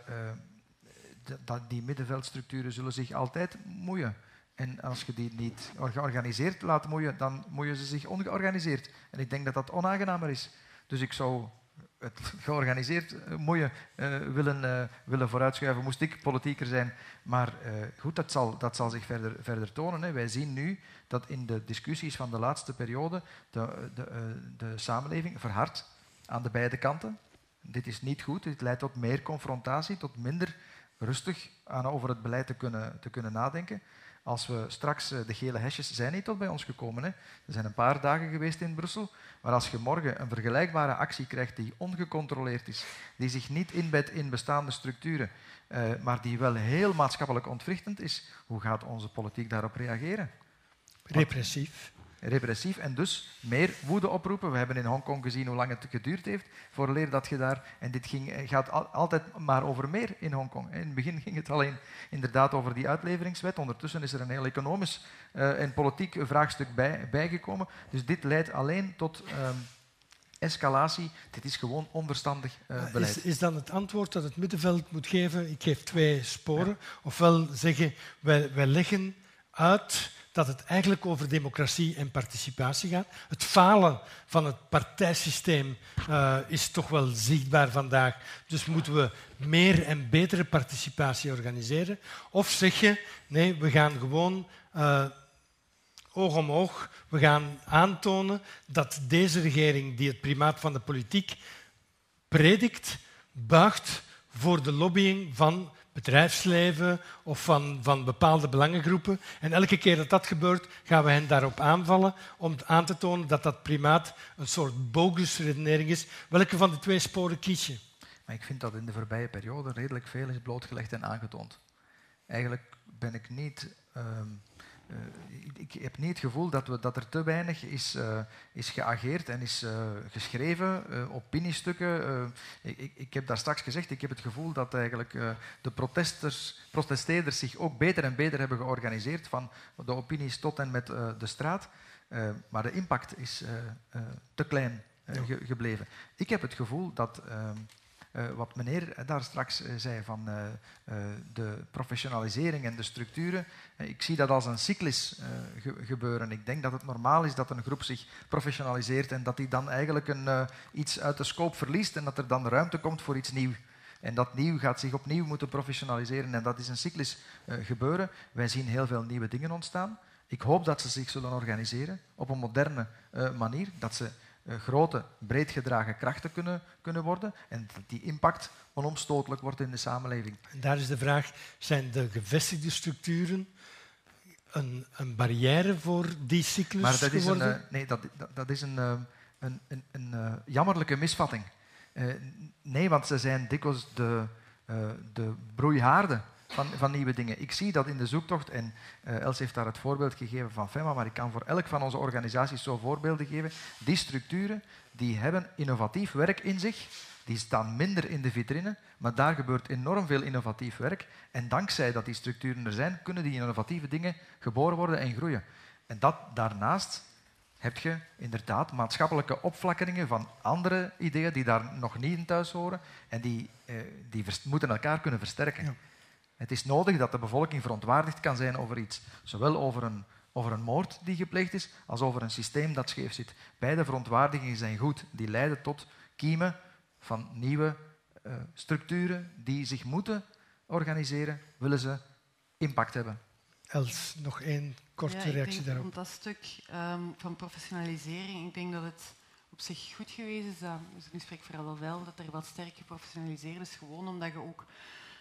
die middenveldstructuren zullen zich altijd moeien. En als je die niet georganiseerd laat moeien, dan moeien ze zich ongeorganiseerd. En ik denk dat dat onaangenamer is. Dus ik zou het georganiseerd eh, mooie uh, willen, uh, willen vooruitschuiven, moest ik politieker zijn. Maar goed, dat zal, dat zal zich verder, verder tonen. Hè. Wij zien nu dat in de discussies van de laatste periode de, de, de samenleving verhardt aan de beide kanten. Dit is niet goed, dit leidt tot meer confrontatie, tot minder rustig aan over het beleid te kunnen, te kunnen nadenken. Als we straks, de gele hesjes zijn niet tot bij ons gekomen. Hè. Er zijn een paar dagen geweest in Brussel. Maar als je morgen een vergelijkbare actie krijgt die ongecontroleerd is, die zich niet inbedt in bestaande structuren, uh, maar die wel heel maatschappelijk ontwrichtend is, hoe gaat onze politiek daarop reageren? Repressief. Repressief en dus meer woede oproepen. We hebben in Hongkong gezien hoe lang het geduurd heeft voor leer dat je daar. En dit ging, eh, gaat altijd maar over meer in Hongkong. In het begin ging het alleen inderdaad over die uitleveringswet. Ondertussen is er een heel economisch uh, en politiek vraagstuk bij, bijgekomen. Dus dit leidt alleen tot um, escalatie. Dit is gewoon onverstandig uh, beleid. Is, is, dan het antwoord dat het middenveld moet geven? Ik geef twee sporen. Ja. Ofwel zeggen, wij, wij leggen uit dat het eigenlijk over democratie en participatie gaat. Het falen van het partijsysteem uh, is toch wel zichtbaar vandaag. Dus moeten we meer en betere participatie organiseren. Of zeg je, nee, we gaan gewoon uh, oog om oog, we gaan aantonen dat deze regering, die het primaat van de politiek predikt, buigt voor de lobbying van bedrijfsleven of van, van bepaalde belangengroepen. En elke keer dat dat gebeurt, gaan we hen daarop aanvallen om aan te tonen dat dat primaat een soort bogus redenering is. Welke van de twee sporen kies je? Maar ik vind dat in de voorbije periode redelijk veel is blootgelegd en aangetoond. Eigenlijk ben ik niet uh, ik, ik, heb niet het gevoel dat, we, dat er te weinig is, uh, is geageerd en is uh, geschreven, opiniestukken. Ik, ik, heb daar straks gezegd, ik heb het gevoel dat eigenlijk de protesters, protesteerders zich ook beter en beter hebben georganiseerd, van de opinies tot en met de straat. maar de impact is te klein ge gebleven. Ik heb het gevoel dat ehm, uh, wat meneer daar straks uh, zei van uh, de professionalisering en de structuren. ik zie dat als een cyclus ge gebeuren. Ik denk dat het normaal is dat een groep zich professionaliseert en dat die dan eigenlijk een, iets uit de scope verliest en dat er dan ruimte komt voor iets nieuws. En dat nieuw gaat zich opnieuw moeten professionaliseren en dat is een cyclus gebeuren. Wij zien heel veel nieuwe dingen ontstaan. Ik hoop dat ze zich zullen organiseren op een moderne manier, dat ze grote, breed gedragen krachten kunnen, kunnen worden en dat die impact onomstotelijk wordt in de samenleving. En daar is de vraag, zijn de gevestigde structuren een, een barrière voor die cyclus maar dat geworden? Is een, uh, nee, dat, dat, dat, is een, uh, een, een, een jammerlijke misvatting. nee, want ze zijn dikwijls de, de broeihaarden van, van nieuwe dingen. Ik zie dat in de zoektocht, en uh, Els heeft daar het voorbeeld gegeven van FEMA, maar ik kan voor elk van onze organisaties zo voorbeelden geven. Die structuren die hebben innovatief werk in zich, die staan minder in de vitrine, maar daar gebeurt enorm veel innovatief werk. En dankzij dat die structuren er zijn, kunnen die innovatieve dingen geboren worden en groeien. En dat daarnaast heb je inderdaad maatschappelijke opflakkeringen van andere ideeën die daar nog niet in thuis horen en die, eh, die moeten elkaar kunnen versterken. Ja. Het is nodig dat de bevolking verontwaardigd kan zijn over iets, zowel over een, over een moord die gepleegd is, als over een systeem dat scheef zit. Beide verontwaardigingen zijn goed, die leiden tot kiemen van nieuwe uh, structuren die zich moeten organiseren, willen ze impact hebben. Els, nog één korte ja, reactie denk, daarop. Rond dat stuk um, van professionalisering, ik denk dat het op zich goed geweest is, dat, dus nu spreek ik vooral wel, dat er wat sterk geprofessionaliseerd is. Gewoon omdat je ook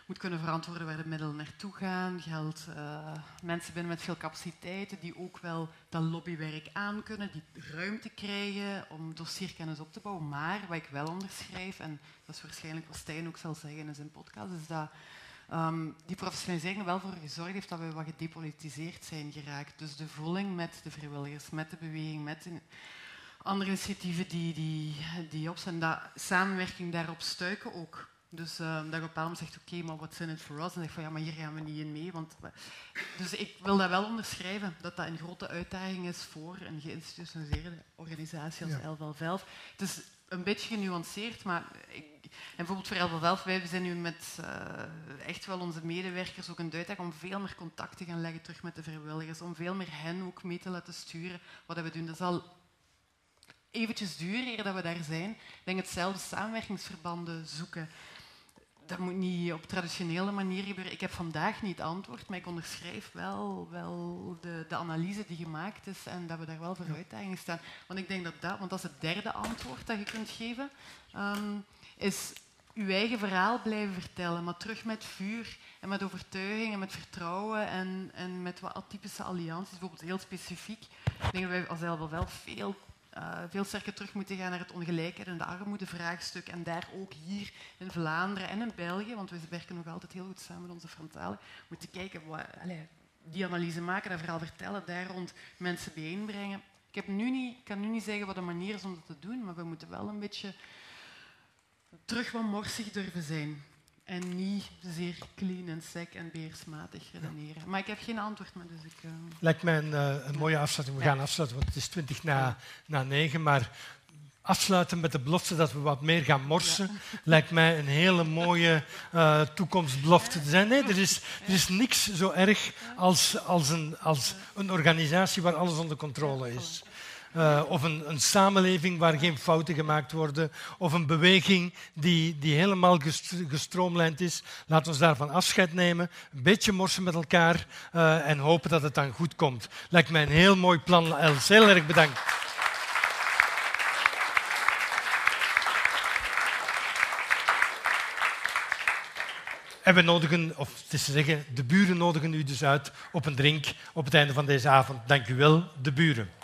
moet kunnen verantwoorden waar de middelen naartoe gaan. Geldt uh, mensen binnen met veel capaciteiten die ook wel dat lobbywerk aan kunnen, die ruimte krijgen om dossierkennis op te bouwen. Maar wat ik wel onderschrijf, en dat is waarschijnlijk wat Stijn ook zal zeggen in zijn podcast, is dat um, die professionalisering er wel voor gezorgd heeft dat we wat gedepolitiseerd zijn geraakt. Dus de voeling met de vrijwilligers, met de beweging, met de andere initiatieven die, die, die op zijn, dat samenwerking daarop stuiken ook. Dus uh, dat je op een zegt, oké, maar wat zijn het voor ons? En zeg van, ja, maar hier gaan we niet in mee. Want, dus ik wil dat wel onderschrijven, dat dat een grote uitdaging is voor een geïnstitutionaliseerde organisatie als ja. LVL Het is een beetje genuanceerd, maar ik, en bijvoorbeeld voor LVL wij zijn nu met uh, echt wel onze medewerkers ook een uitdaging om veel meer contact te gaan leggen terug met de vrijwilligers, om veel meer hen ook mee te laten sturen wat we doen. Dat zal eventjes duren eer dat we daar zijn. Ik denk hetzelfde samenwerkingsverbanden zoeken dat moet niet op traditionele manier gebeuren. Ik heb vandaag niet antwoord, maar ik onderschrijf wel, wel de, de, analyse die gemaakt is en dat we daar wel voor uitdagingen staan. Want ik denk dat dat, want dat is het derde antwoord dat je kunt geven, um, is uw eigen verhaal blijven vertellen, maar terug met vuur en met overtuiging en met vertrouwen en, en met wat atypische allianties, bijvoorbeeld heel specifiek. Ik denk dat wij als wel veel uh, veel sterker terug moeten gaan naar het ongelijkheid en de armoedevraagstuk. En daar ook hier in Vlaanderen en in België, want we werken nog altijd heel goed samen met onze frontalen, moeten kijken, wat, allez, die analyse maken, dat verhaal vertellen, daar rond mensen bijeenbrengen. Ik heb nu niet, kan nu niet zeggen wat de manier is om dat te doen, maar we moeten wel een beetje terug wat morsig durven zijn. En niet zeer clean en sec en beheersmatig redeneren. Maar ik heb geen antwoord, maar dus ik... Uh... Lijkt mij een, uh, een mooie afsluiting. We gaan afsluiten, want het is twintig na, na negen. Maar afsluiten met de belofte dat we wat meer gaan morsen, ja. lijkt mij een hele mooie uh, toekomstbelofte te zijn. Nee, er is, er is niks zo erg als, als, een, als een organisatie waar alles onder controle is. Uh, of een, een, samenleving waar geen fouten gemaakt worden, of een beweging die, die helemaal gestroomlijnd is. Laat ons daarvan afscheid nemen, een beetje morsen met elkaar uh, en hopen dat het dan goed komt. Lijkt mij een heel mooi plan, Els. Heel erg bedankt. En we nodigen, of het is te zeggen, de buren nodigen u dus uit op een drink op het einde van deze avond. Dank u wel, de buren.